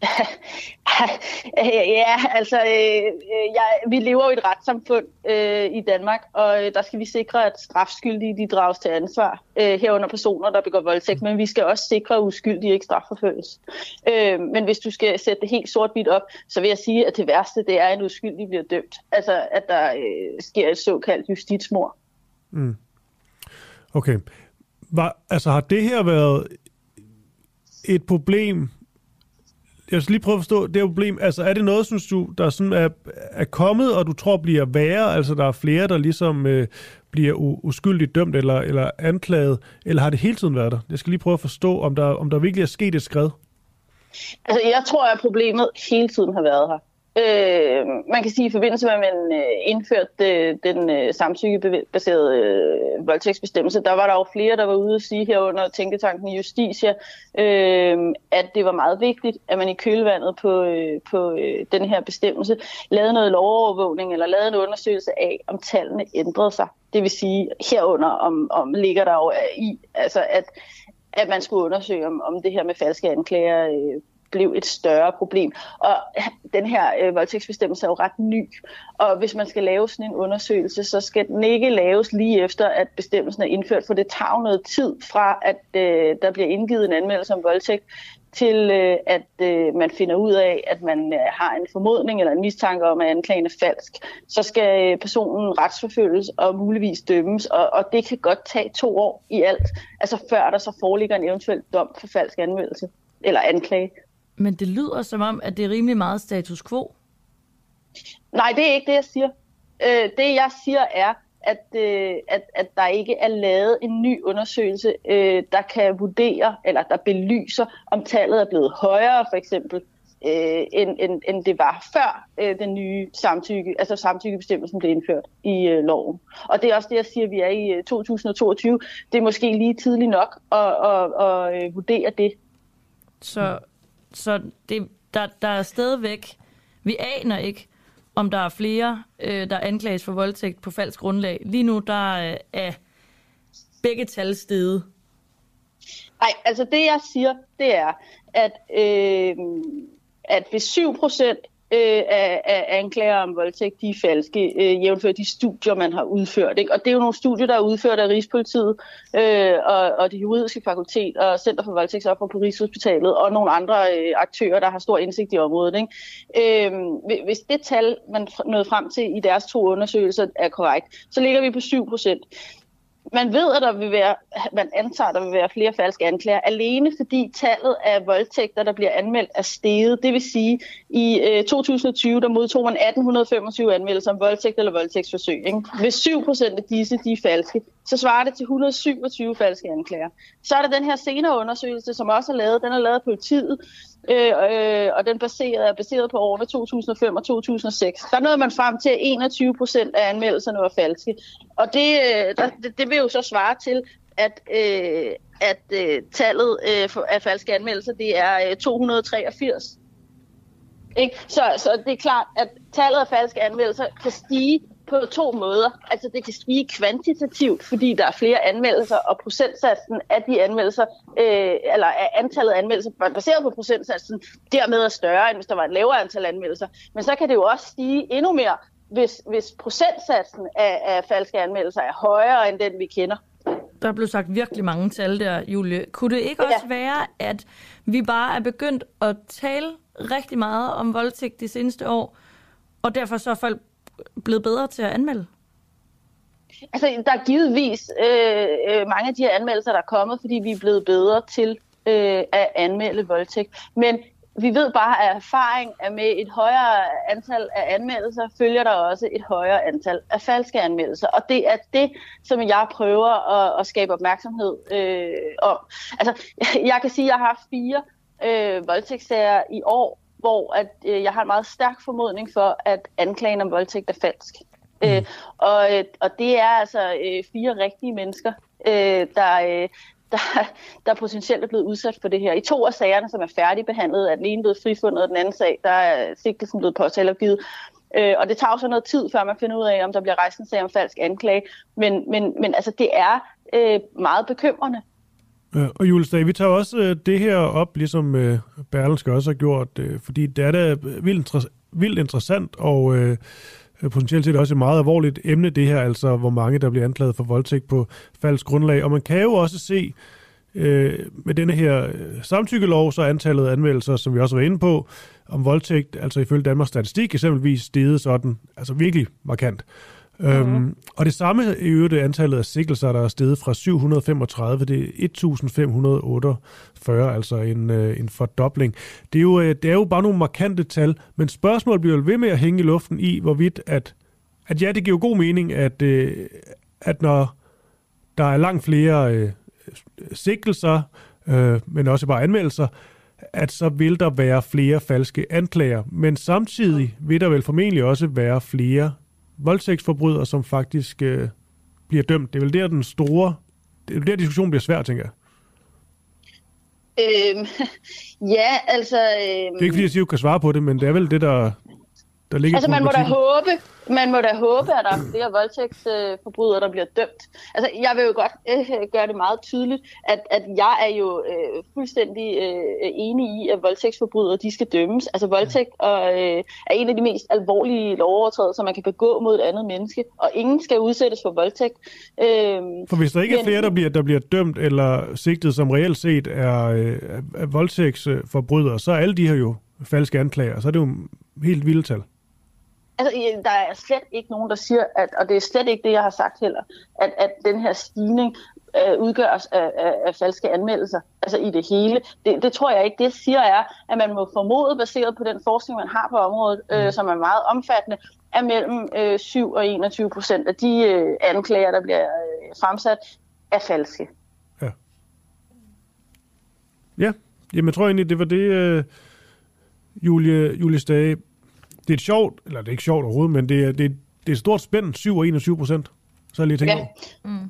(laughs) ja, altså, øh, øh, ja, vi lever jo i et retssamfund øh, i Danmark, og øh, der skal vi sikre, at strafskyldige de drages til ansvar, øh, herunder personer, der begår voldtægt, men vi skal også sikre, at uskyldige ikke strafforfølges. Øh, men hvis du skal sætte det helt sort-hvidt op, så vil jeg sige, at det værste, det er, at en uskyldig bliver dømt. Altså, at der øh, sker et såkaldt justitsmord. Mm. Okay. Var, altså, har det her været et problem jeg skal lige prøve at forstå det her problem. Altså, er det noget, synes du, der sådan er, er kommet, og du tror bliver værre? Altså, der er flere, der ligesom øh, bliver u- uskyldigt dømt eller, eller anklaget, eller har det hele tiden været der? Jeg skal lige prøve at forstå, om der, om der virkelig er sket et skred. Altså, jeg tror, at problemet hele tiden har været her. Øh, man kan sige, at i forbindelse med, at man øh, indførte øh, den øh, samtykkebaserede øh, voldtægtsbestemmelse, der var der jo flere, der var ude at sige herunder Tænketanken i Justitia, øh, at det var meget vigtigt, at man i kølvandet på, øh, på øh, den her bestemmelse lavede noget lovovervågning eller lavede en undersøgelse af, om tallene ændrede sig. Det vil sige herunder, om, om ligger der jo i, altså at, at man skulle undersøge, om, om det her med falske anklager øh, blev et større problem. Og den her øh, voldtægtsbestemmelse er jo ret ny, og hvis man skal lave sådan en undersøgelse, så skal den ikke laves lige efter, at bestemmelsen er indført, for det tager noget tid fra, at øh, der bliver indgivet en anmeldelse om voldtægt, til øh, at øh, man finder ud af, at man øh, har en formodning eller en mistanke om, at anklagen er falsk, så skal øh, personen retsforfølges og muligvis dømmes, og, og det kan godt tage to år i alt, altså før der så foreligger en eventuel dom for falsk anmeldelse eller anklage. Men det lyder som om, at det er rimelig meget status quo. Nej, det er ikke det, jeg siger. Øh, det, jeg siger, er, at, øh, at, at der ikke er lavet en ny undersøgelse, øh, der kan vurdere, eller der belyser, om tallet er blevet højere, for eksempel, øh, end, end, end det var før øh, den nye samtykke, altså samtykkebestemmelsen blev indført i øh, loven. Og det er også det, jeg siger, at vi er i øh, 2022. Det er måske lige tidligt nok at, at, at, at øh, vurdere det. Så så det, der, der er stadigvæk, vi aner ikke, om der er flere, øh, der anklages for voldtægt på falsk grundlag. Lige nu, der øh, er begge tal steget. Nej, altså det jeg siger, det er, at, øh, at hvis 7 procent øh, af, af anklager om voldtægt, de er falske, øh, jævnført de studier, man har udført. Ikke? Og det er jo nogle studier, der er udført af Rigspolitiet øh, og, og det juridiske fakultet og Center for Voldtægtsoffer på Rigshospitalet og nogle andre øh, aktører, der har stor indsigt i området. Ikke? Øh, hvis det tal, man nåede frem til i deres to undersøgelser, er korrekt, så ligger vi på 7 procent man ved, at der vil være, man antager, at der vil være flere falske anklager, alene fordi tallet af voldtægter, der bliver anmeldt, er steget. Det vil sige, i øh, 2020, der modtog man 1825 anmeldelser om voldtægt eller voldtægtsforsøg. Ikke? Hvis 7 procent af disse de er falske, så svarer det til 127 falske anklager. Så er der den her senere undersøgelse, som også er lavet. Den er lavet af politiet, øh, øh, og den baseret, er baseret på årene 2005 og 2006. Der nåede man frem til, at 21 procent af anmeldelserne var falske. Og det, øh, der, det, det vil jo så svare til, at, øh, at øh, tallet øh, af falske anmeldelser, det er øh, 283. Ikke? Så, så det er klart, at tallet af falske anmeldelser kan stige på to måder. Altså det kan stige kvantitativt, fordi der er flere anmeldelser, og procentsatsen af de anmeldelser, øh, eller antallet af anmeldelser baseret på procentsatsen, dermed er større, end hvis der var et lavere antal anmeldelser. Men så kan det jo også stige endnu mere, hvis, hvis procentsatsen af, af falske anmeldelser er højere end den, vi kender. Der blev sagt virkelig mange tal der, Julie. Kunne det ikke ja. også være, at vi bare er begyndt at tale rigtig meget om voldtægt de seneste år, og derfor så er folk blevet bedre til at anmelde? Altså, der er givetvis øh, øh, mange af de her anmeldelser, der er kommet, fordi vi er blevet bedre til øh, at anmelde voldtægt. Men vi ved bare, at erfaring er med et højere antal af anmeldelser, følger der også et højere antal af falske anmeldelser. Og det er det, som jeg prøver at, at skabe opmærksomhed øh, om. Altså, (laughs) jeg kan sige, at jeg har haft fire øh, voldtægtssager i år, hvor at, øh, jeg har en meget stærk formodning for, at anklagen om voldtægt er falsk. Mm. Øh, og, øh, og det er altså øh, fire rigtige mennesker, øh, der, øh, der, der potentielt er blevet udsat for det her. I to af sagerne, som er færdigbehandlet, er den ene blevet frifundet, og den anden sag, der er sigtelsen blevet påtaleopgivet. Øh, og det tager så noget tid, før man finder ud af, om der bliver rejst en sag om falsk anklage. Men, men, men altså, det er øh, meget bekymrende. Øh, og Jules Dag, vi tager også øh, det her op, ligesom øh, Berlingske også har gjort, øh, fordi det er da øh, vildt, inter- vildt interessant, og øh, øh, potentielt set også et meget alvorligt emne, det her, altså hvor mange, der bliver anklaget for voldtægt på falsk grundlag. Og man kan jo også se, øh, med denne her øh, samtykkelov, så er antallet af anmeldelser, som vi også var inde på, om voldtægt, altså ifølge Danmarks Statistik eksempelvis, steget sådan, altså virkelig markant. Mm. Øhm, og det samme i øvrigt antallet af sigtelser, der er steget fra 735, det er 1548, altså en, øh, en fordobling. Det er, jo, øh, det er jo bare nogle markante tal, men spørgsmålet bliver ved med at hænge i luften i, hvorvidt at, at ja, det giver jo god mening, at, øh, at når der er langt flere øh, sigtelser, øh, men også bare anmeldelser, at så vil der være flere falske anklager. Men samtidig vil der vel formentlig også være flere voldtægtsforbrydere, som faktisk øh, bliver dømt. Det er vel der, den store... Det er der, diskussionen bliver svær, tænker jeg. Øhm, (laughs) ja, altså... Øhm, det er ikke, fordi jeg siger, at du kan svare på det, men det er vel det, der, der ligger Altså, man må da håbe, man må da håbe, at der er flere voldtægtsforbrydere, der bliver dømt. Altså, jeg vil jo godt øh, gøre det meget tydeligt, at, at jeg er jo øh, fuldstændig øh, enig i, at voldtægtsforbrydere, de skal dømmes. Altså, voldtægt og, øh, er en af de mest alvorlige lovovertrædelser, man kan begå mod et andet menneske, og ingen skal udsættes for voldtægt. Øh, for hvis der ikke men, er flere, der bliver, der bliver dømt eller sigtet, som reelt set er, øh, er voldtægtsforbrydere, så er alle de her jo falske anklager, så er det jo helt vildt tal. Altså, der er slet ikke nogen, der siger, at, og det er slet ikke det, jeg har sagt heller, at, at den her stigning øh, udgøres af, af, af falske anmeldelser, altså i det hele. Det, det tror jeg ikke. Det siger er, at man må formode, baseret på den forskning, man har på området, øh, mm. som er meget omfattende, at mellem øh, 7 og 21 procent af de øh, anklager, der bliver øh, fremsat, er falske. Ja. Ja, Jamen, jeg tror egentlig, det var det, øh, Julie, Julie Stage det er et sjovt, eller det er ikke sjovt overhovedet, men det er, det er, det er et stort spænd, 7 og 21 procent. Så er jeg lige tænkt ja. Mm.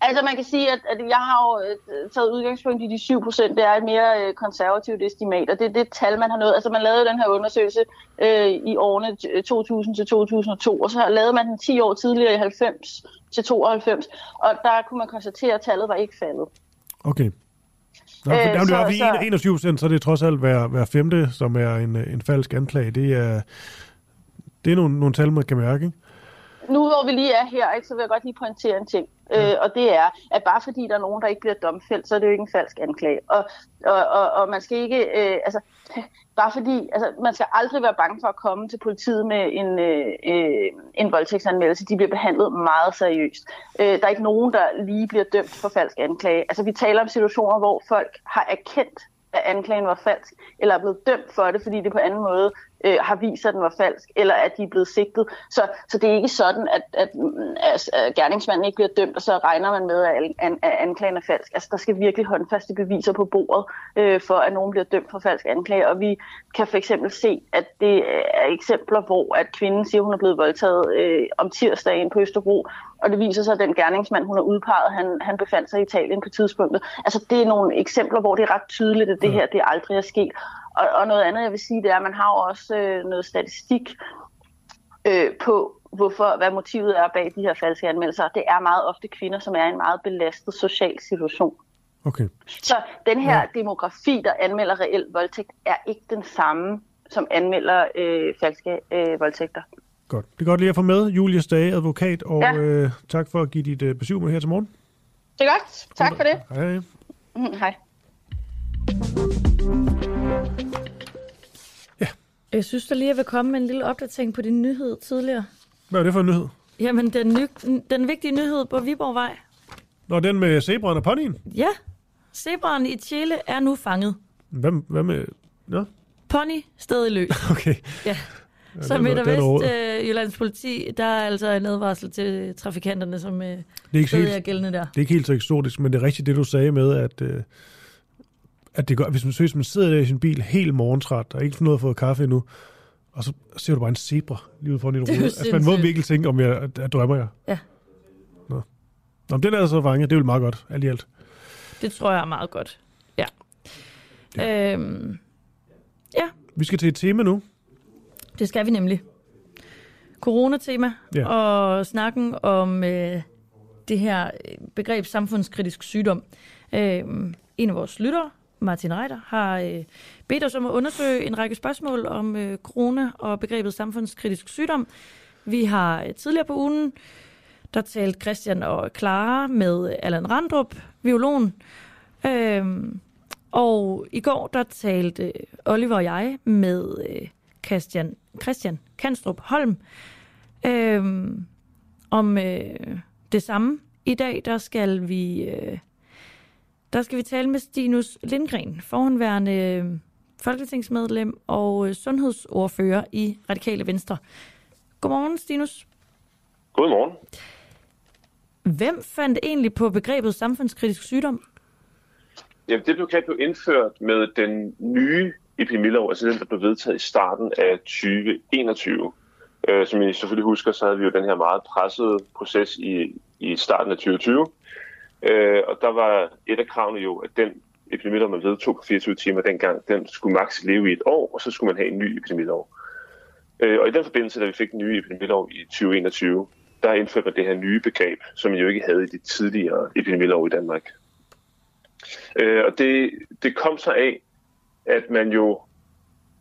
Altså man kan sige, at, at jeg har jo øh, taget udgangspunkt i de 7 procent. Det er et mere øh, konservativt estimat, og det er det tal, man har nået. Altså man lavede den her undersøgelse øh, i årene 2000 til 2002, og så lavede man den 10 år tidligere i 90 til 92, og der kunne man konstatere, at tallet var ikke faldet. Okay. Nå, for, øh, der er jo så, 21 procent, så er det trods alt hver, hver femte, som er en, en falsk anklage. Det er, det er nogle, nogle tal, man kan mærke, ikke? Nu hvor vi lige er her, ikke, så vil jeg godt lige pointere en ting. Ja. Øh, og det er, at bare fordi der er nogen, der ikke bliver domfældt, så er det jo ikke en falsk anklage. Og, og, og, og man skal ikke, øh, altså, (laughs) bare fordi, altså, man skal aldrig være bange for at komme til politiet med en, øh, øh, en voldtægtsanmeldelse. De bliver behandlet meget seriøst. Øh, der er ikke nogen, der lige bliver dømt for falsk anklage. Altså, vi taler om situationer, hvor folk har erkendt, at anklagen var falsk, eller er blevet dømt for det, fordi det på anden måde øh, har vist, at den var falsk, eller at de er blevet sigtet. Så, så det er ikke sådan, at, at, at, at gerningsmanden ikke bliver dømt, og så regner man med, at, an, at anklagen er falsk. Altså, der skal virkelig håndfaste beviser på bordet, øh, for at nogen bliver dømt for falsk anklage. Og vi kan for eksempel se, at det er eksempler, hvor at kvinden siger, at hun er blevet voldtaget øh, om tirsdagen på Østerbro, og det viser sig, at den gerningsmand, hun har udpeget, han, han befandt sig i Italien på tidspunktet. Altså, det er nogle eksempler, hvor det er ret tydeligt, at det her det aldrig er sket. Og, og noget andet, jeg vil sige, det er, at man har jo også øh, noget statistik øh, på, hvorfor, hvad motivet er bag de her falske anmeldelser. Det er meget ofte kvinder, som er i en meget belastet social situation. Okay. Så den her ja. demografi, der anmelder reelt voldtægt, er ikke den samme, som anmelder øh, falske øh, voldtægter. Godt. Det er godt lige at få med. Julie Stage, advokat, og ja. øh, tak for at give dit øh, besøg med her til morgen. Det er godt. Tak for det. Hej. Mm, hej. Jeg synes da lige, jeg vil komme med en lille opdatering på din nyhed tidligere. Hvad er det for en nyhed? Jamen, den, ny, den vigtige nyhed på Viborgvej. Nå, den med zebraen og ponyen? Ja, zebraen i Chile er nu fanget. Hvad, hvad med... Ja. Pony stadig løs. (laughs) Okay. Ja. Så Midt- og Vest øh, Jyllands politi, der er altså en advarsel til trafikanterne, som øh, det er ikke helt, er gældende der. Det er ikke helt så eksotisk, men det er rigtigt det, du sagde med, at... Øh, at det gør, hvis man, hvis man sidder der i sin bil helt morgentræt, og ikke noget at få kaffe endnu, og så ser du bare en zebra lige ud foran dit (laughs) rude. Altså, man må virkelig tænke, om jeg, at, drømmer jeg. Ja. Nå. Nå, den er altså fanget. Det er jo meget godt, alt i alt. Det tror jeg er meget godt. Ja. ja. Øhm, ja. Vi skal til et tema nu. Det skal vi nemlig. Corona-tema. Ja. Og snakken om øh, det her begreb samfundskritisk sygdom. Øh, en af vores lyttere, Martin Reiter, har øh, bedt os om at undersøge en række spørgsmål om øh, corona og begrebet samfundskritisk sygdom. Vi har øh, tidligere på ugen, der talte Christian og Clara med øh, Allan Randrup, violon. Øh, og i går, der talte øh, Oliver og jeg med øh, Christian, Christian Kanstrup Holm øh, om øh, det samme. I dag, der skal vi... Øh, der skal vi tale med Stinus Lindgren, forhåndværende øh, folketingsmedlem og øh, sundhedsordfører i Radikale Venstre. Godmorgen, Stinus. Godmorgen. Hvem fandt egentlig på begrebet samfundskritisk sygdom? Jamen, det blev, blev indført med den nye epidemilov, altså den, der blev vedtaget i starten af 2021. Øh, som I selvfølgelig husker, så havde vi jo den her meget pressede proces i, i starten af 2020. Øh, og der var et af kravene jo, at den epidemilov, man vedtog på 24 timer dengang, den skulle maks leve i et år, og så skulle man have en ny epidemilov. Øh, og i den forbindelse, da vi fik den nye epidemilov i 2021, der indførte man det her nye begreb, som man jo ikke havde i de tidligere epidemilov i Danmark. Øh, og det, det kom så af, at man jo,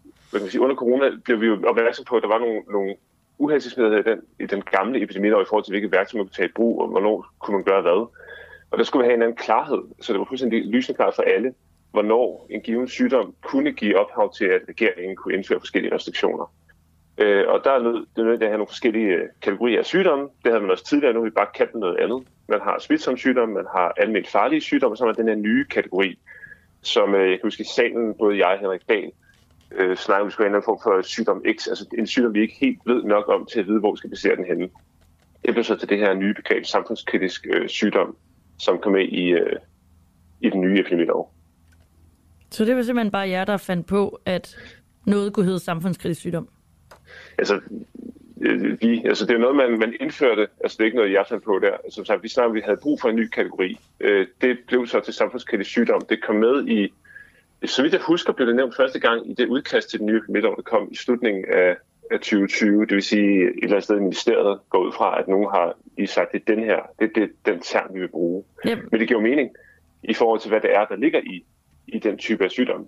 hvad kan man sige, under corona blev vi jo opmærksom på, at der var nogle, nogle uhensigtsmæssigheder i den, i den gamle epidemilov i forhold til, hvilke værktøjer man kunne tage i brug, og hvornår kunne man gøre hvad. Og der skulle vi have en anden klarhed, så det var fuldstændig lysende klart for alle, hvornår en given sygdom kunne give ophav til, at regeringen kunne indføre forskellige restriktioner. Øh, og der er nødt, det er til at have nogle forskellige øh, kategorier af sygdomme. Det havde man også tidligere, nu har vi bare kaldt noget andet. Man har smitsomme sygdomme, man har almindeligt farlige sygdomme, og så har man den her nye kategori, som øh, jeg kan huske i salen, både jeg og Henrik Dahl, øh, snakker, om, vi skulle have en form for sygdom X, altså en sygdom, vi ikke helt ved nok om til at vide, hvor vi skal placere den henne. Det blev så til det her nye begreb, samfundskritisk øh, sygdom, som kom med i, øh, i den nye epidemilov. Så det var simpelthen bare jer, der fandt på, at noget kunne hedde samfundskritisk sygdom? Altså, øh, vi, altså det er noget, man, man indførte, altså det er ikke noget, jeg fandt på der. Altså, som sagt, vi snakker, vi havde brug for en ny kategori. Øh, det blev så til samfundskritisk sygdom. Det kom med i, så vidt jeg husker, blev det nævnt første gang i det udkast til den nye epidemilov, der kom i slutningen af, af 2020. Det vil sige, et eller andet sted i ministeriet går ud fra, at nogen har i sagt, det er den her, det er det, den term, vi vil bruge. Yep. Men det giver mening i forhold til, hvad det er, der ligger i, i den type af sygdom.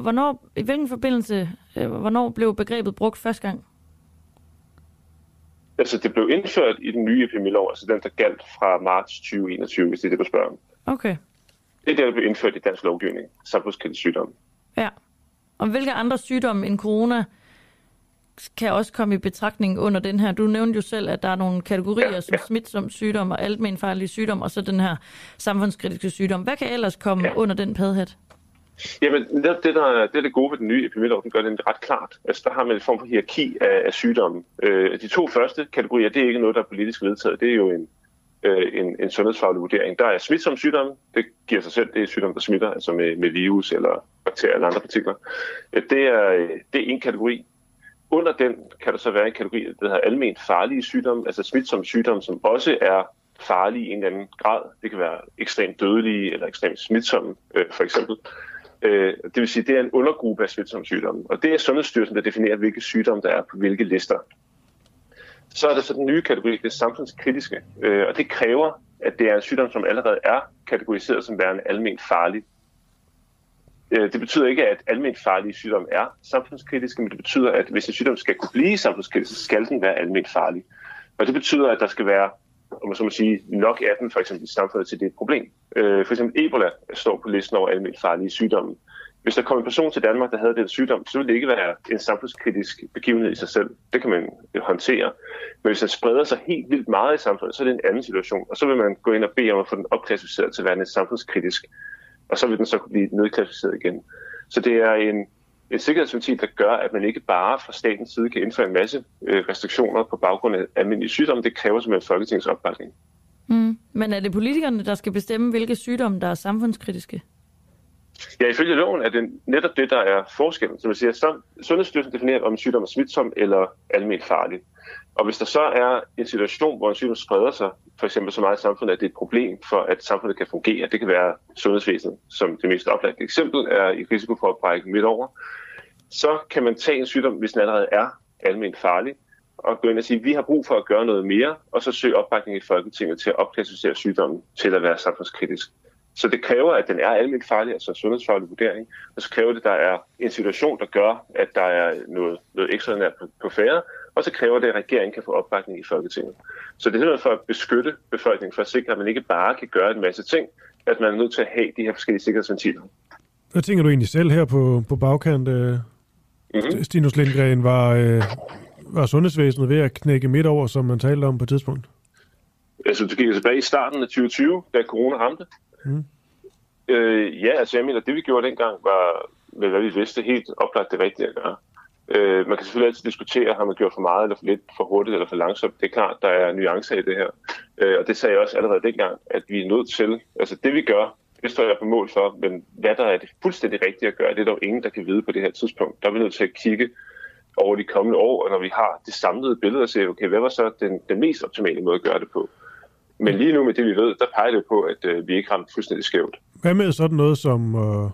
Hvornår, I hvilken forbindelse, øh, hvornår blev begrebet brugt første gang? Altså, det blev indført i den nye epidemilov, altså den, der galt fra marts 2021, hvis det er det, du spørger om. Okay. Det er det, der blev indført i dansk lovgivning, samfundskritisk sygdom. Ja. Og hvilke andre sygdomme end corona kan også komme i betragtning under den her? Du nævnte jo selv, at der er nogle kategorier ja, som ja. smitsom sygdom og almenfarlige sygdom, og så den her samfundskritiske sygdom. Hvad kan ellers komme ja. under den padhat? Jamen, det, det, der, det er det gode ved den nye epidemilov, den gør det ret klart. Altså, der har man en form for hierarki af, af sygdomme. Øh, de to første kategorier, det er ikke noget, der er politisk vedtaget. Det er jo en, øh, en, en sundhedsfaglig vurdering. Der er smitsomme sygdomme. Det giver sig selv. Det er sygdomme, der smitter, altså med, med virus eller bakterier eller andre partikler. Øh, det, er, det er en kategori. Under den kan der så være en kategori, der hedder almindeligt farlige sygdomme, altså smitsomme sygdomme, som også er farlige i en eller anden grad. Det kan være ekstremt dødelige eller ekstremt smitsomme, øh, for eksempel. Øh, det vil sige, det er en undergruppe af smitsomme sygdomme. Og det er Sundhedsstyrelsen, der definerer, hvilke sygdomme der er på hvilke lister. Så er der så den nye kategori, det er samfundskritiske. Øh, og det kræver, at det er en sygdom, som allerede er kategoriseret som værende almindeligt farlig. Øh, det betyder ikke, at almindeligt farlige sygdomme er samfundskritiske, men det betyder, at hvis en sygdom skal kunne blive samfundskritisk, så skal den være almindeligt farlig. Og det betyder, at der skal være om man så må sige, nok af den for eksempel i samfundet til det problem. Øh, for eksempel Ebola står på listen over almindeligt farlige sygdomme. Hvis der kom en person til Danmark, der havde den sygdom, så ville det ikke være en samfundskritisk begivenhed i sig selv. Det kan man håndtere. Men hvis den spreder sig helt vildt meget i samfundet, så er det en anden situation. Og så vil man gå ind og bede om at få den opklassificeret til at være en samfundskritisk. Og så vil den så blive nedklassificeret igen. Så det er en, en sikkerhedsventil, der gør, at man ikke bare fra statens side kan indføre en masse øh, restriktioner på baggrund af almindelige sygdomme. Det kræver simpelthen Folketingets opbakning. Mm. Men er det politikerne, der skal bestemme, hvilke sygdomme, der er samfundskritiske? Ja, ifølge loven er det netop det, der er forskellen. Som jeg siger, så Sundhedsstyrelsen definerer, om en sygdom er smitsom eller almindeligt farlig. Og hvis der så er en situation, hvor en sygdom spreder sig, for eksempel så meget i samfundet, at det er et problem for, at samfundet kan fungere, det kan være sundhedsvæsenet, som det mest oplagte eksempel er i risiko for at brække midt over, så kan man tage en sygdom, hvis den allerede er almindeligt farlig, og gå ind og sige, at vi har brug for at gøre noget mere, og så søge opbakning i Folketinget til at opklassificere sygdommen til at være samfundskritisk. Så det kræver, at den er almindeligt farlig, altså en sundhedsfaglig vurdering, og så kræver det, at der er en situation, der gør, at der er noget, noget ekstraordinært på, på færre, og så kræver det, at regeringen kan få opbakning i Folketinget. Så det er simpelthen for at beskytte befolkningen, for at sikre, at man ikke bare kan gøre en masse ting, at man er nødt til at have de her forskellige sikkerhedsventiler. Hvad tænker du egentlig selv her på, på bagkant? Øh, mm-hmm. Stinus Lindgren var, øh, var sundhedsvæsenet ved at knække midt over, som man talte om på et tidspunkt? Altså, du gik tilbage i starten af 2020, da corona ramte. Mm. Øh, ja, altså jeg mener, det vi gjorde dengang var, med hvad vi vidste, helt oplagt det rigtige at gøre. Øh, man kan selvfølgelig altid diskutere, har man gjort for meget eller for lidt, for hurtigt eller for langsomt. Det er klart, der er nuancer i det her. Øh, og det sagde jeg også allerede dengang, at vi er nødt til, altså det vi gør, det står jeg på mål for, men hvad der er det fuldstændig rigtige at gøre, det er der jo ingen, der kan vide på det her tidspunkt. Der er vi nødt til at kigge over de kommende år, og når vi har det samlede billede og siger, okay, hvad var så den, den mest optimale måde at gøre det på? Men lige nu med det, vi ved, der peger det på, at øh, vi ikke ramte fuldstændig skævt. Hvad med sådan noget som øh,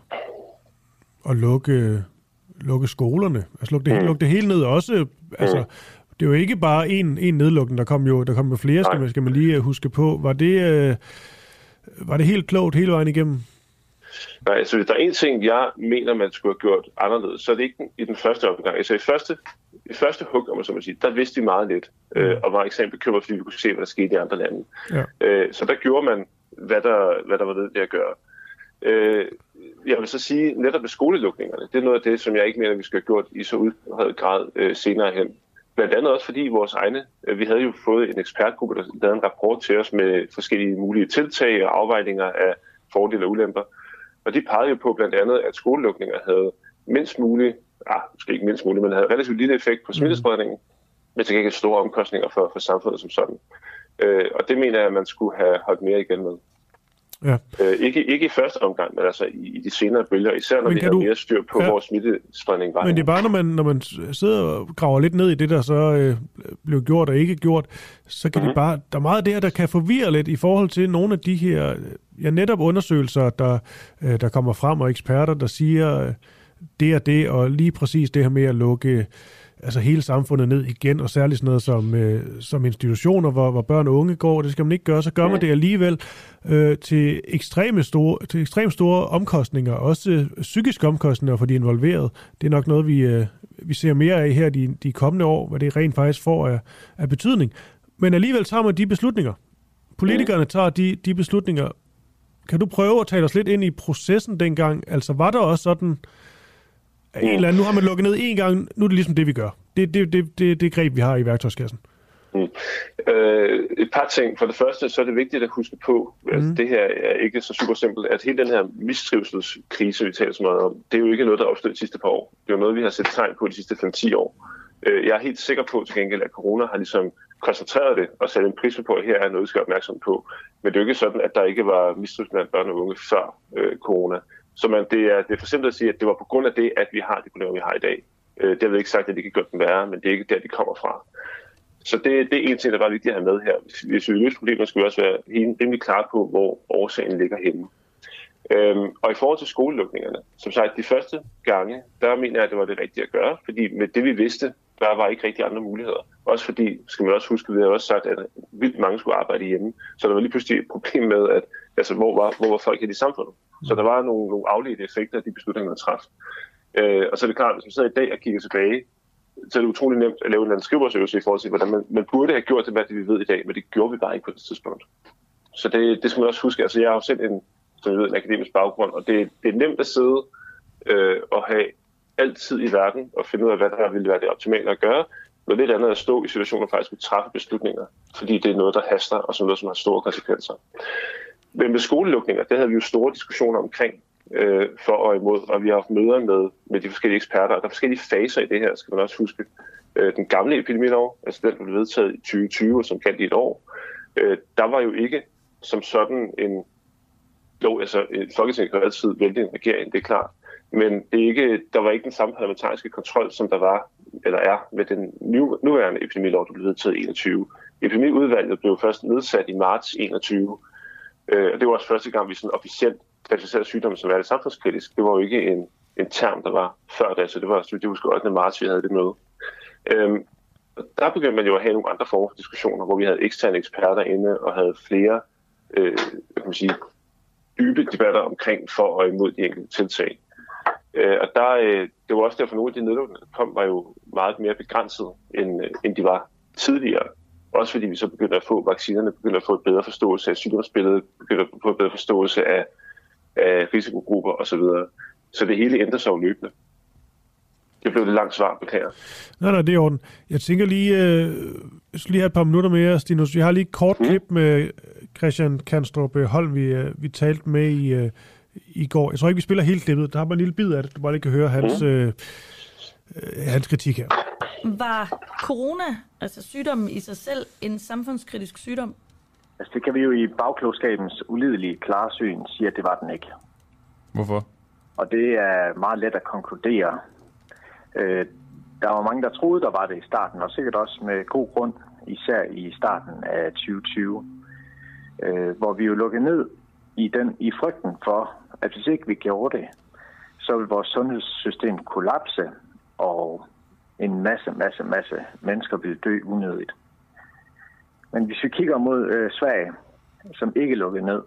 at lukke, lukke skolerne? Altså lukke det, mm. lukke det hele ned også? Altså, mm. Det er jo ikke bare en, en nedlukning, der kom jo, der kom jo flere, skal man, skal man lige øh, huske på. Var det, øh, var det helt klogt hele vejen igennem? Nej, altså hvis der er en ting, jeg mener, man skulle have gjort anderledes, så er det ikke i den første omgang. Altså i første, i første hug, om man så må sige, der vidste vi meget lidt, mm. øh, og var ekstremt bekymret, fordi vi kunne se, hvad der skete i andre lande. Ja. Øh, så der gjorde man, hvad der, hvad der var nødt til at gøre. Øh, jeg vil så sige, netop med skolelukningerne, det er noget af det, som jeg ikke mener, vi skal have gjort i så udbredt grad øh, senere hen. Blandt andet også fordi vores egne, øh, vi havde jo fået en ekspertgruppe, der lavede en rapport til os med forskellige mulige tiltag og afvejninger af fordele og ulemper. Og de pegede jo på blandt andet, at skolelukninger havde mindst muligt, ah, måske ikke mindst muligt, men havde relativt lille effekt på mhm. smittespredningen, men til gengæld store omkostninger for, for samfundet som sådan. Øh, og det mener jeg, at man skulle have holdt mere igen med. Ja. Øh, ikke, ikke i første omgang, men altså i, i de senere bølger, især når men vi har du... mere styr på, ja. hvor smittespredningen var. Men det er bare, når man, når man sidder og graver lidt ned i det, der så øh, blev gjort og ikke gjort, så kan mm-hmm. det bare, der er meget der, der kan forvirre lidt i forhold til nogle af de her, ja netop undersøgelser, der, øh, der kommer frem, og eksperter, der siger øh, det og det, og lige præcis det her med at lukke altså hele samfundet ned igen, og særligt sådan noget som, øh, som institutioner, hvor, hvor børn og unge går, det skal man ikke gøre, så gør man det alligevel øh, til, ekstreme store, til ekstremt store omkostninger, også øh, psykiske omkostninger for de involverede. Det er nok noget, vi, øh, vi ser mere af her de, de kommende år, hvad det rent faktisk får af, af betydning. Men alligevel tager man de beslutninger. Politikerne tager de, de beslutninger. Kan du prøve at tale os lidt ind i processen dengang? Altså var der også sådan en eller anden, nu har man lukket ned en gang, nu er det ligesom det, vi gør. Det, det, det, det, det greb, vi har i værktøjskassen. Mm. Øh, et par ting. For det første, så er det vigtigt at huske på, at mm. det her er ikke så super simpelt, at hele den her mistrivselskrise, vi taler så meget om, det er jo ikke noget, der er opstået de sidste par år. Det er jo noget, vi har set tegn på de sidste 5-10 år. Øh, jeg er helt sikker på til gengæld, at corona har ligesom koncentreret det og sat en pris på, at her er noget, vi skal opmærksom på. Men det er jo ikke sådan, at der ikke var mistrivsel blandt børn og unge før øh, corona. Så man, det, er, det er for simpelt at sige, at det var på grund af det, at vi har de problemer, vi har i dag. Øh, det har vi ikke sagt, at det kan gøre den værre, men det er ikke der, de kommer fra. Så det, det er en ting, der er vigtigt at have med her. Hvis vi løser problemer, skal vi også være rimelig klar på, hvor årsagen ligger henne. Øhm, og i forhold til skolelukningerne, som sagt, de første gange, der mener jeg, at det var det rigtige at gøre, fordi med det vi vidste, der var ikke rigtig andre muligheder. Også fordi, skal man også huske, vi har også sagt, at vildt mange skulle arbejde hjemme, så der var lige pludselig et problem med, at altså, hvor, var, hvor var folk i samfundet. Så der var nogle, nogle afledte effekter af de beslutninger, man traf. Øh, og så er det klart, hvis man sidder i dag og kigger tilbage, så er det utrolig nemt at lave en anden skrivebordsøvelse i forhold til, hvordan man, man burde have gjort det, hvad det vi ved i dag, men det gjorde vi bare ikke på det tidspunkt. Så det, det skal man også huske. Altså, jeg har jo selv en, som ved, en akademisk baggrund, og det, det er nemt at sidde øh, og have altid i verden og finde ud af, hvad der ville være det optimale at gøre. Noget lidt andet at stå i situationer og faktisk træffe beslutninger, fordi det er noget, der haster, og som noget, som har store konsekvenser. Men med skolelukninger, det havde vi jo store diskussioner omkring øh, for og imod, og vi har haft møder med, med de forskellige eksperter, og der er forskellige faser i det her, skal man også huske. Øh, den gamle epidemilov, altså den, der blev vedtaget i 2020, som kaldte i et år, øh, der var jo ikke som sådan en lov, altså øh, Folketinget kan altid vælge en regering, det er klart, men det er ikke, der var ikke den samme parlamentariske kontrol, som der var, eller er, med den nuværende epidemilov, der blev vedtaget i 21. Epidemiudvalget blev først nedsat i marts 21, Øh, og det var også første gang, vi sådan officielt klassificerede sygdommen som værende samfundskritisk. Det var jo ikke en, en term, der var før da, så det var, så det husker 8. marts, vi havde det møde. Øhm, der begyndte man jo at have nogle andre former for diskussioner, hvor vi havde eksterne eksperter inde og havde flere øh, kan man sige, dybe debatter omkring for og imod de enkelte tiltag. Øh, og der, øh, det var også derfor, at nogle af de nedlukninger, der kom, var jo meget mere begrænset, end, øh, end de var tidligere. Også fordi vi så begyndte at få vaccinerne, begyndte at få et bedre forståelse af sygdomsbilledet, begyndte at få et bedre forståelse af, af risikogrupper osv. Så det hele ændrer sig jo løbende. Det blev det langt svar, beklager. Nej, nej, det er orden. Jeg tænker lige, øh, jeg skal lige have et par minutter mere, Stinus. Vi har lige et kort mm. klip med Christian Kanstrup Holm, vi, øh, vi talte med i, øh, i går. Jeg tror ikke, vi spiller helt klippet. Der har bare en lille bid af det, du bare lige kan høre hans, mm. øh, øh, hans kritik her. Var corona, altså sygdommen i sig selv, en samfundskritisk sygdom? Altså det kan vi jo i bagklogskabens ulidelige klarsyn sige, at det var den ikke. Hvorfor? Og det er meget let at konkludere. Øh, der var mange, der troede, der var det i starten, og sikkert også med god grund, især i starten af 2020, øh, hvor vi jo lukkede ned i, den, i frygten for, at hvis ikke vi gjorde det, så vil vores sundhedssystem kollapse, og en masse, masse, masse mennesker vil dø unødigt. Men hvis vi kigger mod øh, Sverige, som ikke lukkede ned,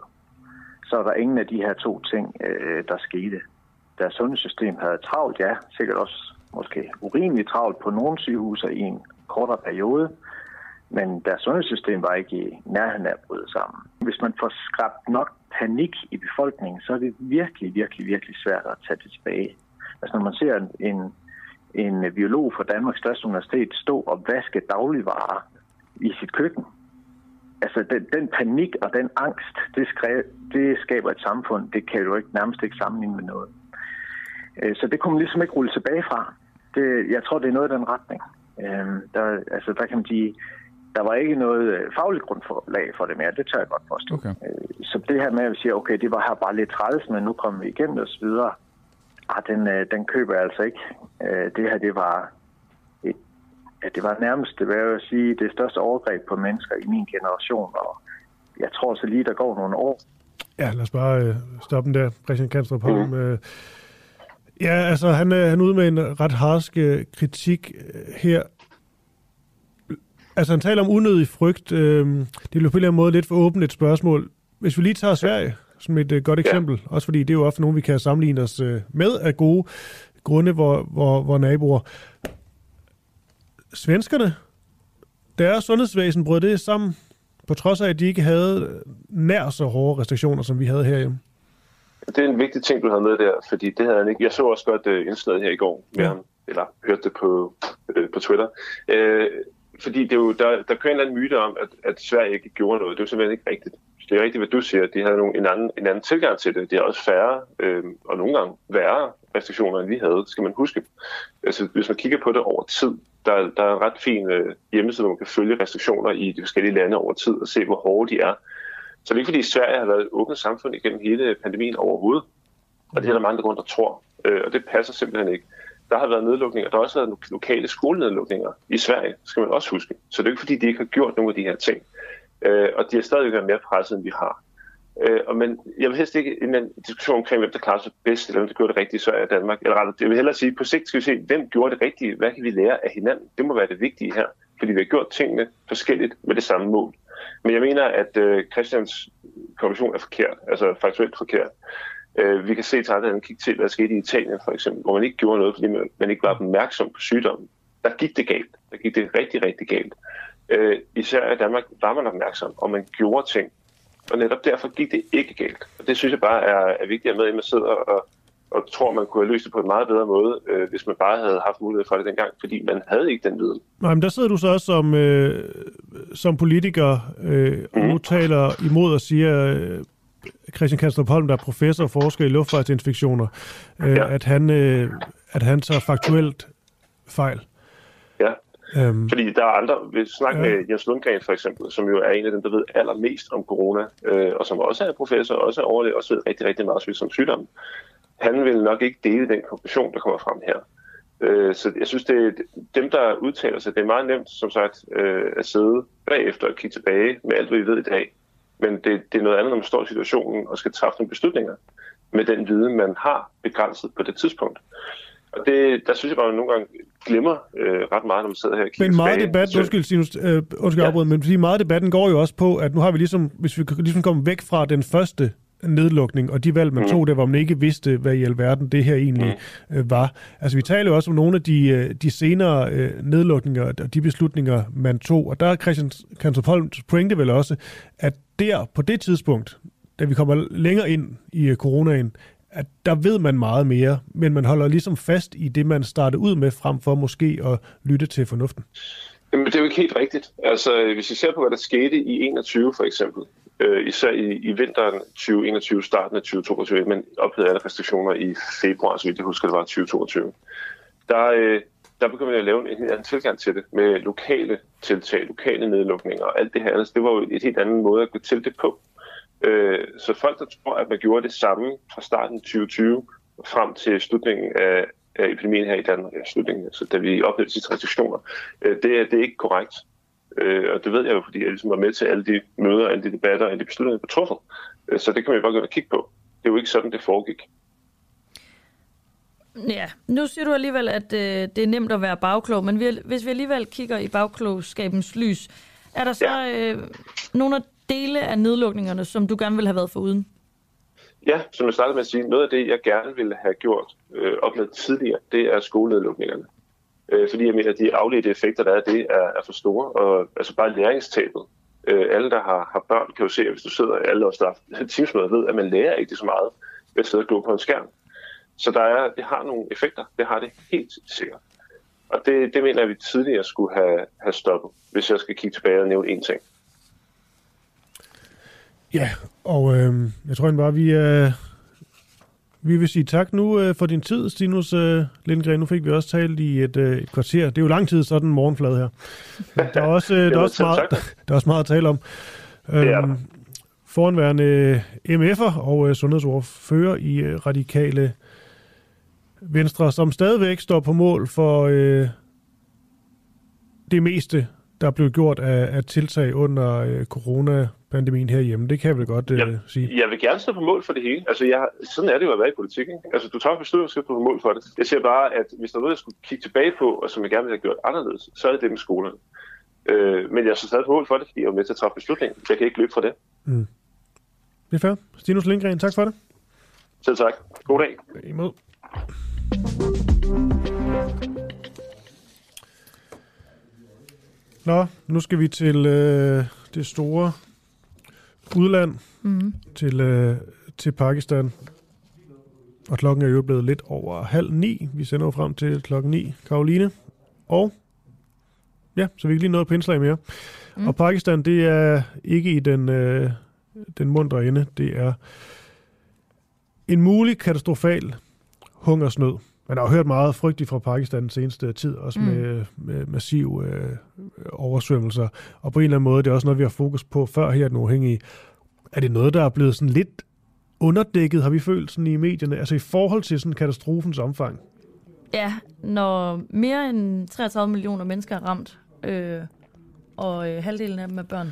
så er der ingen af de her to ting, øh, der skete. Deres sundhedssystem havde travlt, ja, sikkert også måske urimeligt travlt på nogle sygehuse i en kortere periode, men deres sundhedssystem var ikke i nærheden af at bryde sammen. Hvis man får skabt nok panik i befolkningen, så er det virkelig, virkelig, virkelig svært at tage det tilbage. Altså når man ser en, en biolog fra Danmarks største universitet stå og vaske dagligvarer i sit køkken, altså den, den panik og den angst, det, skrev, det skaber et samfund, det kan jo ikke nærmest ikke sammenligne med noget. Øh, så det kunne man ligesom ikke rulle tilbage fra. Det, jeg tror, det er noget af den retning. Øh, der, altså, der kan man sige, der var ikke noget øh, fagligt grundlag for det mere. Det tør jeg godt forstå. Okay. Øh, så det her med at sige, okay, det var her bare lidt træls, men nu kommer vi igennem videre. Ah, den, øh, den køber jeg altså ikke. Det her, det var et, ja, det var nærmest, det vil jeg sige, det største overgreb på mennesker i min generation, og jeg tror så lige, der går nogle år. Ja, lad os bare øh, stoppe den der, Christian Kanstrup Holm. Mm. Øh, ja, altså, han, øh, han er ude med en ret harsk øh, kritik her. Altså, han taler om unødig frygt. Øh, det er jo på en eller anden måde lidt for åbent et spørgsmål. Hvis vi lige tager Sverige som et øh, godt eksempel, ja. også fordi det er jo ofte nogen, vi kan sammenligne os øh, med af gode grunde, hvor, hvor, hvor naboer. Svenskerne, deres sundhedsvæsen brød det sammen, på trods af, at de ikke havde nær så hårde restriktioner, som vi havde herhjemme. Det er en vigtig ting, du havde med der, fordi det havde han ikke. Jeg så også godt uh, indslaget her i går med ja. ham, eller hørte det på, uh, på Twitter. Uh, fordi det er jo, der, der kører en eller anden myte om, at, at Sverige ikke gjorde noget. Det er jo simpelthen ikke rigtigt. Det er rigtigt, hvad du siger. De havde nogle, en, anden, en anden tilgang til det. De har også færre, øh, og nogle gange værre restriktioner, end vi havde, skal man huske. Altså, hvis man kigger på det over tid, der, der er en ret fin øh, hjemmeside, hvor man kan følge restriktioner i de forskellige lande over tid og se, hvor hårde de er. Så det er ikke, fordi Sverige har været et åbent samfund igennem hele pandemien overhovedet. Og det er der mange, der går der tror. Øh, og det passer simpelthen ikke. Der har været nedlukninger. Der har også været lokale skolenedlukninger i Sverige, skal man også huske. Så det er ikke, fordi de ikke har gjort nogle af de her ting. Øh, og de har stadig været mere presset, end vi har. Øh, og men jeg vil helst ikke en diskussion omkring, hvem der klarer sig bedst, eller hvem der gjorde det rigtige i er Danmark. Eller rettere, jeg vil hellere sige, på sigt skal vi se, hvem gjorde det rigtige? Hvad kan vi lære af hinanden? Det må være det vigtige her. Fordi vi har gjort tingene forskelligt med det samme mål. Men jeg mener, at øh, Christians konklusion er forkert, altså faktuelt forkert. Øh, vi kan se til andre kigge til, hvad der skete i Italien for eksempel, hvor man ikke gjorde noget, fordi man, man ikke var opmærksom på sygdommen. Der gik det galt. Der gik det rigtig, rigtig galt. Øh, især i Danmark var man opmærksom, og man gjorde ting. Og netop derfor gik det ikke galt. Og det synes jeg bare er, er vigtigt at med, at man sidder og, og tror, man kunne have løst det på en meget bedre måde, øh, hvis man bare havde haft mulighed for det dengang, fordi man havde ikke den viden. Nej, men der sidder du så også som, øh, som politiker øh, mm. og nu taler imod og siger, øh, Christian Kastrup Holm, der er professor og forsker i luftfartsinfektioner, øh, ja. at, han, øh, at han tager faktuelt fejl. Øhm, fordi der er andre, vi snakker ja. med Jens Lundgren for eksempel, som jo er en af dem, der ved allermest om corona, øh, og som også er professor, og også er overlæge, også ved rigtig, rigtig meget om sygdommen. Han vil nok ikke dele den konklusion, der kommer frem her. Øh, så jeg synes, det er dem, der udtaler sig, det er meget nemt, som sagt, øh, at sidde bagefter og kigge tilbage med alt, hvad vi ved i dag. Men det, det er noget andet, når man står i situationen og skal træffe nogle beslutninger med den viden, man har begrænset på det tidspunkt. Og det, der synes jeg bare, at man nogle gange glemmer øh, ret meget, når man sidder her og kigger Men meget tilbage. debat, Så- undskyld, Sinus, øh, undskyld ja. afbryde, men fordi meget debatten går jo også på, at nu har vi ligesom, hvis vi ligesom komme væk fra den første nedlukning, og de valg, man mm. tog der, hvor man ikke vidste, hvad i alverden det her egentlig mm. øh, var. Altså, vi taler jo også om nogle af de, øh, de senere øh, nedlukninger og de beslutninger, man tog, og der er Christian Kantorpolms pointe vel også, at der på det tidspunkt, da vi kommer længere ind i coronaen, at der ved man meget mere, men man holder ligesom fast i det, man startede ud med, frem for måske at lytte til fornuften. Jamen, det er jo ikke helt rigtigt. Altså, hvis vi ser på, hvad der skete i 21 for eksempel, øh, især i, i vinteren 2021, starten af 2022, men ophedede alle restriktioner i februar, så vidt jeg husker, det var 2022, der, øh, der begyndte man at lave en helt anden tilgang til det, med lokale tiltag, lokale nedlukninger og alt det her. Altså, det var jo et helt andet måde at gå til det på. Øh, så folk, der tror, at man gjorde det samme fra starten af 2020 frem til slutningen af, af epidemien her i Danmark, ja, slutningen, altså, da vi oplevede de restriktioner, øh, det, er- det er ikke korrekt. Øh, og det ved jeg jo, fordi jeg ligesom var med til alle de møder, alle de debatter, alle de beslutninger, der truffet. Øh, så det kan man jo bare gå ind og kigge på. Det er jo ikke sådan, det foregik. Ja, nu siger du alligevel, at øh, det er nemt at være bagklog, men vi, hvis vi alligevel kigger i bagklogskabens lys, er der så ja. øh, nogle af dele af nedlukningerne, som du gerne vil have været foruden? Ja, som jeg startede med at sige, noget af det, jeg gerne ville have gjort øh, oplevet tidligere, det er skolenedlukningerne. Øh, fordi jeg mener, at de afledte effekter, der er det, er, er for store. Og altså bare læringstabet. Øh, alle, der har, har børn, kan jo se, at hvis du sidder alle os, der har teamsmøder, ved, at man lærer ikke så meget ved at sidde og glo på en skærm. Så der er, det har nogle effekter. Det har det helt sikkert. Og det, det mener jeg, at vi tidligere skulle have, have stoppet, hvis jeg skal kigge tilbage og nævne én ting. Ja, og øh, jeg tror bare, vi, øh, vi vil sige tak nu øh, for din tid, Stinus øh, Lindgren. Nu fik vi også talt i et, øh, et kvarter. Det er jo lang tid, sådan en morgenflade her. Men der er også, øh, (laughs) der er også, meget, (laughs) der er også meget at tale om. Øhm, foranværende MF'er og øh, sundhedsordfører i øh, radikale Venstre, som stadigvæk står på mål for øh, det meste, der blev gjort af, af tiltag under øh, coronapandemien herhjemme. Det kan jeg vel godt øh, jeg, sige. Jeg vil gerne stå på mål for det hele. Altså, jeg, sådan er det jo at være i politik. Ikke? Altså, du tager beslutninger, skal på mål for det. Jeg siger bare, at hvis der er noget, jeg skulle kigge tilbage på, og som jeg gerne ville have gjort anderledes, så er det det med skolerne. Øh, men jeg står stadig på mål for det, fordi jeg er med til at træffe beslutninger. Jeg kan ikke løbe fra det. Mm. Det er fair. Stinus Lindgren, tak for det. Selv tak. God dag. Imod. Nå, nu skal vi til øh, det store udland, Mhm. til, øh, til Pakistan. Og klokken er jo blevet lidt over halv ni. Vi sender jo frem til klokken ni, Karoline. Og ja, så vi kan lige nå på indslag mere. Mm. Og Pakistan, det er ikke i den, øh, den mundre ende. Det er en mulig katastrofal hungersnød. Man har jo hørt meget frygteligt fra Pakistan den seneste tid, også mm. med, med massive øh, oversvømmelser. Og på en eller anden måde, det er også noget, vi har fokus på før her, den uafhængige. Er det noget, der er blevet sådan lidt underdækket, har vi følt sådan i medierne, altså i forhold til sådan katastrofens omfang? Ja, når mere end 33 millioner mennesker er ramt, øh, og øh, halvdelen af dem er børn,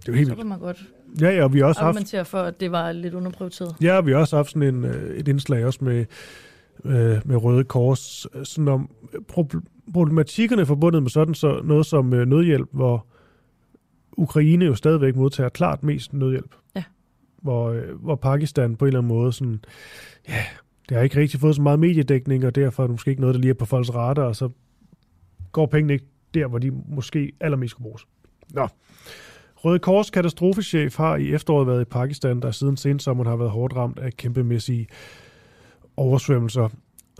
Det er jo helt så kan man godt Ja, ja, og vi har også haft, argumentere for, at det var lidt underprioriteret. ja, vi har også haft sådan en, øh, et indslag også med, øh, med Røde Kors, øh, sådan om prob- problematikkerne forbundet med sådan så noget som øh, nødhjælp, hvor Ukraine jo stadigvæk modtager klart mest nødhjælp. Ja. Hvor, øh, hvor Pakistan på en eller anden måde sådan, ja, det har ikke rigtig fået så meget mediedækning, og derfor er det måske ikke noget, der lige er på folks radar, og så går pengene ikke der, hvor de måske allermest skulle bruges. Nå. Røde Kors katastrofechef har i efteråret været i Pakistan, der siden sensommeren har været hårdt ramt af kæmpemæssige oversvømmelser.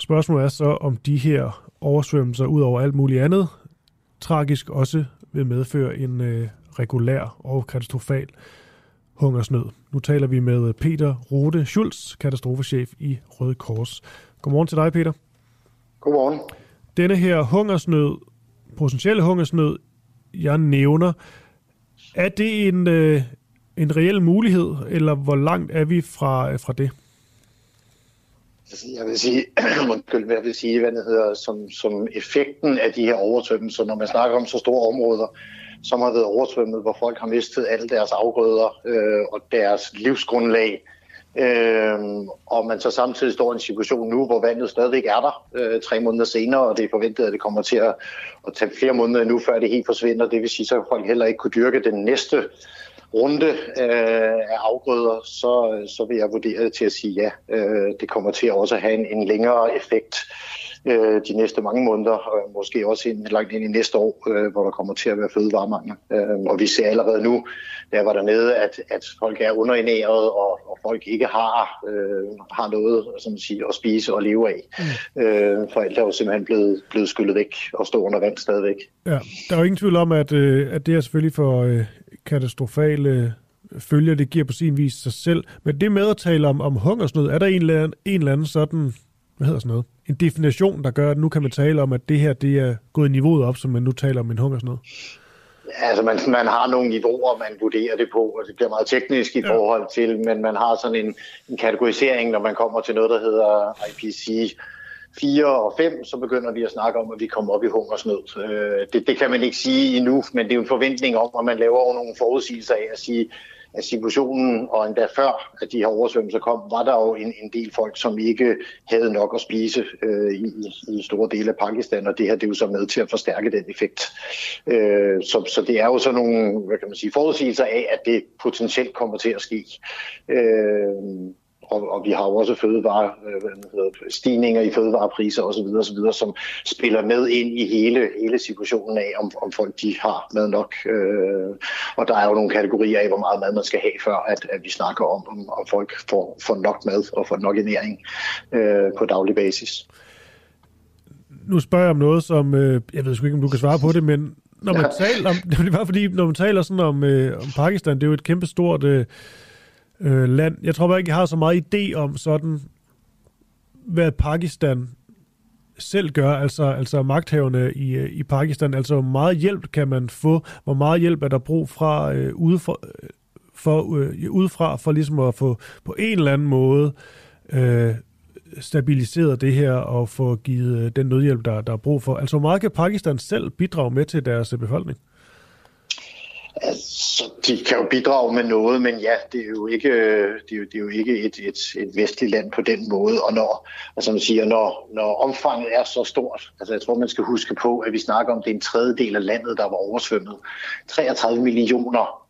Spørgsmålet er så, om de her oversvømmelser, ud over alt muligt andet, tragisk også vil medføre en øh, regulær og katastrofal hungersnød. Nu taler vi med Peter Rode Schulz, katastrofechef i Røde Kors. Godmorgen til dig, Peter. Godmorgen. Denne her hungersnød, potentielle hungersnød, jeg nævner, er det en, øh, en reel mulighed, eller hvor langt er vi fra, fra det? Altså, jeg vil sige, (clears throat) undskyld, jeg vil sige, hvad det hedder, som, som effekten af de her oversvømmelser, når man snakker om så store områder, som har været oversvømmet, hvor folk har mistet alle deres afgrøder øh, og deres livsgrundlag, Øh, og man så samtidig står i en situation nu, hvor vandet stadigvæk er der øh, tre måneder senere, og det er forventet, at det kommer til at, at tage flere måneder nu, før det helt forsvinder. Det vil sige, så folk heller ikke kunne dyrke den næste runde øh, af afgrøder, så, så vil jeg vurdere det til at sige ja. Øh, det kommer til også at have en, en længere effekt øh, de næste mange måneder, og måske også ind, langt ind i næste år, øh, hvor der kommer til at være fødevaremangel. Øh, og vi ser allerede nu, der var dernede, at, at folk er underinæret, og, og folk ikke har, øh, har noget som sige, at spise og leve af. Mm. Øh, for alt er jo simpelthen blevet, blevet skyllet væk og står under vand stadigvæk. Ja, der er jo ingen tvivl om, at, øh, at det er selvfølgelig for øh, katastrofale følger, det giver på sin vis sig selv. Men det med at tale om, om hungersnød, er der en eller, anden, en eller anden sådan, hvad hedder sådan noget, en definition, der gør, at nu kan man tale om, at det her det er gået niveauet op, som man nu taler om en hungersnød? Altså, man, man har nogle niveauer, man vurderer det på, og det bliver meget teknisk i ja. forhold til, men man har sådan en, en kategorisering, når man kommer til noget, der hedder IPC 4 og 5, så begynder vi at snakke om, at vi kommer op i hungersnød. Øh, det, det kan man ikke sige endnu, men det er jo en forventning om, at man laver nogle forudsigelser af at sige, at situationen, og endda før, at de her oversvømmelser kom, var der jo en, en del folk, som ikke havde nok at spise øh, i, i store dele af Pakistan, og det her det er jo så med til at forstærke den effekt. Øh, så, så det er jo sådan nogle hvad kan man sige, forudsigelser af, at det potentielt kommer til at ske. Øh, og, og vi har jo også fødevare, øh, stigninger i fødevarepriser osv., osv., som spiller med ind i hele, hele situationen af, om, om folk de har mad nok. Øh, og der er jo nogle kategorier af, hvor meget mad man skal have, før at, at vi snakker om, om, om folk får, får nok mad og får nok ernæring øh, på daglig basis. Nu spørger jeg om noget, som, øh, jeg ved sgu ikke, om du kan svare på det, men når man ja. taler om, (laughs) det er bare fordi, når man taler sådan om, øh, om Pakistan, det er jo et kæmpe stort... Øh, øh, land. Jeg tror bare ikke, jeg har så meget idé om sådan, hvad Pakistan selv gør, altså, altså magthaverne i, øh, i Pakistan. Altså, hvor meget hjælp kan man få? Hvor meget hjælp er der brug fra øh, udefra, for, øh, øh udefra for ligesom at få på en eller anden måde øh, stabiliseret det her og få givet øh, den nødhjælp, der, der er brug for? Altså, hvor meget kan Pakistan selv bidrage med til deres øh, befolkning? Altså, de kan jo bidrage med noget, men ja, det er jo ikke, øh, det er jo, det er jo ikke et, et, et vestligt land på den måde. Og når, altså man siger, når, når omfanget er så stort, altså jeg tror, man skal huske på, at vi snakker om, det er en tredjedel af landet, der var oversvømmet. 33 millioner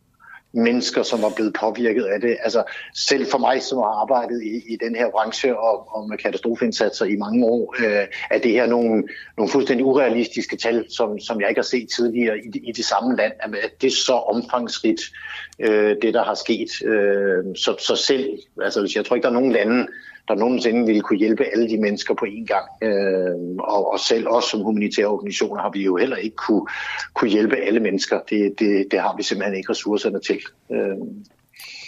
mennesker, som var blevet påvirket af det. Altså selv for mig, som har arbejdet i, i den her branche og, og med katastrofeindsatser i mange år, øh, er det her nogle, nogle fuldstændig urealistiske tal, som, som jeg ikke har set tidligere i, i det samme land. At det er så omfangsrigt, øh, det der har sket. Øh, så, så selv, altså jeg tror ikke, der er nogen lande, der nogensinde ville kunne hjælpe alle de mennesker på én gang. Øh, og, og selv os som humanitære organisationer har vi jo heller ikke kunne, kunne hjælpe alle mennesker. Det, det, det har vi simpelthen ikke ressourcerne til. Øh.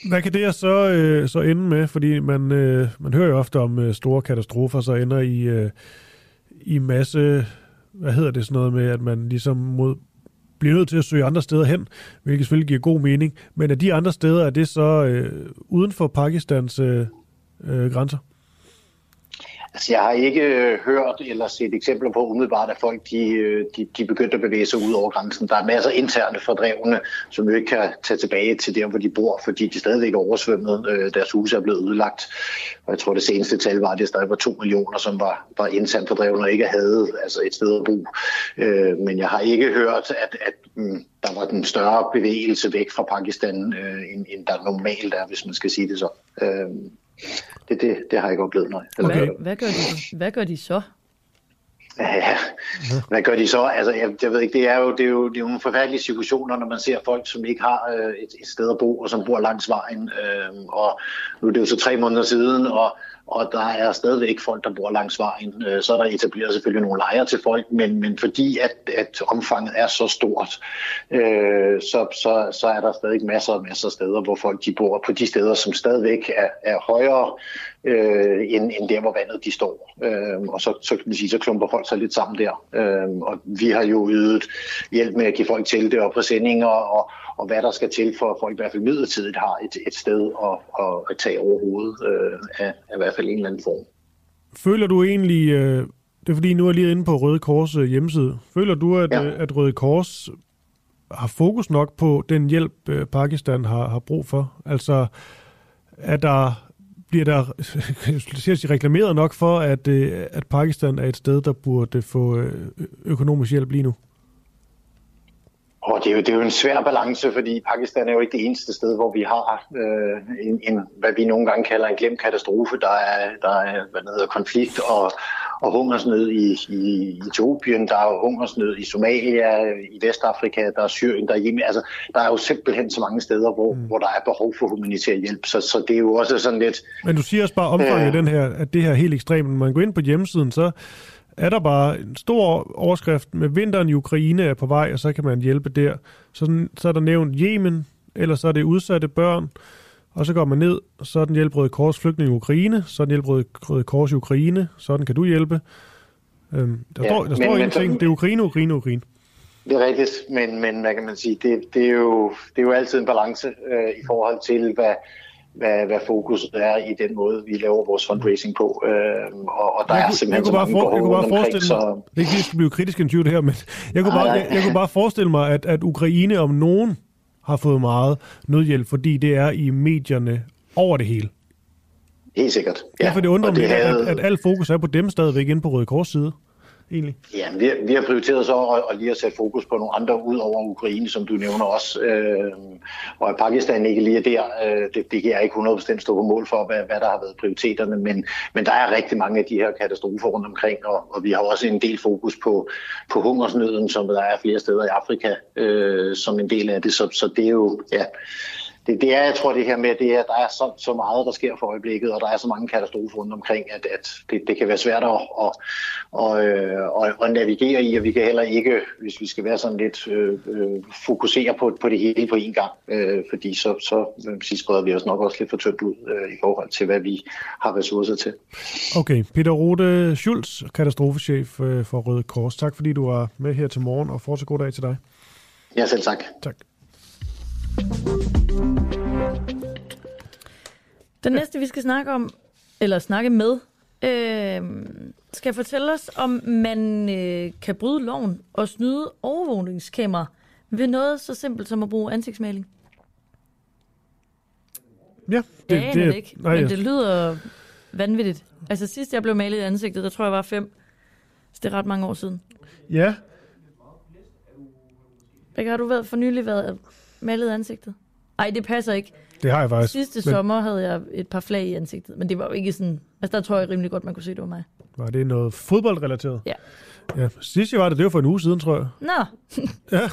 Hvad kan det så, øh, så ende med? Fordi man, øh, man hører jo ofte om øh, store katastrofer, så ender i, øh, i masse, hvad hedder det sådan noget med, at man ligesom mod, bliver nødt til at søge andre steder hen, hvilket selvfølgelig giver god mening. Men er de andre steder, er det så øh, uden for Pakistans øh, øh, grænser? Altså, jeg har ikke øh, hørt eller set eksempler på umiddelbart, at folk de, øh, de, de begyndte at bevæge sig ud over grænsen. Der er masser af interne fordrevne, som jo ikke kan tage tilbage til der, hvor de bor, fordi de stadigvæk er oversvømmet. Øh, deres huse er blevet ødelagt. Og jeg tror, det seneste tal var, at det stadig var to millioner, som var, var internt fordrevne og ikke havde altså et sted at bo. Men jeg har ikke hørt, at, at mm, der var den større bevægelse væk fra Pakistan, end, end der normalt er, hvis man skal sige det så. Det, det, det har jeg ikke oplevet, nej. Okay. Hvad, hvad, gør de, hvad gør de så? Ja, hvad gør de så? Altså, jeg, jeg ved ikke, det er, jo, det, er jo, det er jo nogle forfærdelige situationer, når man ser folk, som ikke har øh, et, et sted at bo, og som bor langs vejen. Øh, og nu er det jo så tre måneder siden, og og der er stadigvæk folk, der bor langs vejen. Øh, så er der etableret selvfølgelig nogle lejre til folk, men, men fordi at, at omfanget er så stort, øh, så, så, så er der stadig masser og masser af steder, hvor folk de bor på de steder, som stadigvæk er, er højere øh, end, end der, hvor vandet de står. Øh, og så, så kan man sige, så klumper folk sig lidt sammen der. Øh, og vi har jo ydet hjælp med at give folk telte og præsendinger og, og hvad der skal til for, at folk i hvert fald midlertidigt har et, et sted at, at, at tage over hovedet øh, af, af i hvert fald en eller anden form. Føler du egentlig, øh, det er fordi nu er lige inde på Røde Kors øh, hjemmeside, føler du, at, ja. øh, at Røde Kors har fokus nok på den hjælp, øh, Pakistan har, har brug for? Altså, er der bliver der (laughs) siger, reklameret nok for, at, at Pakistan er et sted, der burde få økonomisk hjælp lige nu? Og det er, jo, det er jo en svær balance, fordi Pakistan er jo ikke det eneste sted, hvor vi har øh, en, en, hvad vi nogle gange kalder en glemt katastrofe. Der er, der er hvad hedder, konflikt og, og hungersnød i, i Etiopien, der er hungersnød i Somalia, i Vestafrika, der er Syrien, der er Yemen. Altså, der er jo simpelthen så mange steder, hvor, mm. hvor der er behov for humanitær hjælp. Så, så det er jo også sådan lidt... Men du siger også bare omfanget øh, den her, at det her er helt ekstremt. Når man går ind på hjemmesiden, så er der bare en stor overskrift med vinteren i Ukraine er på vej, og så kan man hjælpe der. Så, så er der nævnt Yemen, eller så er det udsatte børn, og så går man ned, så er den hjælp Røde Kors flygtning i Ukraine, så er den hjælp Røde Kors i Ukraine, sådan kan du hjælpe. Øhm, der ja, står, der men, står men, ingenting. Det er Ukraine, Ukraine, Ukraine. Det er rigtigt, men, men hvad kan man sige, det, det, er, jo, det er jo altid en balance øh, i forhold til, hvad, hvad, hvad fokus er i den måde, vi laver vores fundraising på. Øh, og, og der jeg er simpelthen så mange behov jeg kunne bare forestille så... mig, Det er ikke, at skal blive kritisk en det her, men jeg kunne, bare, jeg, jeg kunne bare forestille mig, at, at Ukraine om nogen har fået meget nødhjælp, fordi det er i medierne over det hele. Helt sikkert. Ja, ja for det undrer mig, havde... at, at al fokus er på dem stadigvæk inde på Røde Kors side egentlig? Ja, vi, har, vi har prioriteret så at, at lige at sætte fokus på nogle andre ud over Ukraine, som du nævner også. Øh, og at Pakistan ikke lige er der, øh, det, det kan jeg ikke 100% stå på mål for, hvad, hvad der har været prioriteterne, men, men der er rigtig mange af de her katastrofer rundt omkring, og, og vi har også en del fokus på, på hungersnøden, som der er flere steder i Afrika, øh, som en del af det. Så, så det er jo, ja, det, det er, jeg tror, det her med, det er, at der er så, så meget, der sker for øjeblikket, og der er så mange katastrofer rundt omkring, at, at det, det kan være svært at, at, at, at, at navigere i, og vi kan heller ikke, hvis vi skal være sådan lidt, øh, øh fokusere på, på det hele på én gang, øh, fordi så, så sige, spreder vi os nok også lidt for tyndt ud øh, i forhold til, hvad vi har ressourcer til. Okay, Peter Rode Schulz, katastrofechef øh, for Røde Kors. Tak fordi du var med her til morgen, og fortsat god dag til dig. Ja, selv tak. Tak. Den næste, vi skal snakke om, eller snakke med, øh, skal fortælle os, om man øh, kan bryde loven og snyde overvågningskamera ved noget så simpelt som at bruge ansigtsmaling. Ja, det, ja, det, det ikke, nej, men det lyder vanvittigt. Altså sidst jeg blev malet i ansigtet, der tror jeg var fem. Så det er ret mange år siden. Ja. Hvad har du været for nylig været malet ansigtet? Nej, det passer ikke. Det har jeg faktisk. Sidste men... sommer havde jeg et par flag i ansigtet, men det var jo ikke sådan... Altså, der tror jeg rimelig godt, man kunne se, det var mig. Var det noget fodboldrelateret? Ja. Ja, sidst jeg var det, det var for en uge siden, tror jeg. Nå. (laughs) ja,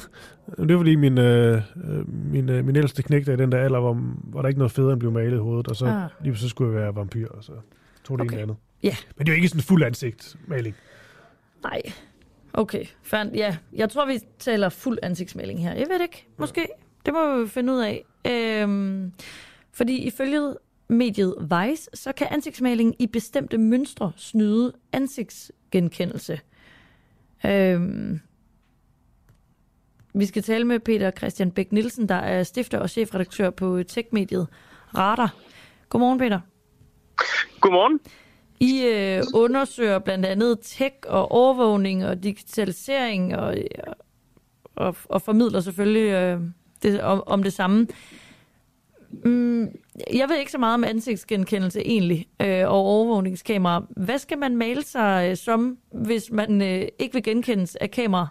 det var fordi min, øh, min, øh, min ældste knægte i den der alder, hvor, var der ikke noget federe end blev malet i hovedet, og så, ah. lige så skulle jeg være vampyr, og så tog det okay. en andet. Ja. Men det er jo ikke sådan en fuld ansigtsmaling. Nej. Okay, Færd, ja. Jeg tror, vi taler fuld ansigtsmaling her. Jeg ved ikke. Måske. Det må vi finde ud af. Øhm, fordi ifølge mediet Vice, så kan ansigtsmaling i bestemte mønstre snyde ansigtsgenkendelse. Øhm, vi skal tale med Peter Christian Bæk Nielsen, der er stifter og chefredaktør på tech-mediet Radar. Godmorgen, Peter. Godmorgen. I øh, undersøger blandt andet tech og overvågning og digitalisering og, og, og formidler selvfølgelig øh, det, om, om det samme. Mm, jeg ved ikke så meget om ansigtsgenkendelse egentlig, øh, og overvågningskamera. Hvad skal man male sig øh, som, hvis man øh, ikke vil genkendes af kamera?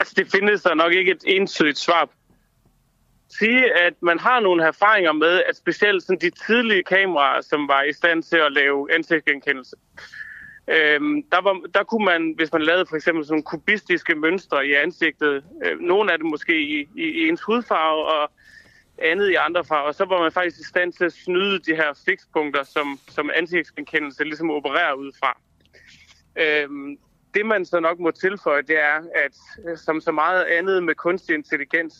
Altså, det findes der nok ikke et entydigt svar. Sige, at man har nogle erfaringer med, at specielt sådan de tidlige kameraer, som var i stand til at lave ansigtsgenkendelse, Øhm, der, var, der kunne man, hvis man lavede for eksempel sådan kubistiske mønstre i ansigtet, øh, nogle af dem måske i, i, i ens hudfarve og andet i andre farver, så var man faktisk i stand til at snyde de her fikspunkter, som, som ansigtsgenkendelse ligesom opererer ud fra. Øhm, det man så nok må tilføje, det er, at øh, som så meget andet med kunstig intelligens,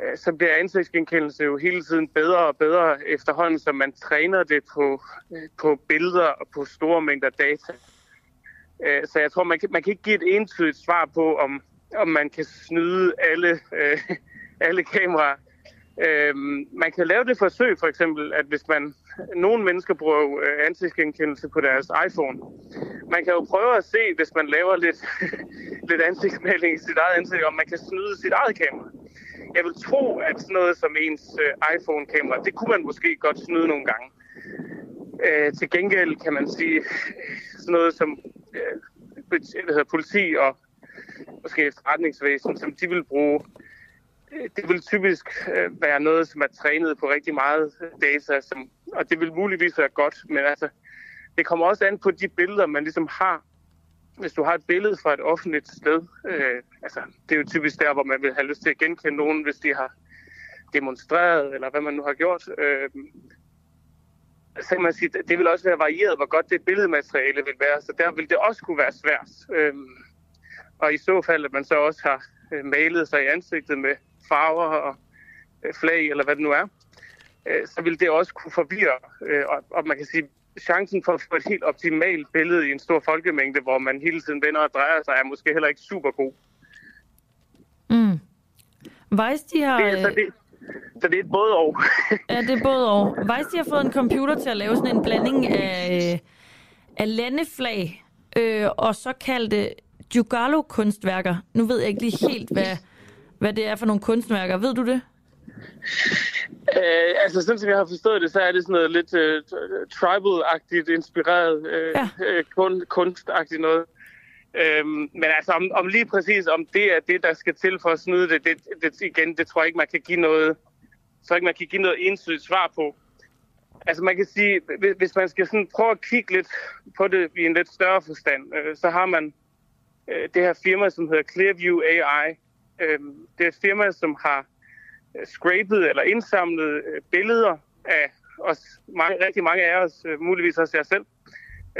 Øh, så bliver ansigtsgenkendelse jo hele tiden bedre og bedre efterhånden, som man træner det på, øh, på billeder og på store mængder data. Øh, så jeg tror, man kan, man kan ikke give et entydigt svar på, om, om man kan snyde alle, øh, (laughs) alle kameraer. Øhm, man kan lave det forsøg, for eksempel, at hvis man nogle mennesker bruger øh, ansigtsgenkendelse på deres iPhone. Man kan jo prøve at se, hvis man laver lidt, (laughs) lidt ansigtsmaling i sit eget ansigt, om man kan snyde sit eget kamera jeg vil tro, at sådan noget som ens øh, iPhone-kamera, det kunne man måske godt snyde nogle gange. Øh, til gengæld kan man sige sådan noget som øh, hvad hedder, politi og måske efterretningsvæsen, som de vil bruge øh, det vil typisk øh, være noget, som er trænet på rigtig meget øh, data, som, og det vil muligvis være godt, men altså, det kommer også an på de billeder, man ligesom har. Hvis du har et billede fra et offentligt sted, øh, altså, det er jo typisk der, hvor man vil have lyst til at genkende nogen, hvis de har demonstreret, eller hvad man nu har gjort. Øh, så kan man sige, det vil også være varieret, hvor godt det billedmateriale vil være, så der vil det også kunne være svært. Øh, og i så fald, at man så også har øh, malet sig i ansigtet med farver og øh, flag, eller hvad det nu er, øh, så vil det også kunne forvirre. Øh, og, og man kan sige, chancen for at få et helt optimalt billede i en stor folkemængde, hvor man hele tiden vender og drejer sig, er måske heller ikke super god. Mm. Vice, de har... Det, så, det, så det er både og. (laughs) ja, det er både og. Vice, de har fået en computer til at lave sådan en blanding af, af landeflag øh, og såkaldte Jugalo-kunstværker. Nu ved jeg ikke lige helt, hvad hvad det er for nogle kunstværker. Ved du det? Øh, altså, sådan som jeg har forstået det, så er det sådan noget lidt uh, tribal-agtigt inspireret uh, ja. uh, kun, kunstagtigt noget. Øhm, men altså, om, om lige præcis, om det er det, der skal til for at snyde det, det, det igen, det tror jeg ikke, man kan give noget, så ikke man kan give noget entydigt svar på. Altså man kan sige, hvis man skal sådan prøve at kigge lidt på det i en lidt større forstand, øh, så har man øh, det her firma, som hedder Clearview AI, Øh, det er et firma, som har øh, Øh, scrapet eller indsamlet øh, billeder af os, mange, rigtig mange af os, øh, muligvis også jeg selv,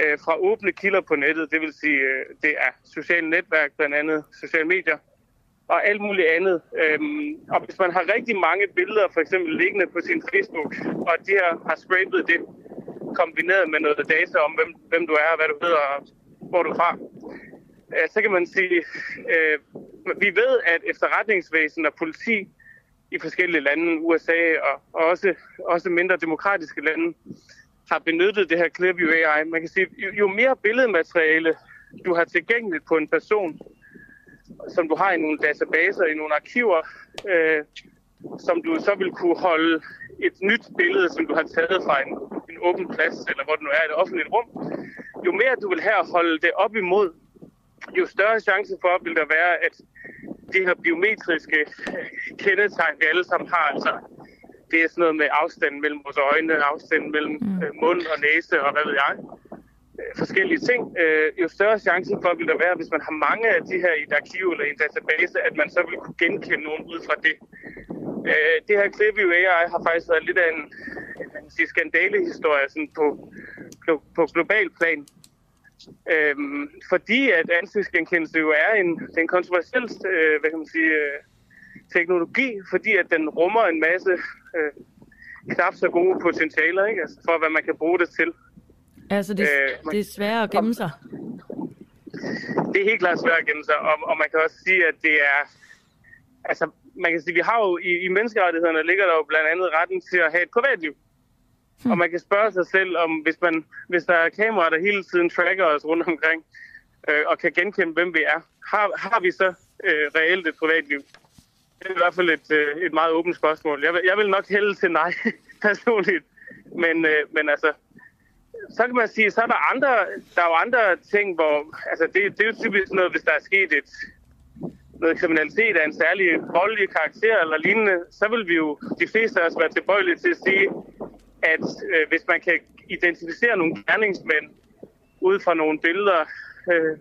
øh, fra åbne kilder på nettet. Det vil sige, øh, det er sociale netværk, blandt andet sociale medier, og alt muligt andet. Øhm, og hvis man har rigtig mange billeder, for eksempel liggende på sin Facebook, og de her har scrapet det, kombineret med noget data om, hvem, hvem du er, hvad du hedder, og hvor du er fra, øh, så kan man sige, øh, vi ved, at efterretningsvæsen og politi i forskellige lande, USA og, og også, også mindre demokratiske lande, har benyttet det her Clearview AI. Man kan sige, jo, jo mere billedmateriale du har tilgængeligt på en person, som du har i nogle databaser, i nogle arkiver, øh, som du så vil kunne holde et nyt billede, som du har taget fra en, en åben plads, eller hvor det nu er, et offentligt rum, jo mere du vil her holde det op imod, jo større chance for vil der være, at de her biometriske kendetegn, vi alle sammen har, altså det er sådan noget med afstanden mellem vores øjne, afstanden mellem mm. Øh, mund og næse og hvad ved jeg, øh, forskellige ting, øh, jo større chance for vil der være, hvis man har mange af de her i et arkiv eller i en database, at man så vil kunne genkende nogen ud fra det. Det her Clearview AI har faktisk været lidt af en, en skandalehistorie sådan på, på global plan, Øhm, fordi at ansigtsgenkendelse jo er en, en kontroversiel øh, hvad kan man sige, øh, teknologi, fordi at den rummer en masse øh, knap så gode potentialer, ikke? Altså for hvad man kan bruge det til. Altså det, øh, man, det er svært at gemme sig? Det er helt klart svært at gemme sig, og, og man kan også sige, at det er... Altså, man kan sige, vi har jo i, i menneskerettighederne ligger der jo blandt andet retten til at have et privatliv. Hmm. Og man kan spørge sig selv, om hvis, man, hvis der er kameraer, der hele tiden tracker os rundt omkring, øh, og kan genkende, hvem vi er, har, har vi så øh, reelt et privatliv? Det er i hvert fald et, øh, et meget åbent spørgsmål. Jeg vil, jeg vil nok hælde til nej, (laughs) personligt. Men, øh, men altså, så kan man sige, så er der andre, der er jo andre ting, hvor, altså det, det er jo typisk noget, hvis der er sket et, noget kriminalitet af en særlig voldelig karakter eller lignende, så vil vi jo de fleste af os være tilbøjelige til at sige, at øh, hvis man kan identificere nogle gerningsmænd ud fra nogle billeder, øh,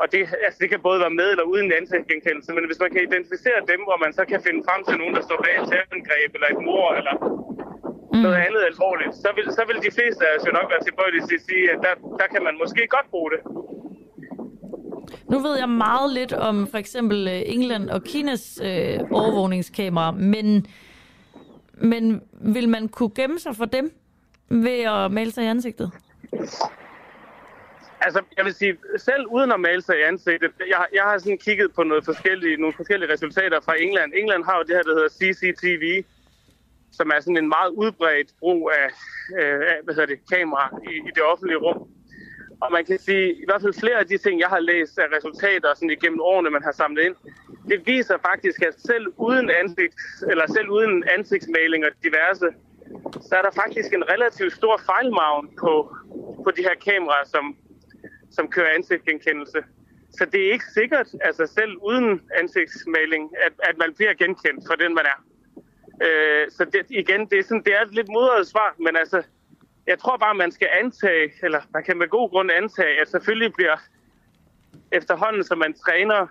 og det, altså det kan både være med eller uden ansigtsgenkendelse, men hvis man kan identificere dem, hvor man så kan finde frem til nogen, der står bag et terrorangreb eller et mor eller mm. noget andet alvorligt, så vil, så vil de fleste af os jo nok være tilbøjelige til at sige, at der, der kan man måske godt bruge det. Nu ved jeg meget lidt om for eksempel øh, England og Kinas øh, overvågningskamera, men men vil man kunne gemme sig for dem ved at male sig i ansigtet? Altså, jeg vil sige, selv uden at male sig i ansigtet, jeg, jeg har sådan kigget på noget forskellige, nogle forskellige resultater fra England. England har jo det her, der hedder CCTV, som er sådan en meget udbredt brug af, øh, af hvad hedder det, kamera i, i det offentlige rum. Og man kan sige, i hvert fald flere af de ting, jeg har læst af resultater sådan igennem årene, man har samlet ind, det viser faktisk, at selv uden, ansigt, eller selv uden ansigtsmaling og diverse, så er der faktisk en relativt stor fejlmargen på, på de her kameraer, som, som kører ansigtsgenkendelse. Så det er ikke sikkert, altså selv uden ansigtsmaling, at, at man bliver genkendt for den, man er. Øh, så det, igen, det er, sådan, det er et lidt modret svar, men altså, jeg tror bare, man skal antage, eller man kan med god grund antage, at selvfølgelig bliver efterhånden, som man træner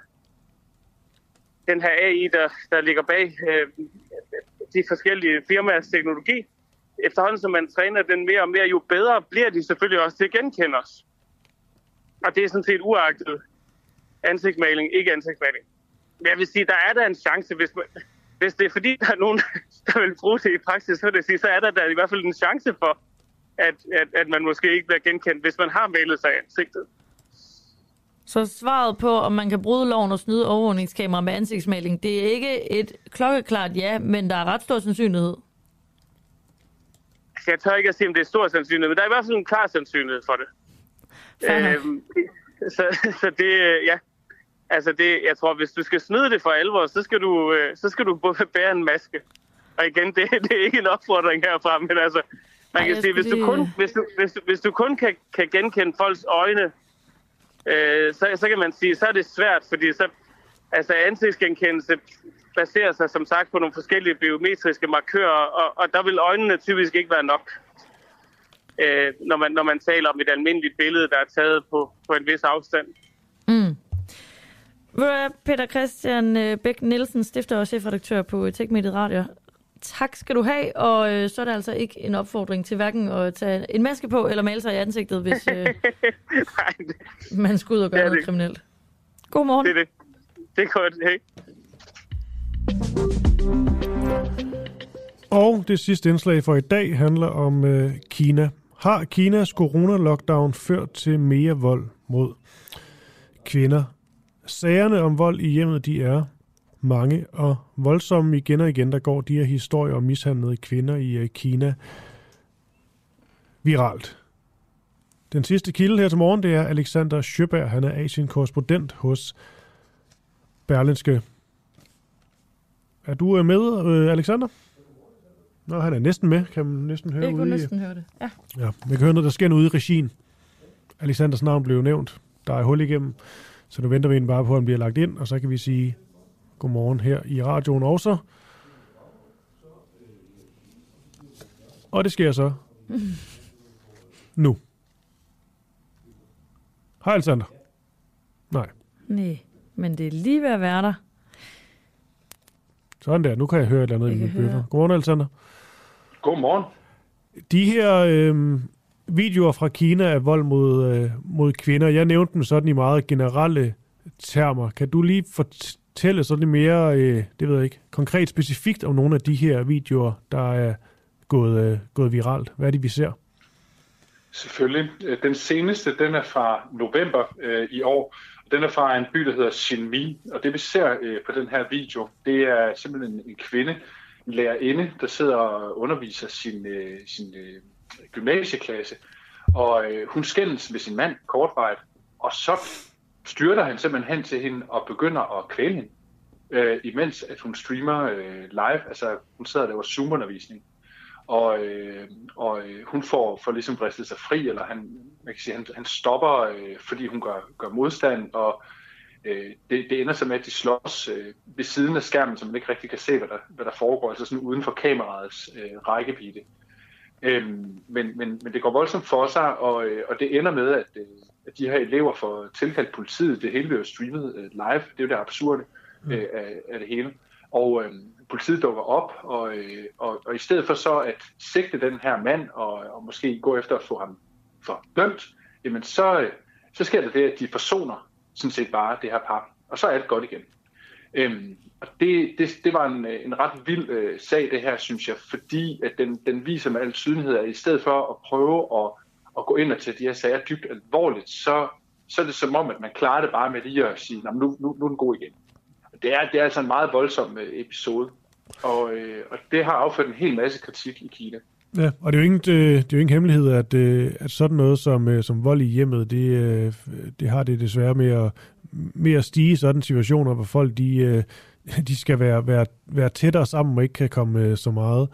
den her AI, der, der ligger bag øh, de forskellige firmaers teknologi, efterhånden som man træner den mere og mere, jo bedre bliver de selvfølgelig også til at genkende os. Og det er sådan set uagtet ansigtsmaling, ikke ansigtsmaling. Men jeg vil sige, der er der en chance, hvis, man, hvis det er fordi, der er nogen, (laughs) der vil bruge det i praksis, så, det sige, så er der, der i hvert fald en chance for, at, at, at man måske ikke bliver genkendt, hvis man har malet sig ansigtet. Så svaret på, om man kan bryde loven og snyde overvågningskamera med ansigtsmaling, det er ikke et klokkeklart ja, men der er ret stor sandsynlighed. Jeg tør ikke at sige, om det er stor sandsynlighed, men der er i hvert fald en klar sandsynlighed for det. Øhm, så, så det, ja. Altså det, jeg tror, hvis du skal snyde det for alvor, så skal du, øh, så skal du bære en maske. Og igen, det, det er ikke en opfordring herfra, men altså, man kan sige, hvis du kun, hvis du, hvis du, hvis du kun kan, kan genkende folks øjne, øh, så, så kan man sige, så er det svært, fordi så, altså ansigtsgenkendelse baserer sig som sagt på nogle forskellige biometriske markører, og, og der vil øjnene typisk ikke være nok, øh, når, man, når man taler om et almindeligt billede, der er taget på, på en vis afstand. Mm. Peter Christian øh, Bæk Nielsen, stifter og chefredaktør på TechMediet Radio tak skal du have, og øh, så er der altså ikke en opfordring til hverken at tage en maske på eller male sig i ansigtet, hvis øh, (laughs) Nej, det... man skal ud og gøre noget det. kriminelt. God morgen. Det er det. Det er godt. Hej. Og det sidste indslag for i dag handler om øh, Kina. Har Kinas corona-lockdown ført til mere vold mod kvinder? Sagerne om vold i hjemmet, de er mange og voldsomme igen og igen, der går de her historier om mishandlede kvinder i øh, Kina viralt. Den sidste kilde her til morgen, det er Alexander Schøberg. Han er Asien-korrespondent hos Berlinske. Er du øh, med, øh, Alexander? Nå, han er næsten med, kan man næsten høre Jeg kunne næsten høre det, ja. Ja, man kan høre noget, der sker ude i regien. Alexanders navn blev nævnt. Der er hul igennem, så nu venter vi bare på, at han bliver lagt ind, og så kan vi sige Godmorgen her i radioen også. Og det sker så nu. Hej Alexander. Nej. Nej, men det er lige ved at være der. Sådan der, nu kan jeg høre et eller andet i min bøffer. Godmorgen Alexander. Godmorgen. De her øh, videoer fra Kina af vold mod, øh, mod kvinder, jeg nævnte dem sådan i meget generelle termer. Kan du lige fortælle fortælle sådan lidt mere, øh, det ved jeg ikke, konkret specifikt om nogle af de her videoer, der er gået, øh, gået viralt? Hvad er det, vi ser? Selvfølgelig. Øh, den seneste, den er fra november øh, i år. Den er fra en by, der hedder Xinmi. Og det vi ser øh, på den her video, det er simpelthen en, en kvinde, en lærerinde, der sidder og underviser sin, øh, sin øh, gymnasieklasse. Og øh, hun skændes med sin mand kortvarigt, og så styrter han simpelthen hen til hende og begynder at kvæle hende, øh, imens at hun streamer øh, live. Altså hun sidder og laver Zoom-undervisning. Og, øh, og øh, hun får, får ligesom bristet sig fri, eller han, man kan sige, han, han stopper, øh, fordi hun gør, gør modstand, og øh, det, det ender så med, at de slås øh, ved siden af skærmen, så man ikke rigtig kan se, hvad der, hvad der foregår, altså sådan uden for kameraets øh, rækkevidde. Øh, men, men, men det går voldsomt for sig, og, øh, og det ender med, at, øh, at de her elever får tilkaldt politiet. Det hele bliver jo streamet øh, live. Det er jo det absurde mm. øh, af, af det hele. Og øh, politiet dukker op, og, øh, og, og i stedet for så at sigte den her mand, og, og måske gå efter at få ham for dømt, jamen så, øh, så sker der det, at de forsoner sådan set bare det her par. Og så er det godt igen. Øhm, og det, det, det var en, en ret vild øh, sag, det her, synes jeg, fordi at den, den viser med al tydelighed, at i stedet for at prøve at, at gå ind og tage de her sager dybt alvorligt, så, så er det som om, at man klarer det bare med lige at sige, nu, nu, nu er den god igen. Det er, det er altså en meget voldsom øh, episode, og, øh, og det har afført en hel masse kritik i Kina. Ja, og det er jo ingen, det, det er jo ingen hemmelighed, at, øh, at sådan noget som, som vold i hjemmet, det, det har det desværre med at, med at stige i sådan situationer, hvor folk de, de skal være, være, være tættere sammen og ikke kan komme så meget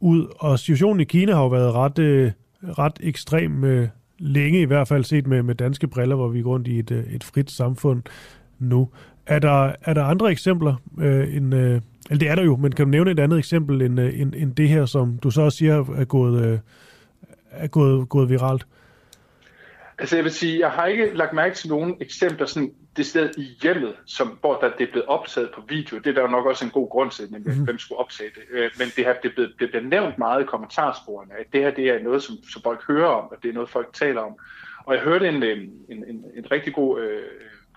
ud. Og situationen i Kina har jo været ret, ret ekstrem øh, længe, i hvert fald set med, med danske briller, hvor vi går rundt i et, øh, et frit samfund nu. Er der, er der andre eksempler øh, end, øh, eller det er der jo, men kan du nævne et andet eksempel end, øh, end, end det her, som du så også siger er gået, øh, er gået, gået viralt? Altså jeg vil sige, jeg har ikke lagt mærke til nogen eksempler sådan det sted i hjemmet, som, hvor der, det er blevet optaget på video. Det er der jo nok også en god grund til, nemlig mm-hmm. hvem skulle optage det. Øh, men det, her, det, blevet, det bliver nævnt meget i kommentarsporene, at det her det er noget, som, som folk hører om, og det er noget, folk taler om. Og jeg hørte en, en, en, en rigtig god øh,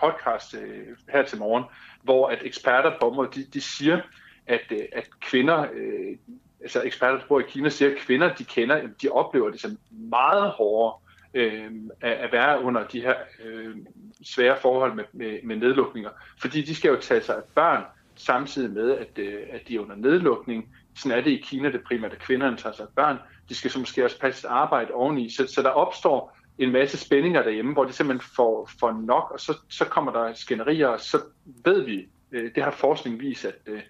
podcast øh, her til morgen, hvor at eksperter på området, de, de siger, at, øh, at kvinder, øh, altså eksperter, der bor i Kina, siger, at kvinder, de kender, de oplever det som meget hårdere øh, at, at være under de her øh, svære forhold med, med, med nedlukninger. Fordi de skal jo tage sig af børn, samtidig med, at, øh, at de er under nedlukning. Sådan er det i Kina, det primært, at kvinderne tager sig af børn. De skal så måske også passe et arbejde oveni. Så, så der opstår en masse spændinger derhjemme, hvor de simpelthen får, får nok, og så, så kommer der skænderier, og så ved vi, øh, det har forskning vist, at, øh,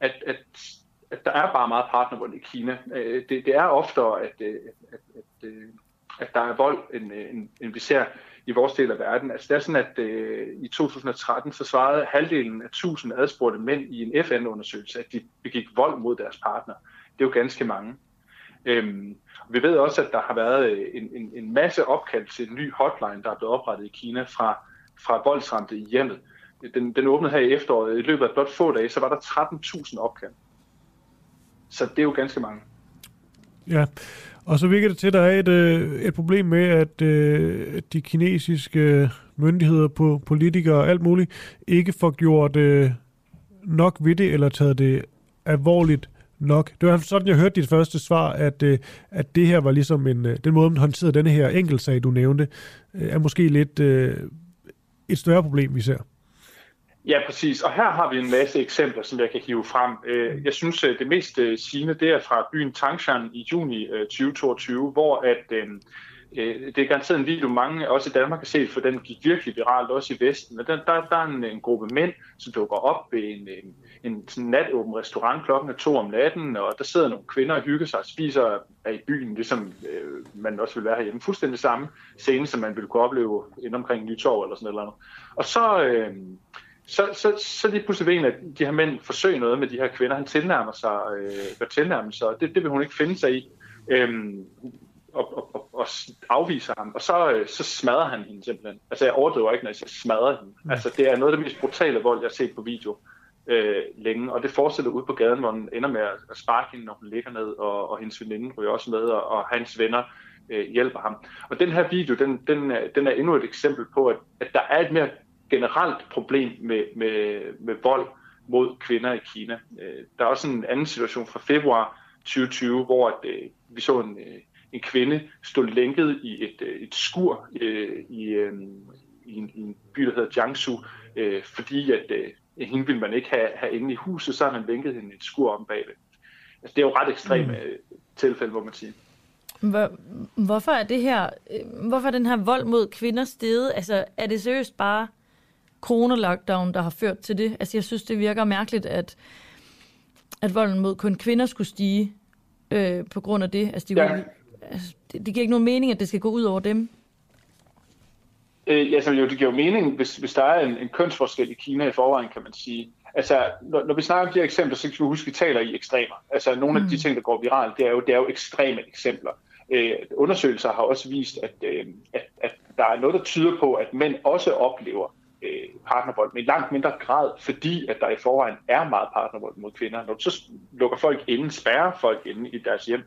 at, at, at der er bare meget partnervold i Kina. Øh, det, det er oftere, at, øh, at, at, at, at der er vold, end, øh, end, end vi ser i vores del af verden. Altså det er sådan, at øh, i 2013 så svarede halvdelen af 1000 adspurgte mænd i en FN-undersøgelse, at de begik vold mod deres partner. Det er jo ganske mange. Øhm, vi ved også, at der har været øh, en, en, en masse opkald til en ny hotline, der er blevet oprettet i Kina fra, fra voldsramte i hjemmet. Den, den åbnede her i efteråret. I løbet af blot få dage, så var der 13.000 opkald. Så det er jo ganske mange. Ja, og så virker det til, at der er et, øh, et problem med, at øh, de kinesiske myndigheder, på politikere og alt muligt, ikke får gjort øh, nok ved det, eller taget det alvorligt nok. Det var sådan, jeg hørte dit første svar, at, øh, at det her var ligesom en, øh, den måde, man håndterede denne her enkeltsag, du nævnte, øh, er måske lidt øh, et større problem, vi ser. Ja, præcis. Og her har vi en masse eksempler, som jeg kan hive frem. Øh, jeg synes, øh, det mest øh, sigende, det er fra byen Tangshan i juni 2022, hvor at det er garanteret en video, mange også i Danmark har set, for den gik virkelig viralt også i Vesten. Men der, der, der er en, en gruppe mænd, som dukker op ved en, en, en sådan natåben restaurant klokken er to om natten, og der sidder nogle kvinder og hygger sig og spiser af i byen, ligesom øh, man også vil være herhjemme. Fuldstændig samme scene, som man ville kunne opleve inden omkring Nytorv eller sådan noget. Og så... Øh, så, så, så lige pludselig vil en af de her mænd forsøge noget med de her kvinder. Han tilnærmer sig, øh, tilnærmer sig, og det, det vil hun ikke finde sig i. Øhm, og, og, og, og afviser ham, og så, øh, så smadrer han hende simpelthen. Altså jeg overdriver ikke, når jeg siger smadrer hende. Altså det er noget af det mest brutale vold, jeg har set på video øh, længe, og det fortsætter ud på gaden, hvor han ender med at sparke hende, når hun ligger ned, og, og hendes veninde ryger også med, og, og hans venner øh, hjælper ham. Og den her video, den, den, er, den er endnu et eksempel på, at, at der er et mere generelt problem med, med, med vold mod kvinder i Kina. Øh, der er også en anden situation fra februar 2020, hvor at, øh, vi så en, øh, en kvinde stod lænket i et, øh, et skur øh, i, øh, i, en, i en by, der hedder Jiangsu, øh, fordi at øh, hende ville man ikke have, have inde i huset, så har man lænket hende i et skur om bagved. Altså, det er jo ret ekstreme mm. Øh, tilfælde, hvor man siger. Hvor, hvorfor er det her, øh, hvorfor er den her vold mod kvinder steget? Altså, er det seriøst bare corona-lockdown, der har ført til det? Altså, jeg synes, det virker mærkeligt, at, at volden mod kun kvinder skulle stige øh, på grund af det. Altså, de ja altså, det, det giver ikke nogen mening, at det skal gå ud over dem. Øh, altså, jo, det giver jo mening, hvis, hvis der er en, en kønsforskel i Kina i forvejen, kan man sige. Altså, når, når vi snakker om de her eksempler, så kan vi huske, at vi taler i ekstremer. Altså, nogle mm. af de mm. ting, der går viralt, det er jo, det er jo ekstreme eksempler. Øh, undersøgelser har også vist, at, øh, at, at der er noget, der tyder på, at mænd også oplever øh, partnervold, men i langt mindre grad, fordi at der i forvejen er meget partnervold mod kvinder. Når du så lukker folk inde, spærrer folk inde i deres hjem,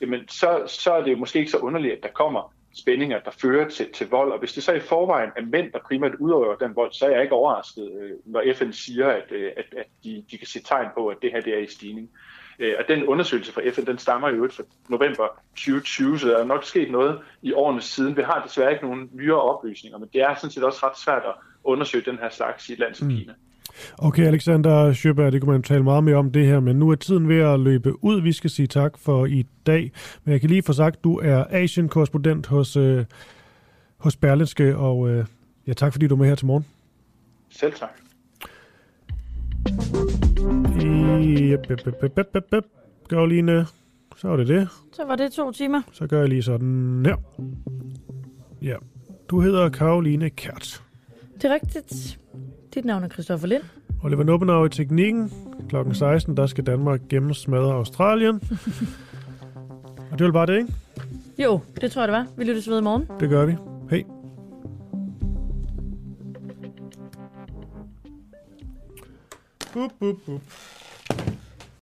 jamen så, så er det jo måske ikke så underligt, at der kommer spændinger, der fører til, til vold. Og hvis det så i forvejen er mænd, der primært udøver den vold, så er jeg ikke overrasket, øh, når FN siger, at, øh, at, at de, de kan se tegn på, at det her det er i stigning. Øh, og den undersøgelse fra FN, den stammer jo ud fra november 2020, så der er nok sket noget i årene siden. Vi har desværre ikke nogen nyere oplysninger, men det er sådan set også ret svært at undersøge den her slags i et land som mm. Kina. Okay, Alexander Sjøberg, det kunne man tale meget mere om det her, men nu er tiden ved at løbe ud. Vi skal sige tak for i dag. Men jeg kan lige få sagt, du er Asien-korrespondent hos, øh, hos Berlinske, og øh, ja, tak fordi du er med her til morgen. Selv tak. Yep, Karoline, så var det det. Så var det to timer. Så gør jeg lige sådan her. Ja, du hedder Karoline Kert. Det er rigtigt. Dit navn er Christoffer Lind. Oliver Nubbenau i teknikken. Klokken 16, der skal Danmark gennemsmadre Australien. Og det var bare det, ikke? Jo, det tror jeg, det var. Vi lyttes ved i morgen. Det gør vi. Hej. Bup, bup, bup.